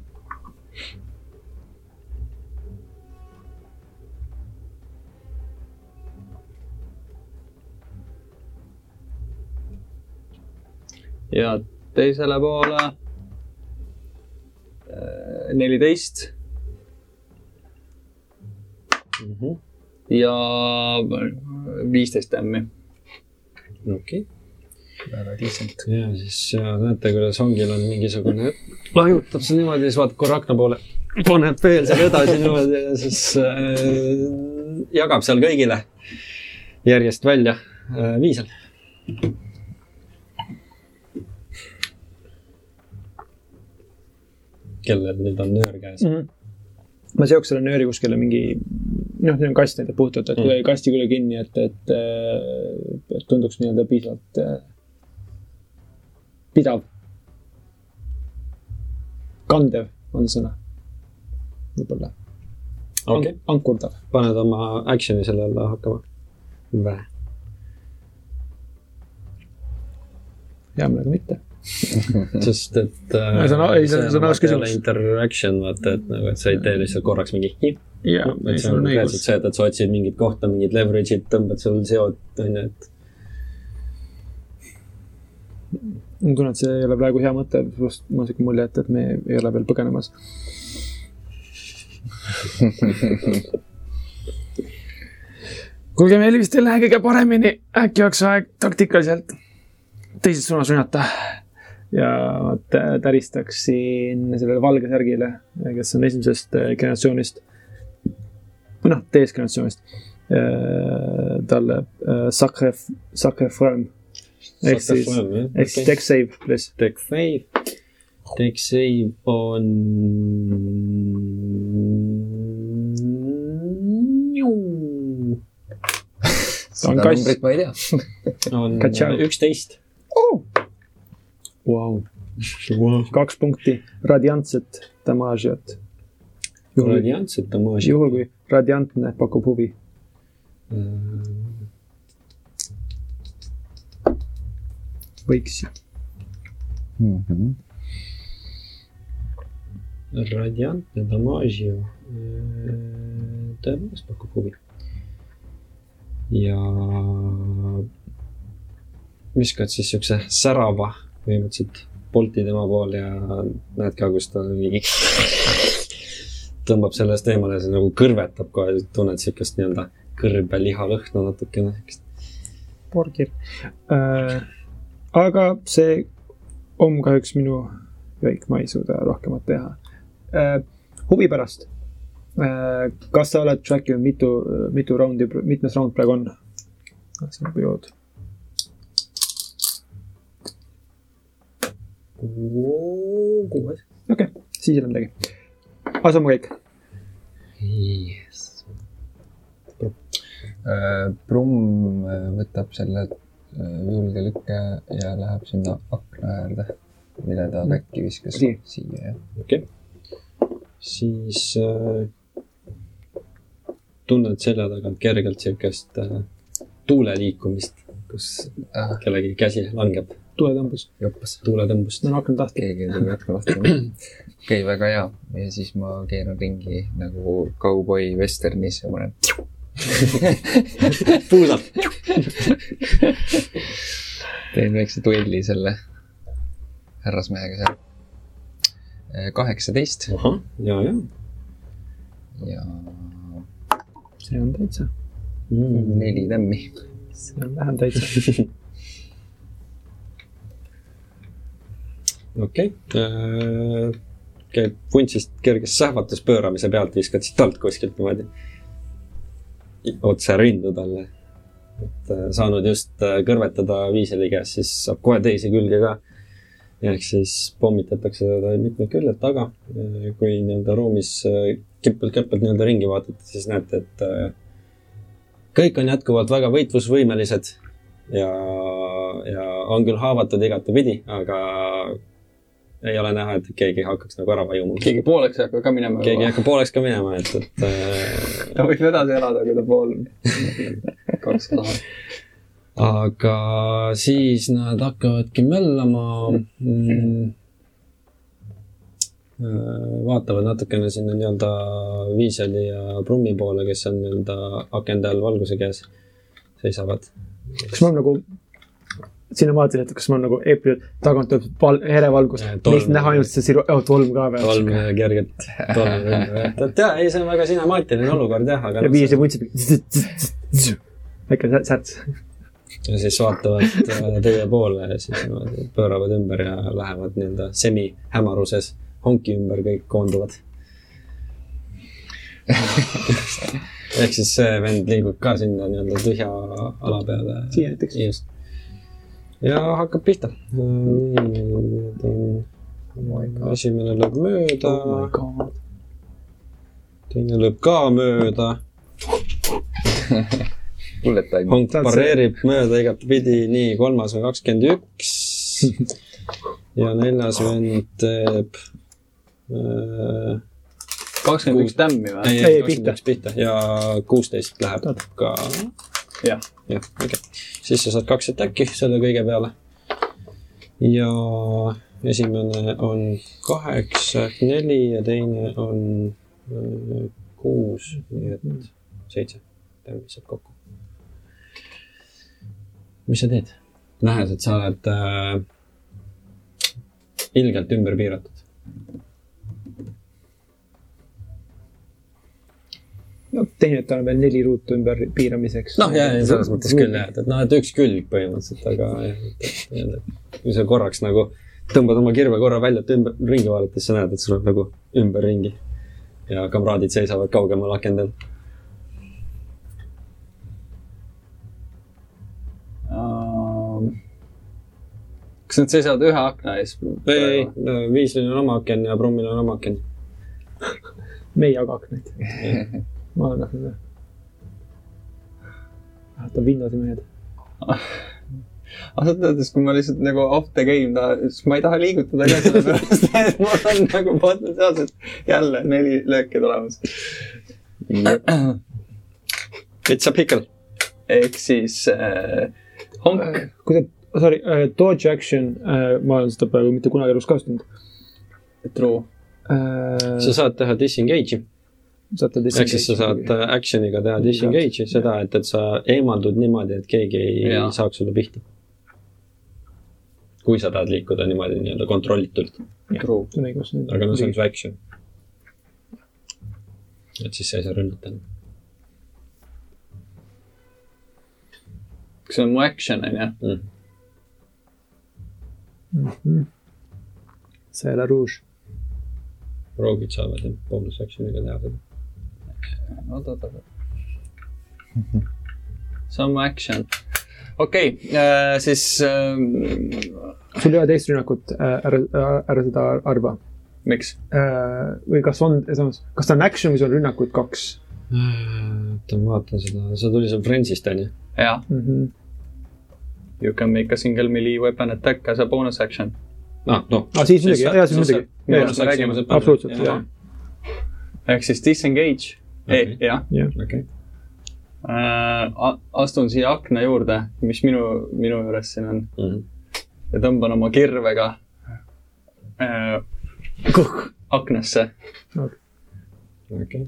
ja teisele poole äh, neliteist Mm -hmm. ja viisteist tämmi. okei väga okay.. ja siis ja näete, kuidas Hongil on mingisugune, lajutab seal niimoodi, siis vaatab korra akna poole, paneb veel seal edasi niimoodi ja siis äh, jagab seal kõigile järjest välja äh, viisel. kellel nüüd on nöör käes mm. ma seoks selle nööri kuskile mingi, noh, siin on kast näiteks puhtalt, et Mm. kasti külge kinni, et, et, et tunduks nii-öelda piisavalt äh, pidav. kandev on sõna. võib-olla okay., ankurdav. paned oma action'i selle alla hakkama. Vä? hea meelega mitte. sest et äh, see on- ei, see on- see on aus küsimus. interaction, vaata, et nagu, et sa ei tee lihtsalt korraks mingi hi- jaa et see on konkreetselt see, et, et sa otsid mingit kohta, mingit leverage'it, tõmbad seal seod, onju, et ma tunnen, et see ei ole praegu hea mõte, pluss mul on siuke mulje, et, et me ei ole veel põgenemas. kuulge, meil vist ei lähe kõige paremini, äkki oleks aeg taktikaliselt teises suunas rünnata. ja ma tä- täristaksin sellele valgesärgile, kes on esimesest äh, generatsioonist või noh, teisest generatsioonist. talle äh, Sacre, Sacre Firm ehk siis, ehk siis deck save, please. Deck save. Deck save on. on seda numbrit ma ei tea. on üksteist. Vau, kaks punkti radiantset damaažiat. radiantset damaaži. juhul kui radiantne pakub huvi. Võiks ju. Mhm. radiantne damaaži. tõepoolest pakub huvi. ja viskad siis siukse särava põhimõtteliselt bolti tema poole ja näed ka, kus ta mingi tõmbab sellest eemale, see nagu kõrvetab kohe, tunned siukest nii-öelda kõrbeliha lõhna natukene. porgir äh,. Aga see on kahjuks minu veik, ma ei suuda rohkemat teha äh,. huvi pärast äh,. kas sa oled track inud mitu, mitu raundi, mitmes round praegu on? see on jood. kuues. okei okay,, siis ei ole midagi. asume kõik. Yes. Brumm äh, võtab selle äh, julge lükke ja läheb sinna akna äärde, mille ta käkki viskas Siia. siia, jah. okei okay.. siis äh, tunned selja tagant kergelt siukest äh, tuule liikumist, kus Ah, kellegi käsi langeb tuletõmbus. joppas. tuuletõmbust. no akna tahti. keegi ei tule jätku lahti. okei, väga hea. ja siis ma keeran ringi nagu kauboi vesternis ja panen. puusalt. teen väikse duelli selle härrasmehega seal. kaheksateist ahah, ja, ja ja see on täitsa, mm.. neli tämmi. see on vähem täitsa. okei okay., käib vuntsist kerges sähvatus pööramise pealt, viskad siit alt kuskilt niimoodi otse rindu talle. Et äh, saanud just äh, kõrvetada viiseli käest, siis saab kohe teise külge ka. ehk siis pommitatakse teda mitmelt küljelt taga. kui nii-öelda ruumis äh, kippelt-käppelt nii-öelda ringi vaatate, siis näete, et äh, kõik on jätkuvalt väga võitlusvõimelised ja, ja on küll haavatud igatepidi, aga ei ole näha, et keegi hakkaks nagu ära vajuma. keegi pooleks ei hakka ka minema. keegi ei hakka pooleks ka minema, et, et äh, ta võib edasi elada, kui ta pool kaks taha. aga siis nad hakkavadki möllama mm,. vaatavad natukene sinna nii-öelda Viiseli ja Brummi poole, kes on nii-öelda akende all valguse käes seisavad. kas ma nagu, sinna vaatasin, et kas ma nagu April tagant tuleb val-, herevalgus, neist näha ainult see siru-, oh tolm ka veel. tolm ja kergelt tolm et jaa, ei, see on väga sinemaatiline olukord jah, aga ja viis ja vuntsib. väike sä- särts. ja siis vaatavad äh, teie poole ja siis niimoodi pööravad ümber ja lähevad nii-öelda semihämaruses honki ümber kõik koonduvad. ehk siis see vend liigub ka sinna nii-öelda tühja ala peale. Siia näiteks. just. Ja hakkab pihta. esimene lööb mööda. Oh teine lööb ka mööda, bullet time. honk pareerib mööda igatepidi, nii, kolmas on kakskümmend üks. Ja neljas vend teeb äh, kakskümmend üks tämmi või? ei, Ei, pihta. pihta. Ja kuusteist läheb ka, jah, jah, okei okay.. siis sa saad kaks attack'i selle kõige peale. ja esimene on kaheksa ehk neli ja teine on äh, kuus, nii et seitse. teeme lihtsalt kokku. mis sa teed? nähes, et sa oled äh, ilgelt ümber piiratud. No tal on veel neli ruutu ümber piiramiseks. noh, ja, ja selles mõttes küll jah, et, et noh, et üks külg põhimõtteliselt, aga jah, kui sa korraks nagu tõmbad oma kirve korra välja, et ümber, ringi vaadata, siis sa näed, et sul on nagu ümberringi. ja kamraadid seisavad kaugemal akendel. kas nad seisavad ühe akna ees? ei, ei, Viislil on oma aken ja Brummil on oma aken. me ei jaga aknaid. Ma olen aknaid. vaata, Windowsi mehed. ausalt öeldes, kui ma lihtsalt nagu off the game tahan, siis ma ei taha liigutada ka sellepärast, et mul on nagu potentsiaalselt jälle neli lööki tulemas. It's a pickle. ehk siis äh, honk, kui sa, sorry uh,, dodge action uh,, ma olen seda praegu mitte kunagi elus kasutanud true. uh,. sa saad teha disengage'i. Ehk siis sa saad äh, action'iga teha disengage'i, seda, et, et sa eemaldud niimoodi, et keegi ei ja. Saaks sulle pihta. kui sa tahad liikuda niimoodi nii-öelda kontrollitult, on aga no see on su action. et siis sa ei saa rünnata enam. see on mu action, onju. Mhm. see La Rouge. roogid saavad jah bonus action'iga teha seda. oot, oot, oot. on mu action. okei okay,, siis äh, sul ei ole teist rünnakut, ära, ära seda arva. miks? või kas on, kas ta on action või sul on rünnakuid kaks oota, ma vaatan seda, see tuli seal Friendsist onju. jaa, mm? -hmm. you can make a single melee weapon attack as a bonus action. ah, noh. Ah, siis muidugi, jaa, siis muidugi. Absoluutselt, jaa. ehk siis disengage jah okei. äh,. astun siia akna juurde, mis minu, minu juures siin on Mhm. ja tõmban oma kirvega äh, aknasse. okei.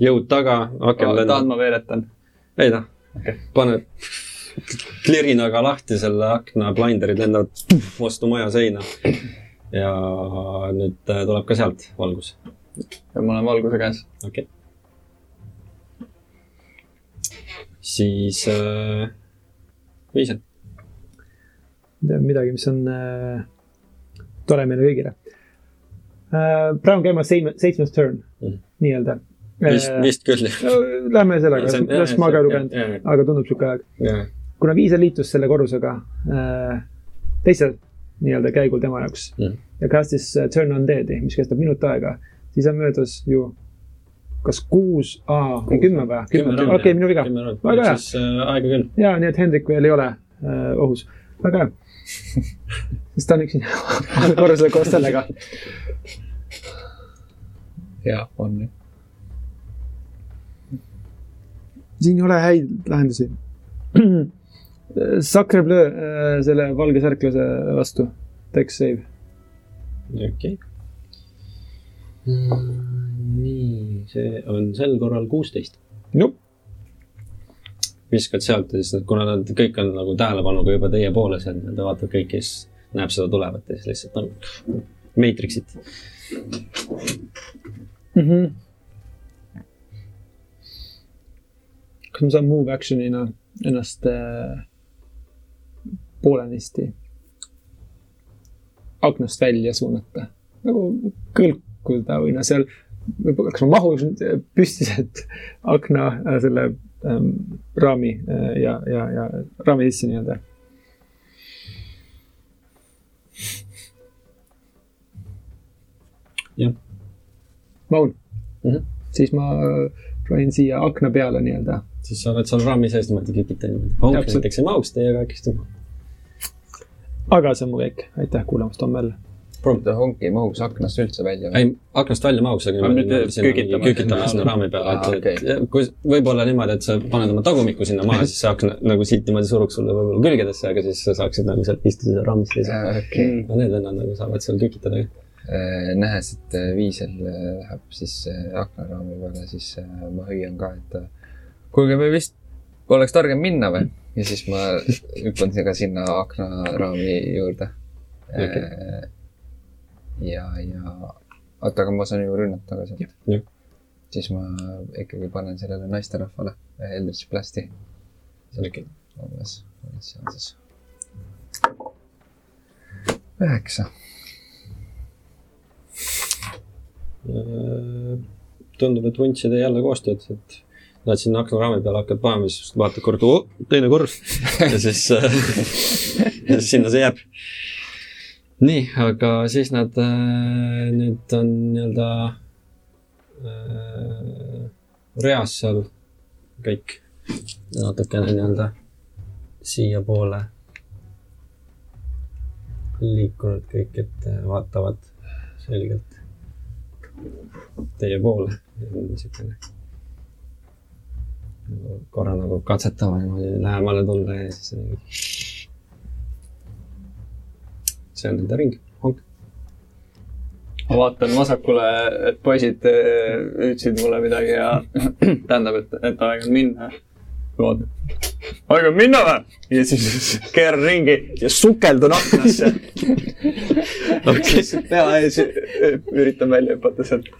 jõud taga, aken tahad lendab. ma veeretan? ei Okei. okay.. pane klirinaga lahti selle akna, blinderid lendavad vastu maja seina. ja nüüd äh, tuleb ka sealt valgus. ja mul on valguse käes. okei okay.. Siis äh, Viisel. midagi, mis on äh, tore meile kõigile äh,. praegu on käimas seitsme, seitsmes turn mm. nii-öelda. vist, vist küll. Lähme sellega, See las ma ka ei lugenud, aga tundub sihuke aeg. kuna Viisel liitus selle korrusega äh, teisel nii-öelda käigul tema jaoks Mhm. ja castis äh, Turn on Dead'i, mis kestab minut aega, siis on möödas ju kas kuus, või kümme või? okei, minu viga. Väga hea. siis äh, aega küll. ja nii, et Hendrik veel ei ole äh, ohus. väga hea. sest ta on üksinda korrusel koos sellega. jaa, on jah. siin ei ole häid lahendusi. Sacre Bleu äh, selle valge särklase vastu, Dex save. okei. nii, see on sel korral kuusteist. noh, viskad sealt ja siis, kuna nad kõik on nagu tähelepanuga juba teie poole seal, ta vaatab kõiki, kes näeb seda tulevat ja siis lihtsalt nagu Matrixit. mm. -hmm. kas ma saan move action'ina ennast äh, poolenisti aknast välja suunata? nagu kõlkuda või noh, seal, kas ma mahun püsti sealt akna äh, selle ähm, raami äh, ja, ja, ja raami sisse nii-öelda? jah, mahun mm. -hmm. siis ma äh, proovin siia akna peale nii-öelda siis sa oled seal raami sees niimoodi kükita niimoodi. Täpselt. näiteks ei mahuks teiega äkki maha. aga see on mu kõik, aitäh kuulamast, homme jälle. Honk ei mahuks aknast üldse välja. ei, aknast välja mahuks, aga niimoodi mitte niimoodi sinna raami peale, Aa, et, et kui võib-olla niimoodi, et sa paned oma tagumikku sinna maha, siis see akna nagu siit niimoodi suruks sulle võib-olla külgedesse, aga siis sa saaksid nagu sealt istuda seal raamis sees. okei, aga need vennad nagu saavad seal kükitada ka. nähes, et äh, Viisel äh, läheb siis aknaraami peale, siis ma hüüan ka, et kuulge, me vist oleks targem minna või? ja siis ma hüppan ka sinna aknaraami juurde Okei. okay.. ja, ja oota, aga ma saan ju rünnata ka sealt siis ma ikkagi panen sellele naisterahvale Eldritch Blasti. Umbes, mis see on siis? üheksa. Äh, tundub, et vuntsid ei jälle koostööd, et lähed sinna aknaraami peale, hakkad panema, siis vaatad kord oh,, teine korrus ja siis äh,, ja siis sinna see jääb. nii, aga siis nad äh, nüüd on nii-öelda äh, reas seal kõik natukene nii-öelda siiapoole liikunud kõik, et äh, vaatavad selgelt teie poole. niisugune korra nagu katsetama niimoodi lähemale tulla ja siis. See on nende ring, honk. ma vaatan vasakule, et poisid eh, ütlesid mulle midagi ja tähendab, et, et aeg on minna. vaatan, aeg on minna või? ja siis keeran ringi ja sukeldun aknasse. pea ees, üritan välja hüpata sealt.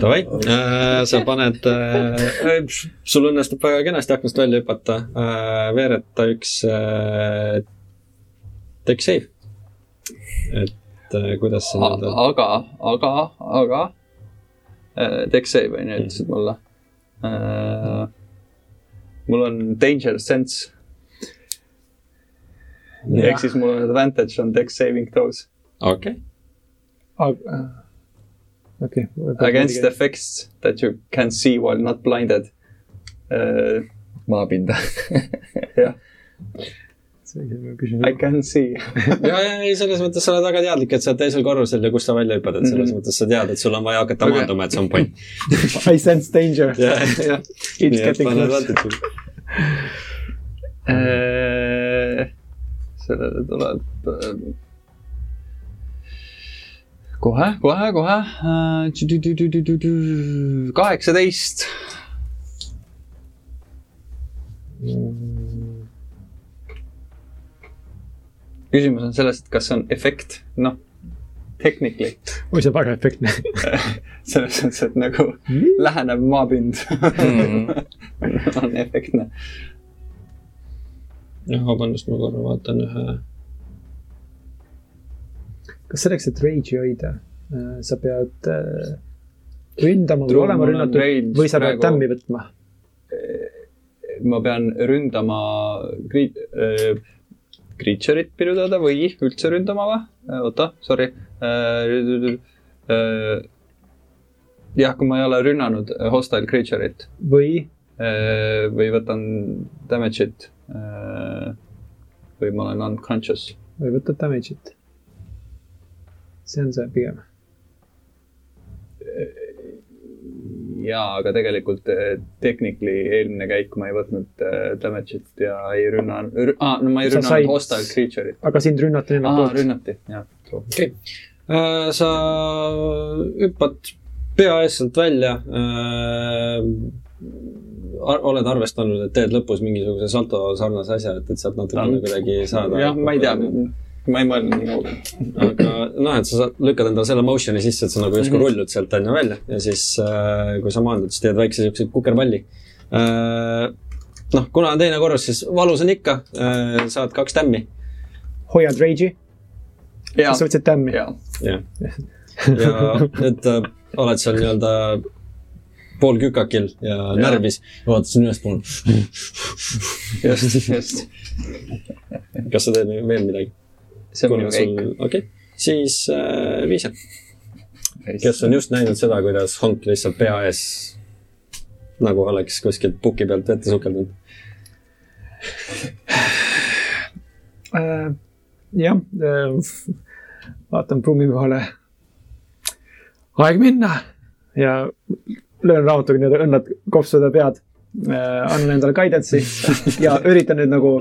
Davai äh,, sa paned äh,, sul õnnestub väga kenasti aknast välja hüpata äh,, veereta üks äh, deck save. Et äh, kuidas see nii-öelda, aga, aga, aga äh, Dex save on ju, ütlesid mulle äh,. mul on danger sense ehk siis mul on advantage on Dex saving throws okei aga, okei. against effects that you can see while not blinded uh,. maapinda. jah, see oli mu küsimus I. can see. ja, ja ei, selles mõttes sa oled väga teadlik, et sa oled teisel korrusel ja kust sa välja hüppad, et selles Mhm. mõttes sa tead, et sul on vaja hakata Aga- maanduma, et see on point. I sense danger. jah, jah. It's getting close. Uh, sellele tuleb uh, kohe, kohe, kohe uh,. kaheksateist. Küsimus on selles, et kas see on efekt, noh, technically, oi, see on väga efektne. selles mõttes, et nagu lähenev maapind on efektne. jah, vabandust, ma korra vaatan ühe. kas selleks, et rage'i hoida, sa pead äh, ründama või olema rünnatud või sa pead praegu- tämmi võtma? ma pean ründama kri-, creature'it pidurdada või üldse ründama või? oota, sorry. jah, kui ma ei ole rünnanud hostile creature'it või või võtan damage'it või ma olen unconscious. või võtad damage'it. see on see pigem. jaa, aga tegelikult eh, technically eelmine käik ma ei võtnud eh, damage'it ja ei rünnanud rü-, ah, no ma ei Sa rünnanud said- hostile creature'it. aga sind rünnati aa, poolt. rünnati, jah, okei okay.. sa hüppad pea ees sealt välja äh,. oled arvestanud, et teed lõpus mingisuguse salto sarnase asja, et, et sealt natukene kuidagi saada. jah, ma ei tea, ma ei mõelnud nii kaugele. aga noh, et sa saad- lükkad endale selle motion'i sisse, et sa nagu justkui Mhm. rullud sealt onju välja ja siis äh, kui sa maandud, siis teed väikse siukse kukerpalli äh,. noh, kuna on teine korrus, siis valus on ikka äh,, saad kaks tämmi. hoiad rage'i, sa, võtsid tämmi? jah, ja et äh, oled seal nii-öelda pool kükakil ja, ja. närvis, vaatasin ülespoole. just, just. kas sa teed veel midagi? See on minu käik. okei okay., siis äh, Viisa, kes on just näinud seda, kuidas Honk lihtsalt pea ees nagu oleks kuskilt puki pealt vette sukeldunud. Äh, jah äh,, vaatan Brumi poole. aeg minna ja löön raamatuga nii-öelda õnnad kopsuda pead äh,. annan endale guidance'i ja üritan nüüd nagu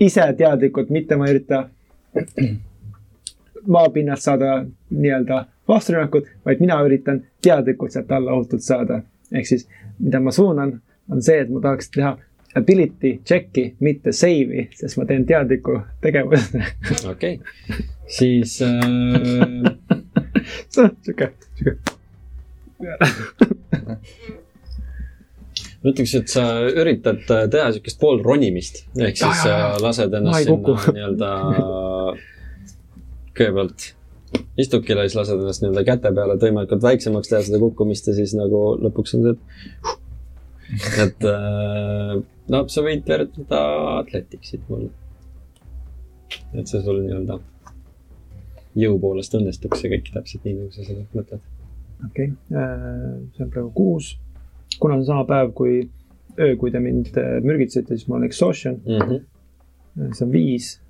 ise teadlikult, mitte ma ei ürita maapinnalt saada nii-öelda vasturünnakut, vaid mina üritan teadlikult sealt alla ohutult saada. ehk siis, mida ma suunan, on see, et ma tahaks teha ability check'i, mitte save'i, sest ma teen teadlikku tegevust. okei siis äh, sihuke, sihuke. ma ütleks, et sa üritad teha siukest pool ronimist, ehk Ja, siis ja, ja. sa lased Ma ennast sinna nii-öelda kõigepealt istukile, siis lased ennast nii-öelda käte peale, et võimalikult väiksemaks teha seda kukkumist ja siis nagu lõpuks on see, et et äh, no sa võid veeretada Athletics'it mulle. et see sul nii-öelda jõu poolest õnnestuks see kõik täpselt nii, nagu sa seda mõtled. okei, see on praegu kuus. Kuna on sama päev kui öö, kui te mind äh, mürgitasite, siis mul on exhaustion, Mm -hmm. see on viis.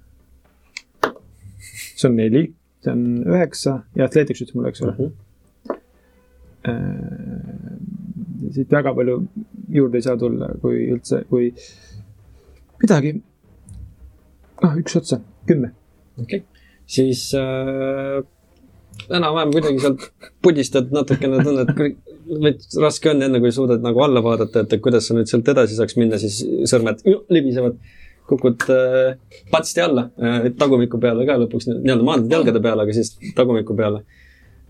see on neli, see on üheksa ja Athletics ütles mulle, eks ole. siit väga palju juurde ei saa tulla, kui üldse, kui midagi. noh, üks otsa, kümme. okei okay., siis äh, enam-vähem kuidagi sealt pudistad natukene, tunned, raske on enne, kui suudad nagu alla vaadata, et kuidas sa nüüd sealt edasi saaks minna, siis sõrmed ju, libisevad, kukud äh, patsti alla äh,, tagumiku peale ka lõpuks nii-öelda maandad jalgade peale, aga siis tagumiku peale.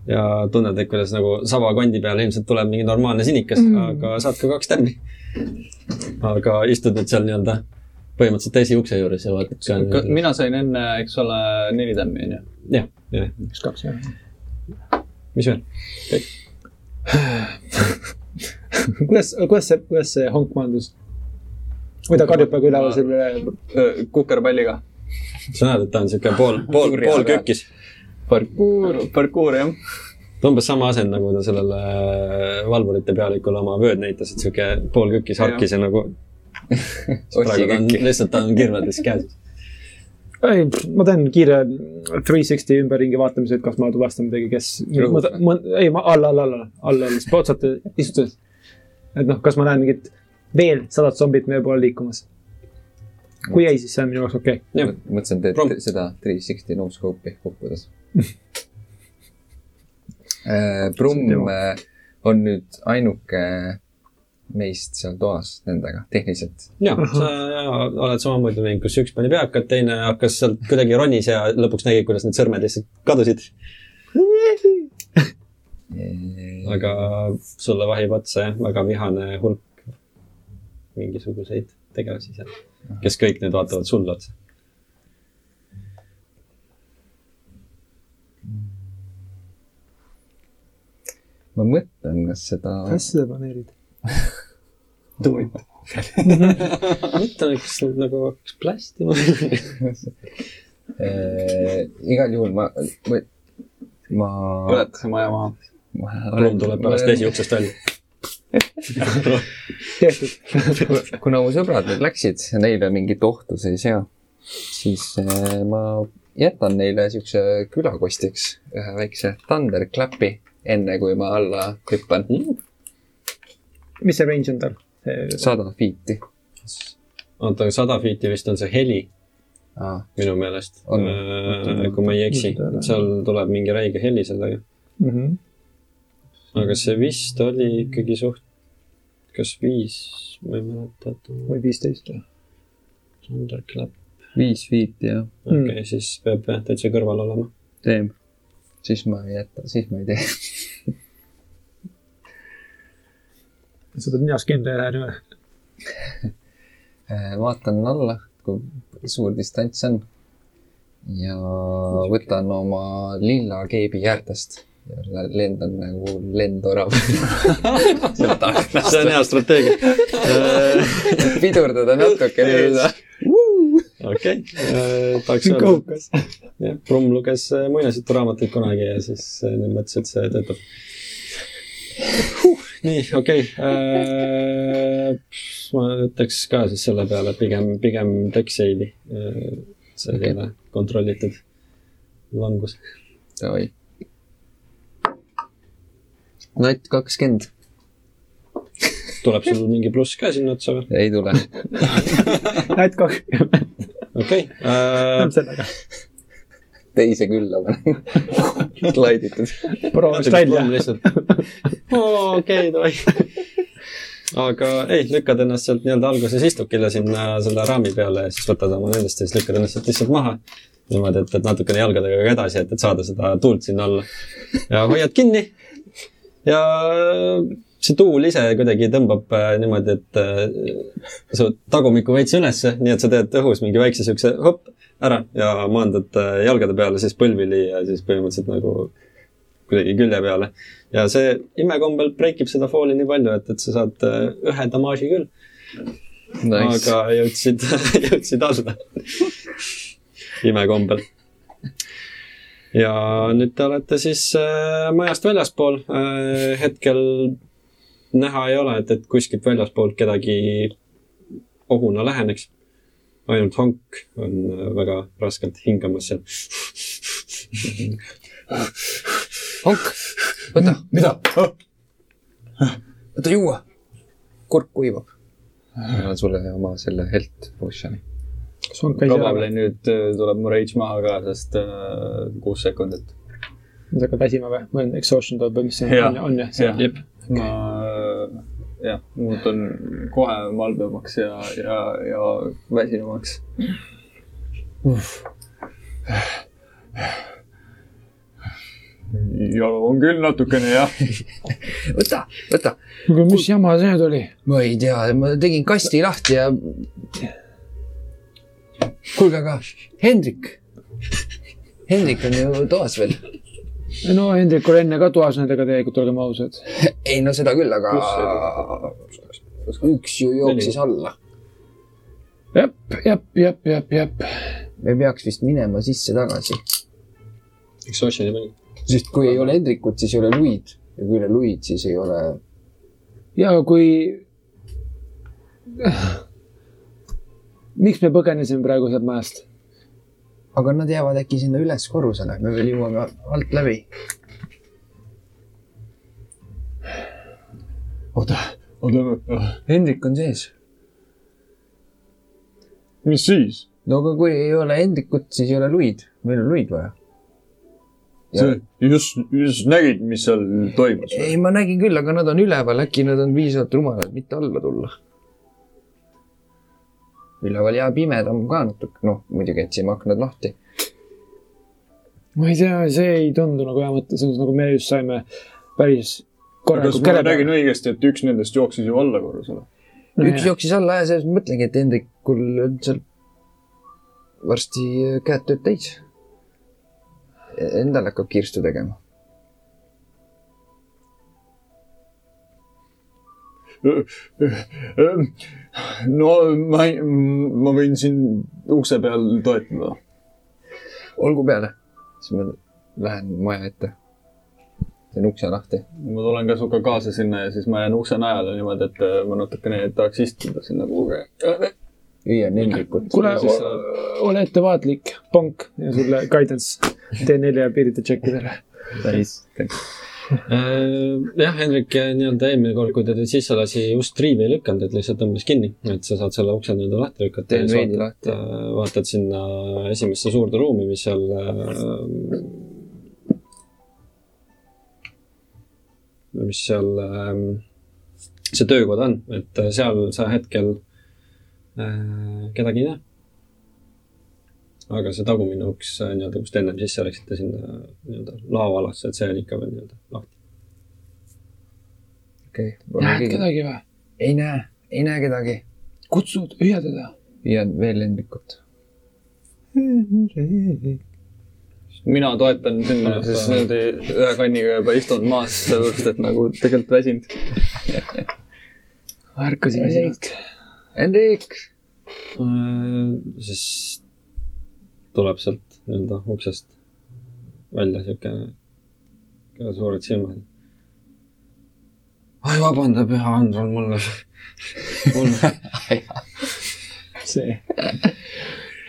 ja tunned, et kuidas nagu savakondi peale ilmselt tuleb mingi normaalne sinikas mm., aga saad ka kaks tämmi. aga istud nüüd seal nii-öelda põhimõtteliselt esiukse juures ja vaatad ka. mina sain enne, eks ole, neli tämmi, onju. jah, jah, üks, kaks, jah. mis veel? kuidas, kuidas see, kuidas see honk maandus? või ta karjub praegu üleval selle, kukerpalliga. sa näed, et ta on siuke pool, pool, pool kökis. parkuur, parkuur jah. ta on umbes sama asend, nagu ta sellele valvurite pealikule oma vööd näitas, et siuke pool kökis harkis ja nagu. praegu ta on, lihtsalt ta on kirvedes käes. ei, ma teen kiire three sixty ümberringi vaatamise, et kas ma tuvastan midagi, kes, ei, ma alla, alla, alla, alla, alla, otsad istudes. et noh, kas ma näen mingit veel sadat zombit meie poole liikumas. kui ei, siis see on minu jaoks okei okay.. mõtlesin, et Prom- teed seda three sixty no scope'i kukkudes. Brumm äh, on nüüd ainuke meist seal toas nendega, tehniliselt. ja sa oled samamoodi näinud, kus üks pani peakat, teine hakkas sealt kuidagi ronis ja lõpuks nägi, kuidas need sõrmed lihtsalt kadusid. aga sulle vahib otsa jah, väga vihane hulk mingisuguseid tegelasi seal, kes kõik nüüd vaatavad sulle otsa. ma mõtlen, kas seda, kas seda planeerid? mõtlen, kas nad nagu hakkaks plästima. äh, igal juhul ma, ma, ma. põleta see maja maha. Ruum tuleb pärast esiuksest välja. tehtud. kuna mu sõbrad nüüd läksid neile mingit ohtu see ei sea, siis äh, ma jätan neile siukse külakostiks ühe väikse thunderclap'i, enne kui ma alla hüppan. Mis see range on tal? sada feet'i oota, aga sada feet'i vist on see heli ah,. minu meelest. On. kui ma ei eksi seal tuleb mingi räige heli sellega. Mhm. aga see vist oli ikkagi suht, kas viis, ma ei mäleta, et või viisteist või? Thunderclap, viis feet'i jah, okei okay,, siis peab jah täitsa kõrval olema. teen. siis ma ei jäta, siis ma ei tee. sa pead ninast kinni jääma. Äh, vaatan alla, kui suur distants on. ja võtan oma lilla keebi äärtest ja lendan nagu lendorav sealt aknast. see on hea strateegia. pidurdada natukene seda. okei, tahaks öelda, kaukas. jah, Brumm luges äh, muinasjuturaamatuid kunagi ja siis äh, mõtles, et see töötab. nii, okei okay.. ma ütleks ka siis selle peale pigem, pigem Dexaili. see ei Okei. ole kontrollitud langus. Davai. natt kakskümmend, tuleb sul mingi pluss ka sinna otsa või? ei tule. näed kakskümmend, okei okay. sellega. Teise külla panen. klaiditud. proovist välja. lihtsalt. okei, davai. aga ei, lükkad ennast sealt nii-öelda alguses istukile sinna selle raami peale ja siis võtad oma nendest ja siis lükkad ennast sealt lihtsalt maha. niimoodi, et, et natukene jalgadega ka edasi, et, et saada seda tuult sinna alla. ja hoiad kinni ja see tuul ise kuidagi tõmbab äh, niimoodi, et äh, su tagumikku veits ülesse, nii et sa teed õhus mingi väikse siukse hopp ära ja maandud äh, jalgade peale siis põlvili ja siis põhimõtteliselt nagu kuidagi külje peale. ja see imekombel breikib seda fooli nii palju, et, et sa saad äh, ühe damaaži küll, Nice. aga jõudsid, jõudsid alla. imekombel. ja nüüd te olete siis äh, majast väljaspool äh,. hetkel näha ei ole, et, et kuskilt väljaspoolt kedagi ohuna läheneks. ainult honk on äh, väga raskelt hingamas seal. Honk, võta, mida? võta juua. kurk kuivab. ma annan sulle oma selle health potion'i. probably nüüd äh, tuleb mu rage maha ka, sest kuus sekundit. sa hakkad väsima või? ma olen exhaustion tuleb või mis see on, on jah? Jah. ma jah, muutun kohe malbemaks ja, ja, ja väsinumaks. jalu on küll natukene jah. võta, võta. kuule, mis jama see nüüd oli? ma ei tea, ma tegin kasti lahti ja. kuulge, aga Hendrik. Hendrik on ju toas veel. No Hendrik oli enne ka toas nendega tegelikult, olgem ausad. ei no seda küll, aga üks ju jooksis alla. jep, jep, jep, jep, jep. me peaks vist minema sisse-tagasi, üks oceani pani. sest kui ei ole Hendrikut, siis ei ole Luid ja kui ei ole Luid, siis ei ole. ja kui. miks me põgenesime praegu sealt majast? Aga nad jäävad äkki sinna üles korrusele, me veel jõuame alt läbi. oota, oota, Hendrik on sees. mis siis? no aga kui ei ole Hendrikut, siis ei ole Luid, meil on Luid vaja. sa just, just nägid, mis seal toimus? ei, ma nägin küll, aga nad on üleval, äkki nad on piisavalt rumalad, mitte alla tulla. Üleval ja pimedam ka natuke, noh muidugi jätsime aknad lahti. ma ei tea, see ei tundu nagu hea mõte, selles nagu me just saime päris kas korralikult ma kere nägin peale. õigesti, et üks nendest jooksis ju alla korrusele? üks jooksis alla ja selles mõtlengi, et Hendrikul on seal varsti käed tööd täis. Endal hakkab kirstu tegema. No ma ma võin siin ukse peal toetada. olgu peale, siis ma lähen maja ette. teen ukse lahti. ma tulen ka sinuga kaasa sinna ja siis ma jään ukse najale niimoodi, et äh, ma natukene tahaks istuda sinna kuhugi. hüüan Hendrikut. kuule Ja ole ettevaatlik, pank ja sulle guidance T4 ability checkidele. päris. jah, Hendrik nii-öelda eelmine kord, kui ta teid sisse lasi, just riivi ei lükanud, et lihtsalt tõmbas kinni, et sa saad selle ukse nii-öelda lahti lükata. Teen veidi lahti. vaatad sinna esimesse suurde ruumi, mis seal äh, mis seal ähm, see töökoda on, et seal sa hetkel äh, kedagi ei näe. Aga see tagumine uks äh, nii-öelda, kust ennem sisse läksite sinna nii-öelda laoalasse, et see on ikka veel nii-öelda lahti. okei näed okay.. kedagi või? ei näe, ei näe kedagi. kutsud, hüüa teda. hüüan veel Hendrikut. mina toetan sinna siis niimoodi ühe kanniga juba istunud maas, sellepärast et nagu tegelikult väsinud. ärkasime sinult. Hendrik, Äh, siis tuleb sealt nii-öelda uksest välja siuke suured silmad. ai, vabanda, püha Andron, mulle, mulle, see.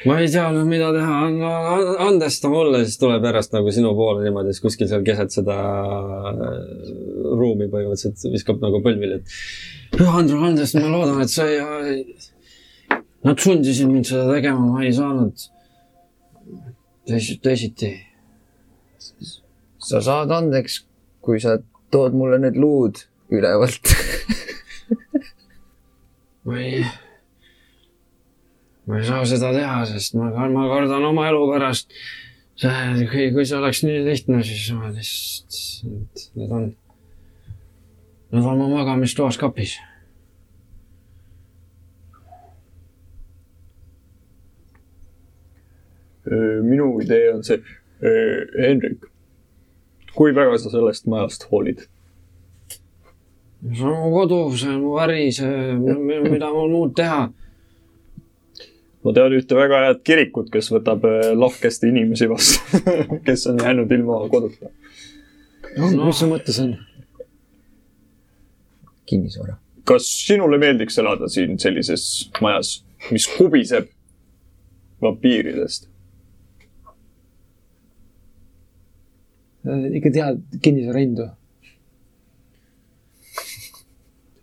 ma ei teadnud, mida teha, andesta mulle, siis tuleb järjest nagu sinu poole niimoodi, siis kuskil seal keset seda äh, ruumi põhimõtteliselt viskab nagu põlvili, et püha Andron, andesta, ma loodan, et sa ei, nad sundisid mind seda tegema, ma ei saanud teisi, teisiti. sa saad andeks, kui sa tood mulle need luud ülevalt. ma ei, ma ei saa seda teha, sest ma, ma kardan oma elu pärast. kui, kui see oleks nii lihtne, siis ma lihtsalt, need on, need on mu magamistoas kapis. Minu idee on see, Hendrik, kui väga sa sellest majast hoolid? see on mu kodu, see on mu äri, see, mida mul muud teha. ma tean ühte väga head kirikut, kes võtab eh, lahkesti inimesi vastu, kes on jäänud ilma koduta. mis su mõttes on? kinnisvara. kas sinule meeldiks elada siin sellises majas, mis kubiseb vampiiridest? Ikka tead kinnisvara hindu?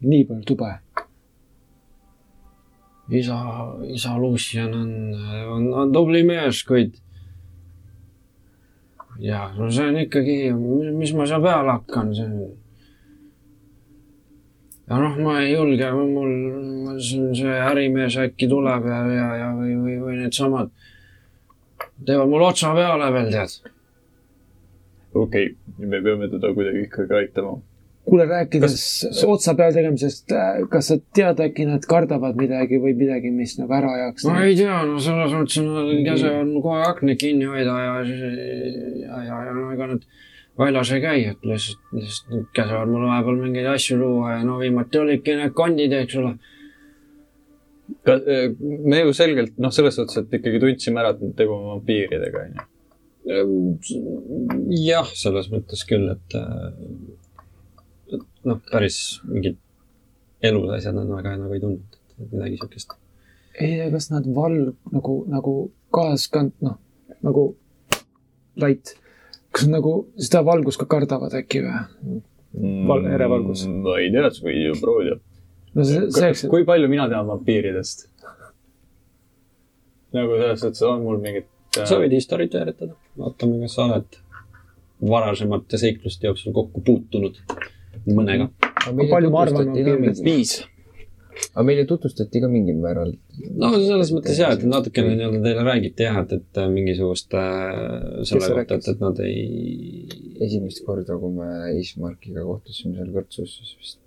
nii palju tube. isa, isa Lucian on, on, on tubli mees, kuid. ja no see on ikkagi, mis ma seal peale hakkan, see on. ja noh, ma ei julge, mul see, see ärimees äkki tuleb ja, ja, ja või, või, või needsamad teevad mul otsa peale veel, tead. Okei okay,, me peame teda kuidagi ikkagi aitama. kuule, rääkides otsa peal tegemisest, kas sa tead, äkki nad kardavad midagi või midagi, mis nagu ära ajaks? ma ei tea, no selles mõttes nad käsivad mul kogu aeg aknaid kinni hoida ja, ja, ja, ja no ega nad väljas ei käi, et lihtsalt, lihtsalt käsivad mul vahepeal mingeid asju luua ja no viimati olidki need kondid, eks ole. me ju selgelt, noh, selles suhtes, et ikkagi tundsime ära, et tegu on vampiiridega, onju. jah, selles mõttes küll, et, et noh, päris mingid elus asjad nad väga nagu ei tundnud, et midagi siukest. ei tea, kas nad val-, nagu, nagu kaaskand-, noh, nagu light, kas nad nagu seda valgust ka kardavad äkki või? Val- erevalgus. Mm, ma ei tea, sa võid ju proovida. no see, selleks, kui palju mina tean vampiiridest? nagu selles suhtes on mul mingit äh, sa võid historit veeretada, vaatame, kas sa oled varasemate seikluste jooksul kokku puutunud mõnega. palju ma arvan, on piirmets? viis. aga meile tutvustati ka mingil määral. no selles mõttes jah, et natukene nii-öelda teile räägiti jah, et, et mingisugust äh, selle kohta, et, et nad ei esimest korda, kui me Eesmarkiga kohtusime seal kõrtsus, siis vist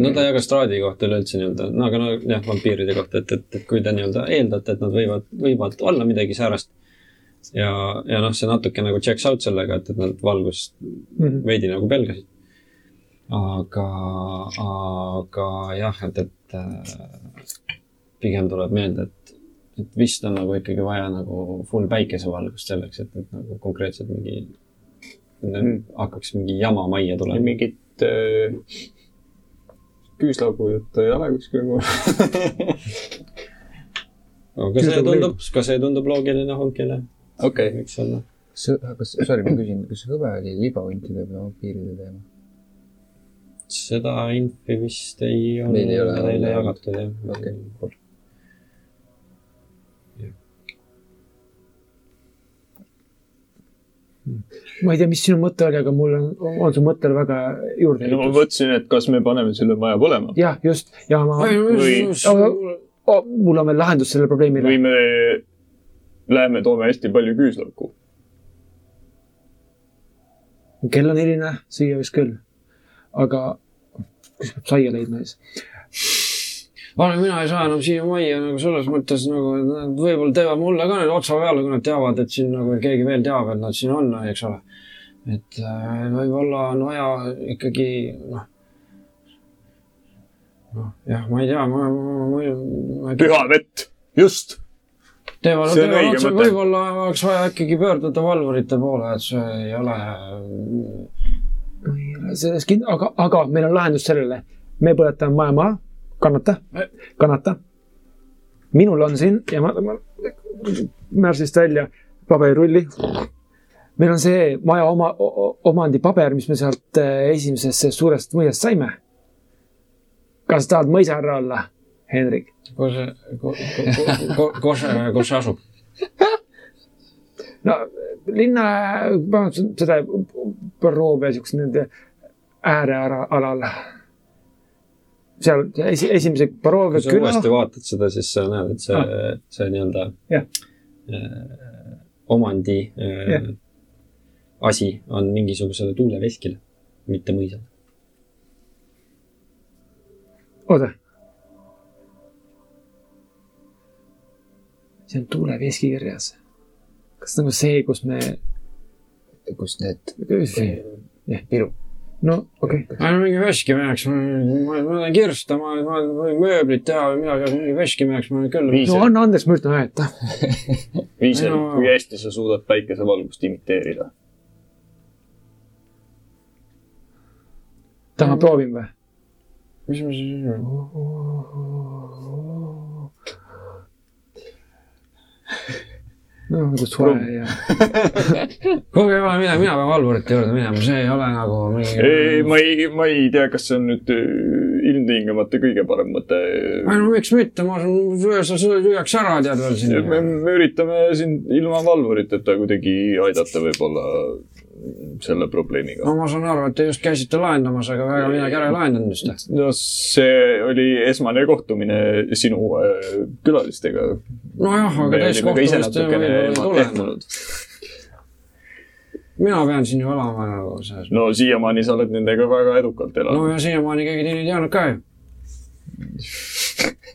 no ta jagas traadi kohta üleüldse nii-öelda, no aga no jah, vampiiride kohta, et, et, et kui te nii-öelda eeldate, et nad võivad, võivad olla midagi säärast ja, ja noh, see natuke nagu checks out sellega, et, et nad valgust Mhm. veidi nagu pelgasid. aga, aga jah, et, et äh, pigem tuleb meelde, et, et vist on nagu ikkagi vaja nagu full päikesevalgust selleks, et, et nagu konkreetselt mingi mm. hakkaks mingi jama majja tulema. mingit äh, küüslaugu juttu ei ole kuskil mul. aga see tundub, ka see tundub loogiline honkile, okei, võiks olla. kas, sorry, ma küsin, kas hõbe oli libahuntide või vampiiride teema? seda infi vist ei ole Meil ei ole neile olnud. jagatud jah. Okei, cool. Ma ei tea, mis sinu mõte oli, aga mul on, on su mõttel väga juurde no ma mõtlesin, et kas me paneme selle maja põlema jah, just, ja ma, Või- oh, mul on veel lahendus sellele probleemile või. me läheme, toome hästi palju küüslauku. kell on hiline, süüa võiks küll. aga kus peab saia leidma siis? Aga mina ei saa enam siia majja nagu selles mõttes nagu, et nad võib-olla teevad mulle ka nüüd otsa peale, kui nad teavad, et siin nagu keegi veel teab, et nad siin on, eks ole. et äh, võib-olla on vaja ikkagi noh, noh jah, ma ei tea, ma, ma, ma, ma. püha vett, just. teevad, teevad otsa, võib-olla oleks vaja ikkagi pöörduda valvurite poole, et see ei ole. ma ei ole selles kind-, aga, aga meil on lahendus sellele. me põletame maja maha, kannata, kannata. minul on siin ja ma, ma märsist välja paberirulli. meil on see maja oma, omandipaber, mis me sealt eh, esimesest suurest mõisast saime. kas tahad mõisahärra olla, Hendrik? kus kus kus see asub? no linna, seda või siukse nende äärealal. Seal esi, esimese Barovia kui sa küla uuesti vaatad seda, siis sa näed, et see Ah., see nii-öelda Jah. äh, omandi äh, Jah. asi on mingisugusele tuuleveskile, mitte mõisale. oota. see on tuuleveski kirjas. kas nagu see, kus me, kus need jah, piru, no okei okay.. no mingi veskimeheks, ma, olen kirsta, ma, ma võin mööblit teha või midagi, aga mingi veskimeheks ma olen küll. no anna andeks, ma üritan aidata. Viisel No., kui hästi sa suudad päikesevalgust imiteerida? täna ma proovin või? mis ma siis, no nagu soe ja. kuulge, ole midagi, mina pean valvurite juurde minema, see ei ole nagu mingi. ei, ma ei, ma ei tea, kas see on nüüd äh, ilmtingimata kõige parem mõte. ei no miks mitte, ma sa lüüaks ära tead veel siin. me üritame sind ilma valvuriteta kuidagi aidata võib-olla selle probleemiga no. ma saan aru, et te just käisite lahendamas, aga väga midagi ära ei lahendanud vist. no see oli esmane kohtumine sinu äh, külalistega. nojah, aga ise kohtumist ei tule. mina pean siin ju elama nagu selles. no siiamaani sa oled nendega väga edukalt no elanud. ja siiamaani keegi teine ei teadnud ka ju.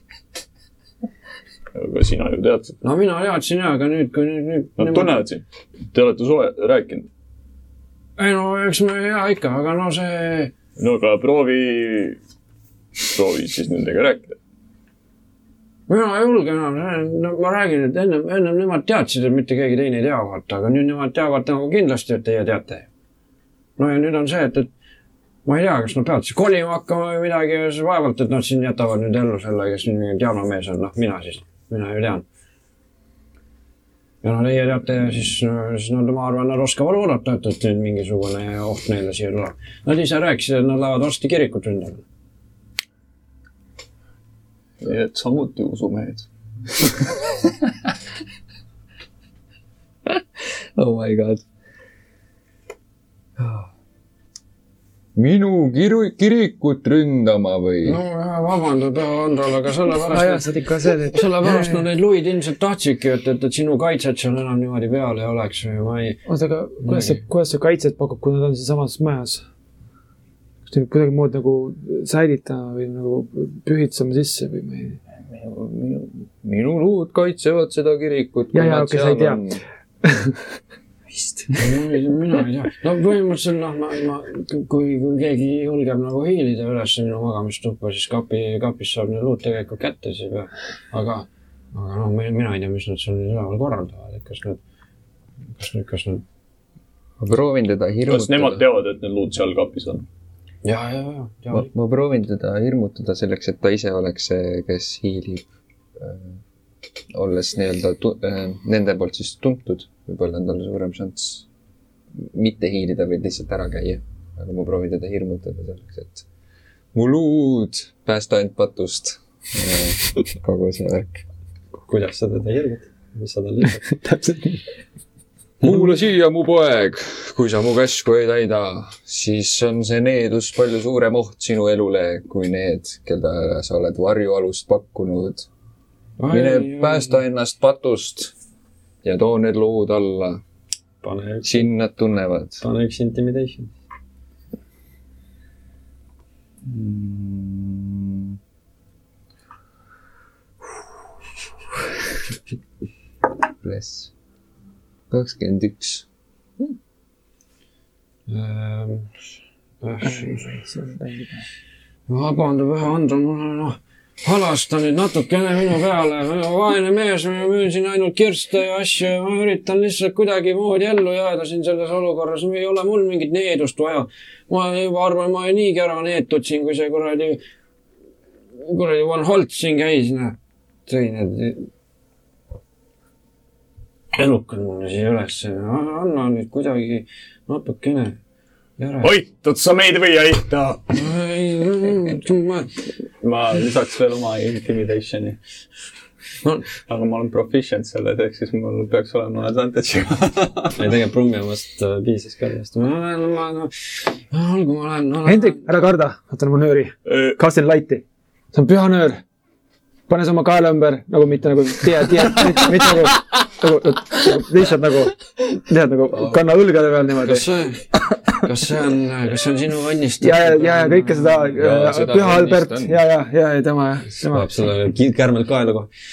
aga sina ju teadsid. no mina teadsin ja, aga nüüd, kui nüüd, nüüd. Nad tunnevad sind. Te olete soe, rääkinud. Ei no eks me ja ikka, aga no see, no aga proovi, proovi siis nendega rääkida. mina ei julge enam, no ma räägin, et ennem, ennem nemad teadsid, et mitte keegi teine ei tea, vaata, aga nüüd nemad teavad nagu kindlasti, et teie teate. no ja nüüd on see, et, et ma ei tea, kas nad peavad siis kolima hakkama või midagi, vaevalt, et nad siin jätavad nüüd ellu selle, kes nüüd mingi diaanamees on, noh, mina siis, mina ju tean. Ja no teie teate siis, siis nad, ma arvan, nad oskavad oodata, et, et nüüd mingisugune oht neile siia tuleb. Nad ise rääkisid, et nad lähevad varsti kirikut ründama. et samuti usumehed. oh my god. Minu kiru-, kirikut ründama või no no.? ja vabandab ja Andral, aga sellepärast oled ikka see, et. sellepärast nad neid luid ilmselt tahtsidki, et, et, et sinu kaitset seal enam niimoodi peal ei oleks või ma ei. oota, aga kuidas see, kuidas see kaitset pakub, kui nad on siinsamas majas? kas te kuidagimoodi nagu säilitama või nagu pühitsema sisse või ma ei. minu, minu luud kaitsevad seda kirikut. Jaa, jaa, okei, sa ei tea. vist. mina ei tea, no põhimõtteliselt noh, ma, ma, kui, kui keegi julgeb nagu hiilida üles minu magamistuppa, siis kapi, kapist saab need luud tegelikult kätte siis või, aga, aga noh, mina ei tea, mis nad seal nüüd üleval korraldavad, et kas nad, kas nad, kas nad, ma proovin teda kas nemad hirmutada. teavad, et need luud seal kapis on? ja, ja, ja, ma teavad, ma proovin teda hirmutada selleks, et ta ise oleks see, kes hiilib. Olles nii-öelda äh, nende poolt siis tuntud, võib-olla on tal suurem šanss mitte hiilida, vaid lihtsalt ära käia. aga ma proovin teda hirmutada selleks, et mu luud, päästa end patust. kogu see värk. kuidas sa teda hirmutad, mis sa talle ütled? täpselt nii. kuula siia, mu poeg, kui sa mu käsku ei täida, siis on see needus palju suurem oht sinu elule kui need, keda sa oled varjualust pakkunud. Mine päästa ennast patust ja too need luud alla, siin nad tunnevad pane üks intimidation. mm.. Bless. kakskümmend üks. Ehm, on täiega. vabandab ühe Andro, mul on noh, halasta nüüd natukene minu peale, vaene mees, ma müün siin ainult kirste ja asju. Ja ma üritan lihtsalt kuidagimoodi ellu jääda siin selles olukorras, ei ole mul mingit needust vaja. ma juba arvan, ma olen niigi ära neetud siin, kui see kuradi, kuradi Van Holt siin käis, noh, tõi need elukad mulle siia ülesse, anna nüüd kuidagi natukene aitad sa meid või ei aita? ma, lisaks veel oma intimidationi. no aga ma olen proficient selles, ehk siis mul peaks olema advantage. ei tegelikult Brummi omast äh, piisas ka no, olgu, ma lähen no,. Hendrik, ära karda, vaata manööri. Cast in light'i. see on pühanöör. pane see oma kaela ümber nagu mitte nagu tea, mitte, mitte nagu, nagu, nagu lihtsalt nagu, lihtsalt nagu kanna õlgade peal niimoodi kas. see, kas see on, kas see on sinu õnnistatud? ja, ja, ja kõike seda Jaa,, seda Püha Albert ja, ja, ja, ja tema, tema paneb selle ki- kärmelt kaela kohe.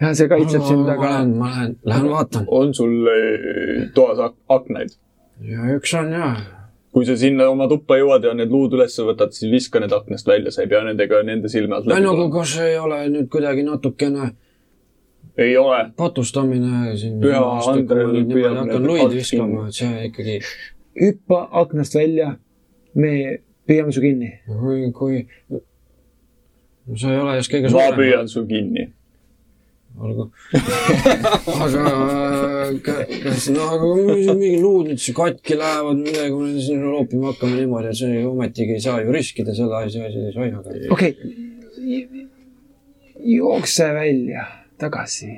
ja see kaitseb sind, ma aga lähen, ma lähen, lähen vaatan. on sul eh, toas ak aknaid? ja üks on ja. kui sa sinna oma tuppa jõuad ja need luud üles võtad, siis viska need aknast välja, sa ei pea nendega nende silme alt läbi no aga kas ei ole nüüd kuidagi natukene ei ole. patustamine siin. Püha Andrel püüab hakkan need luid alt viskama kinni., et see ikkagi, hüppa aknast välja. me püüame su kinni. kui, kui. sa ei ole just kõige ma suurem. püüan su kinni. olgu. aga ka- kas, no aga kui mingi luud nüüd siin katki lähevad, midagi, kui me siin loopima hakkame niimoodi, et see ometigi ei saa ju riskida selle asja, sellise asjaga. okei okay.. jookse välja, tagasi.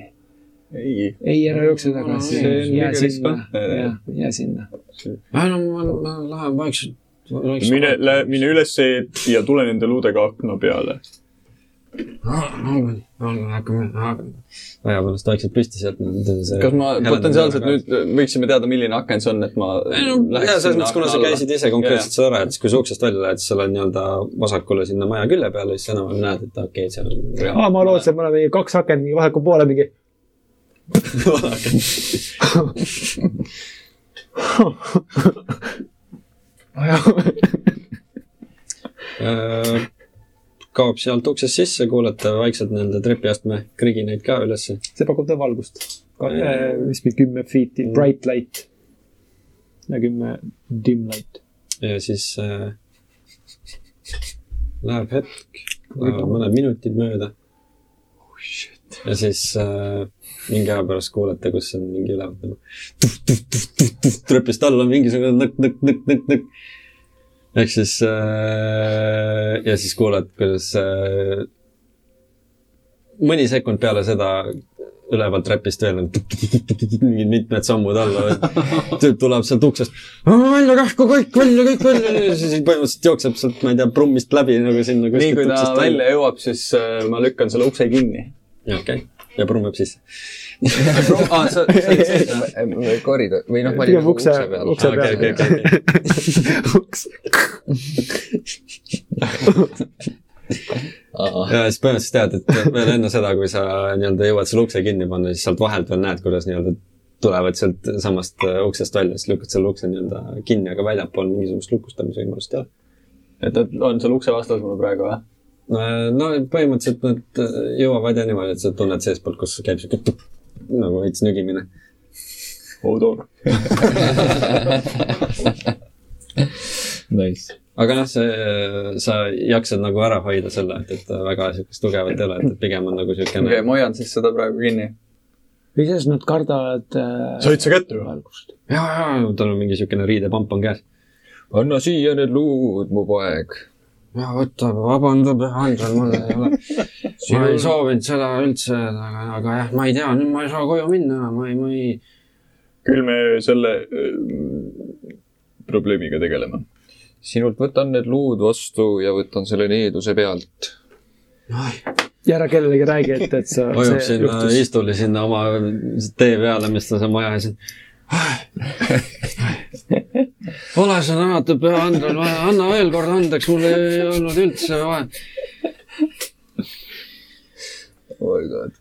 ei, ei, ära jookse tagasi jää sinna, jää sinna. ei no ma, ma lähen vaikselt. mine, mine üles ja tule nende luudega akna peale. olgu, olgu, hakkame, hakkame. aja pärast vaikselt püsti sealt. kas ma potentsiaalselt nüüd võiksime teada, milline aken see on, et ma ei no, ja selles mõttes, kuna sa käisid ise konkreetselt seda ära, et siis kui sa uksest välja lähed, siis sa oled nii-öelda vasakule sinna maja külje peale, siis sa enam-vähem näed, et okei okay,, seal on. aa, ma lootsin, et mul on mingi kaks akent mingi vaheku poole mingi. Äh, kaob sealt uksest sisse, kuulete vaikselt nii-öelda trepiastme kriginaid ka ülesse. see pakub teile valgust. mis meil kümme feet'i bright light ja kümme dim light. ja siis äh, läheb hetk, mõned minutid mööda. ja siis äh, mingi aja pärast kuulete, kus on mingi ülevalt nagu trepist alla mingisugune nõkk, nõkk, nõkk, nõkk, nõkk. ehk siis äh, ja siis kuuled, kuidas äh, mõni sekund peale seda ülevalt trepist veel nagu mingid mitmed sammud alla. tüüp tuleb sealt uksest, välja kähku kõik, välja kõik välja ja siis põhimõtteliselt jookseb sealt, ma ei tea, prummist läbi nagu sinna. nii kui ta välja jõuab, siis äh, ma lükkan selle ukse kinni. okei, ja brumm jääb sisse. aa, sa, sa, koridor või noh, pigem valime ukse ukse, peal. ukse okei, okei, peal. okei. uks. ja siis põhimõtteliselt tead, et veel enne seda, kui sa nii-öelda jõuad selle ukse kinni panna, siis sealt vahelt veel näed, kuidas nii-öelda tulevad sealt samast äh, uksest välja, siis lükkad selle ukse nii-öelda kinni, aga väljapool mingisugust lukustamise võimalust ei ole. et ta on seal ukse vastas mul praegu või? No põhimõtteliselt nad äh, jõuavad ja niimoodi, et sa tunned seestpoolt, kus käib siuke tup, nagu veits nügimine. Odor. Nice. aga noh, see, sa jaksad nagu ära hoida selle, et, et väga siukest tugevat ei ole, et, pigem on nagu siukene okei, ma hoian siis seda praegu kinni. kuidas nad kardavad äh, said sa kätte või? ja, ja tal on mingi siukene riidepamp on käes. anna siia need luud, mu poeg. Ja võta, vabandab, Andrel, mul ei ole, ma ei soovinud seda üldse, aga, aga jah, ma ei tea, nüüd ma ei saa koju minna, ma ei, ma ei. küll me selle äh, probleemiga tegeleme. sinult võtan need luud vastu ja võtan selle needuse pealt. ja ära kellelegi räägi, et, et sa. vajub sinna istuli sinna oma tee peale, mis ta seal maja ees on. Ole sa tänatud, püha Andrel, anna veel kord andeks, mul ei olnud üldse vaja. oh my god,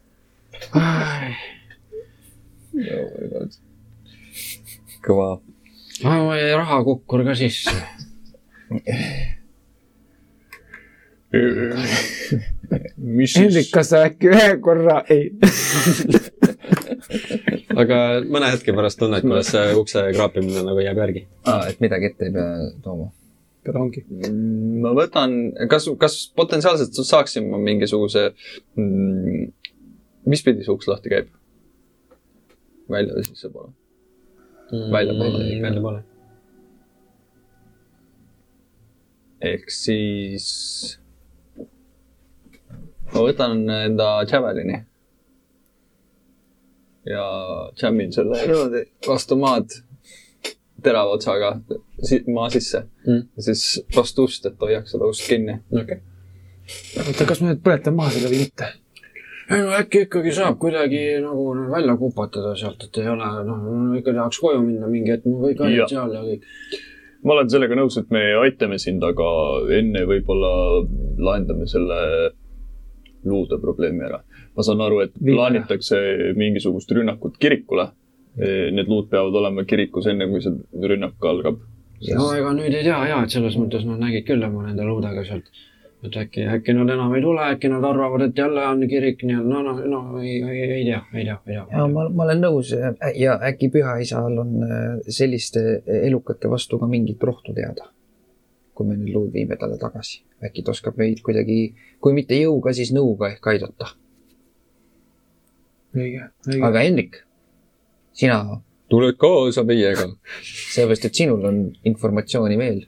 oh my god. kõva. ma jäi rahakukkur ka sisse. mis Hendrik, siis, kas sa äkki ühe korra ei? aga mõne hetke pärast tunned, kuidas see ukse kraapimine nagu jääb järgi. aa, et midagi ette ei pea tooma. peale ongi. ma võtan, kas, kas potentsiaalselt saaksin ma mingisuguse mm,, mis pidi see uks lahti käib? välja või sissepoole? Väljapoole. väljapoole. ehk siis ma võtan enda Javelini ja jammin selle niimoodi vastu maad terava otsaga si maa sisse Mm. ja siis vastu ust, et hoiaks seda ust kinni. okei. oota, kas me nüüd põletame maha selle või mitte? ei no äkki ikkagi saab kuidagi nagu välja kupatada sealt, et ei ole, noh, ikka tahaks koju minna mingi hetk, kõik Jah. olid seal ja kõik. ma olen sellega nõus, et me aitame sind, aga enne võib-olla lahendame selle luude probleemi ära. Ma saan aru, et plaanitakse mingisugust rünnakut kirikule. Need luud peavad olema kirikus enne, kui see rünnak algab. no ega nüüd ei tea ja, et selles mõttes nad nägid küll oma nende luudega sealt. et äkki, äkki nad enam ei tule, äkki nad arvavad, et jälle on kirik, nii et no, no, no ei, ei, ei tea, ei tea, ei ja tea. ma, ma olen nõus ja äkki pühaisal on äh, selliste elukate vastu ka mingit rohtu teada. kui me need lood viime talle tagasi, äkki ta oskab meid kuidagi, kui mitte jõuga, siis nõuga ehk aidata. õige, õige. aga Hendrik, sina, tuled kaasa meiega. sellepärast et sinul on informatsiooni veel.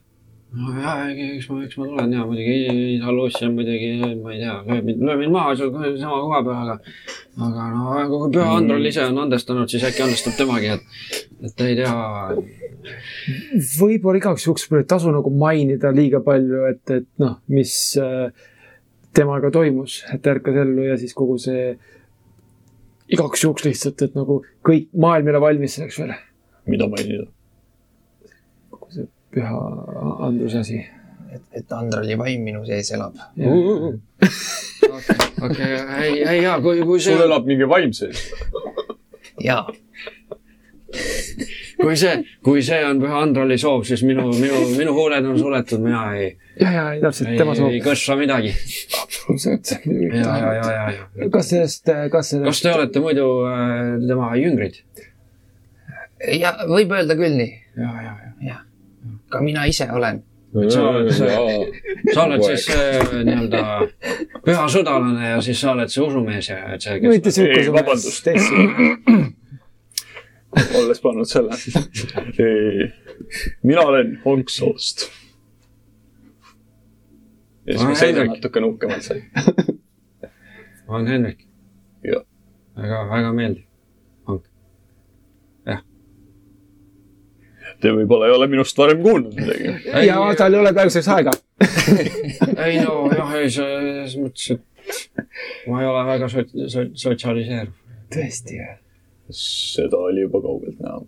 no ja, eks ma, eks ma tulen ja muidugi isa loossi on muidugi, ma ei tea, lööb mind, lööb mind maha seal sama koha peal, aga aga no kui püha Androl ise on andestanud, siis äkki andestab temagi, et, et ei tea. võib-olla igaks juhuks ei tasu nagu mainida liiga palju, et, et noh, mis äh, temaga toimus, et ärkas ellu ja siis kogu see igaks juhuks lihtsalt, et nagu kõik maailm ei ole valmis selleks veel. mida mainida? kogu see püha Andruse asi. et, et Andrali vaim minu sees elab. okei, ei, ei jaa, kui, kui see sul, elab mingi vaim sees. jaa, kui see, kui see on püha Androli soov, siis minu, minu, minu huuled on suletud, mina ei, ja, ja, täpselt ei, tema soov ei. kõssa midagi. absoluutselt. ja, ja, ja, ja, ja. kas sellest, kas sellest. kas te olete muidu äh, tema jüngrid? ja võib öelda küll nii, ja, ja, ja. jah. ka mina ise olen. sa oled sa oled siis see nii-öelda püha sõdalane ja siis sa oled see usumees ja et see, mitte sihuke vabandust.. olles pannud selle. mina olen Honksoost. ja siis ma sõidan Hendrik. natukene uhkemalt seal. ma olen Henrik. Jah. väga, väga meeldiv. Te võib-olla ei ole minust varem kuulnud midagi. ja tal ei ole praeguseks aega. ei no jah, ei selles mõttes, et ma ei ole väga sot-, sot-, sotsialiseeruv. tõesti, jah. Seda oli juba kaugelt näha.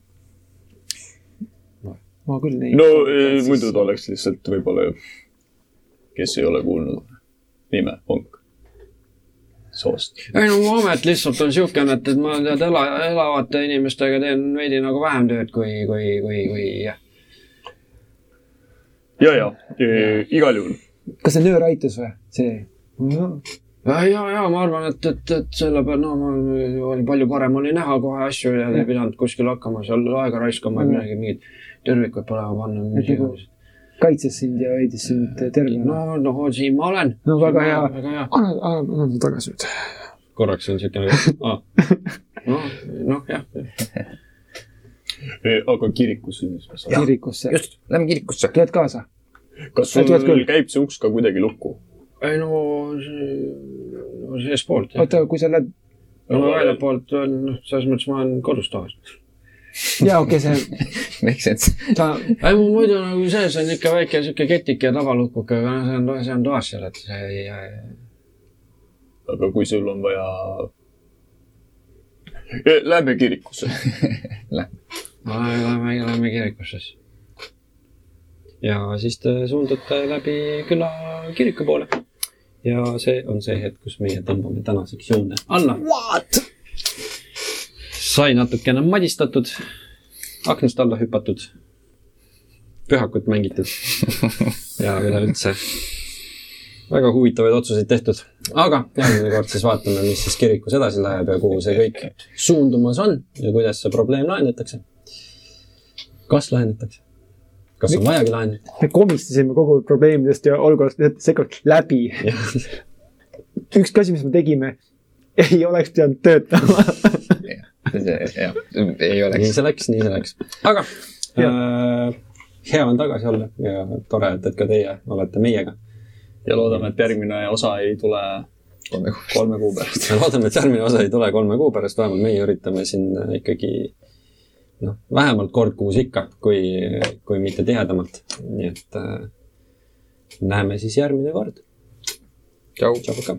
ma küll neid. no eh, muidu ta oleks lihtsalt võib-olla, kes ei ole kuulnud nime Honk soost. ei no mu amet lihtsalt on siukene, et, et ma tead ela, elavate inimestega teen veidi nagu vähem tööd kui, kui, kui, kui jah. ja, ja e, igal juhul. kas see nöör aitas või? see. ja, ja, ja ma arvan, et, et, et selle peal, no ma oli palju parem oli näha kohe asju ja ei pidanud kuskil hakkama seal aega raiskama ja midagi, mingit tervikut põlema panna, mis nagu- iganes. kaitses sind ja hoidis sind tervena. no, noh, siin ma olen. No väga hea. väga hea. anna, anna, anna ta tagasi nüüd. korraks on siuke nagu ah., noh, noh jah. Aga kirikus siis. kirikusse. just, lähme kirikusse. tuled kaasa? kas sul küll. käib see uks ka kuidagi lukku? Ei no, no seestpoolt oota, kui sa lähed, no väljapoolt on, noh, selles mõttes ma olen kodus tavaliselt. jaa, okei okay,, see, Make sense. ta, ei, mul muidu nagu sees on ikka väike siuke ketike ja tavalukuke, aga noh, see on, see on toas seal, et see ei, aga kui sul on vaja. Lähme kirikusse. lähme, lähme kirikusse siis. ja siis te suundute läbi küla kiriku poole. Ja see on see hetk, kus meie tõmbame tänaseks joone alla. sai natukene madistatud, aknast alla hüpatud, pühakut mängitud ja üleüldse väga huvitavaid otsuseid tehtud. aga järgmine kord siis vaatame, mis siis kirikus edasi läheb ja kuhu see kõik suundumas on ja kuidas see probleem lahendatakse. kas lahendatakse? Kas on vajagi lahendada? me komistasime kogu probleemidest ja olukorrast seekord läbi. ükski asi, mis me tegime, ei oleks pidanud töötama. jah, ei oleks nii. see läks, nii see läks. aga äh, hea on tagasi olla ja tore, et, et ka teie olete meiega. ja loodame, et järgmine osa ei tule kolme kuu. pärast. me loodame, et järgmine osa ei tule kolme kuu pärast, vähemalt meie üritame siin ikkagi noh, vähemalt kord kuus ikka, kui, kui mitte tihedamalt. nii et äh, näeme siis järgmine kord. tšau. tšau, Paka.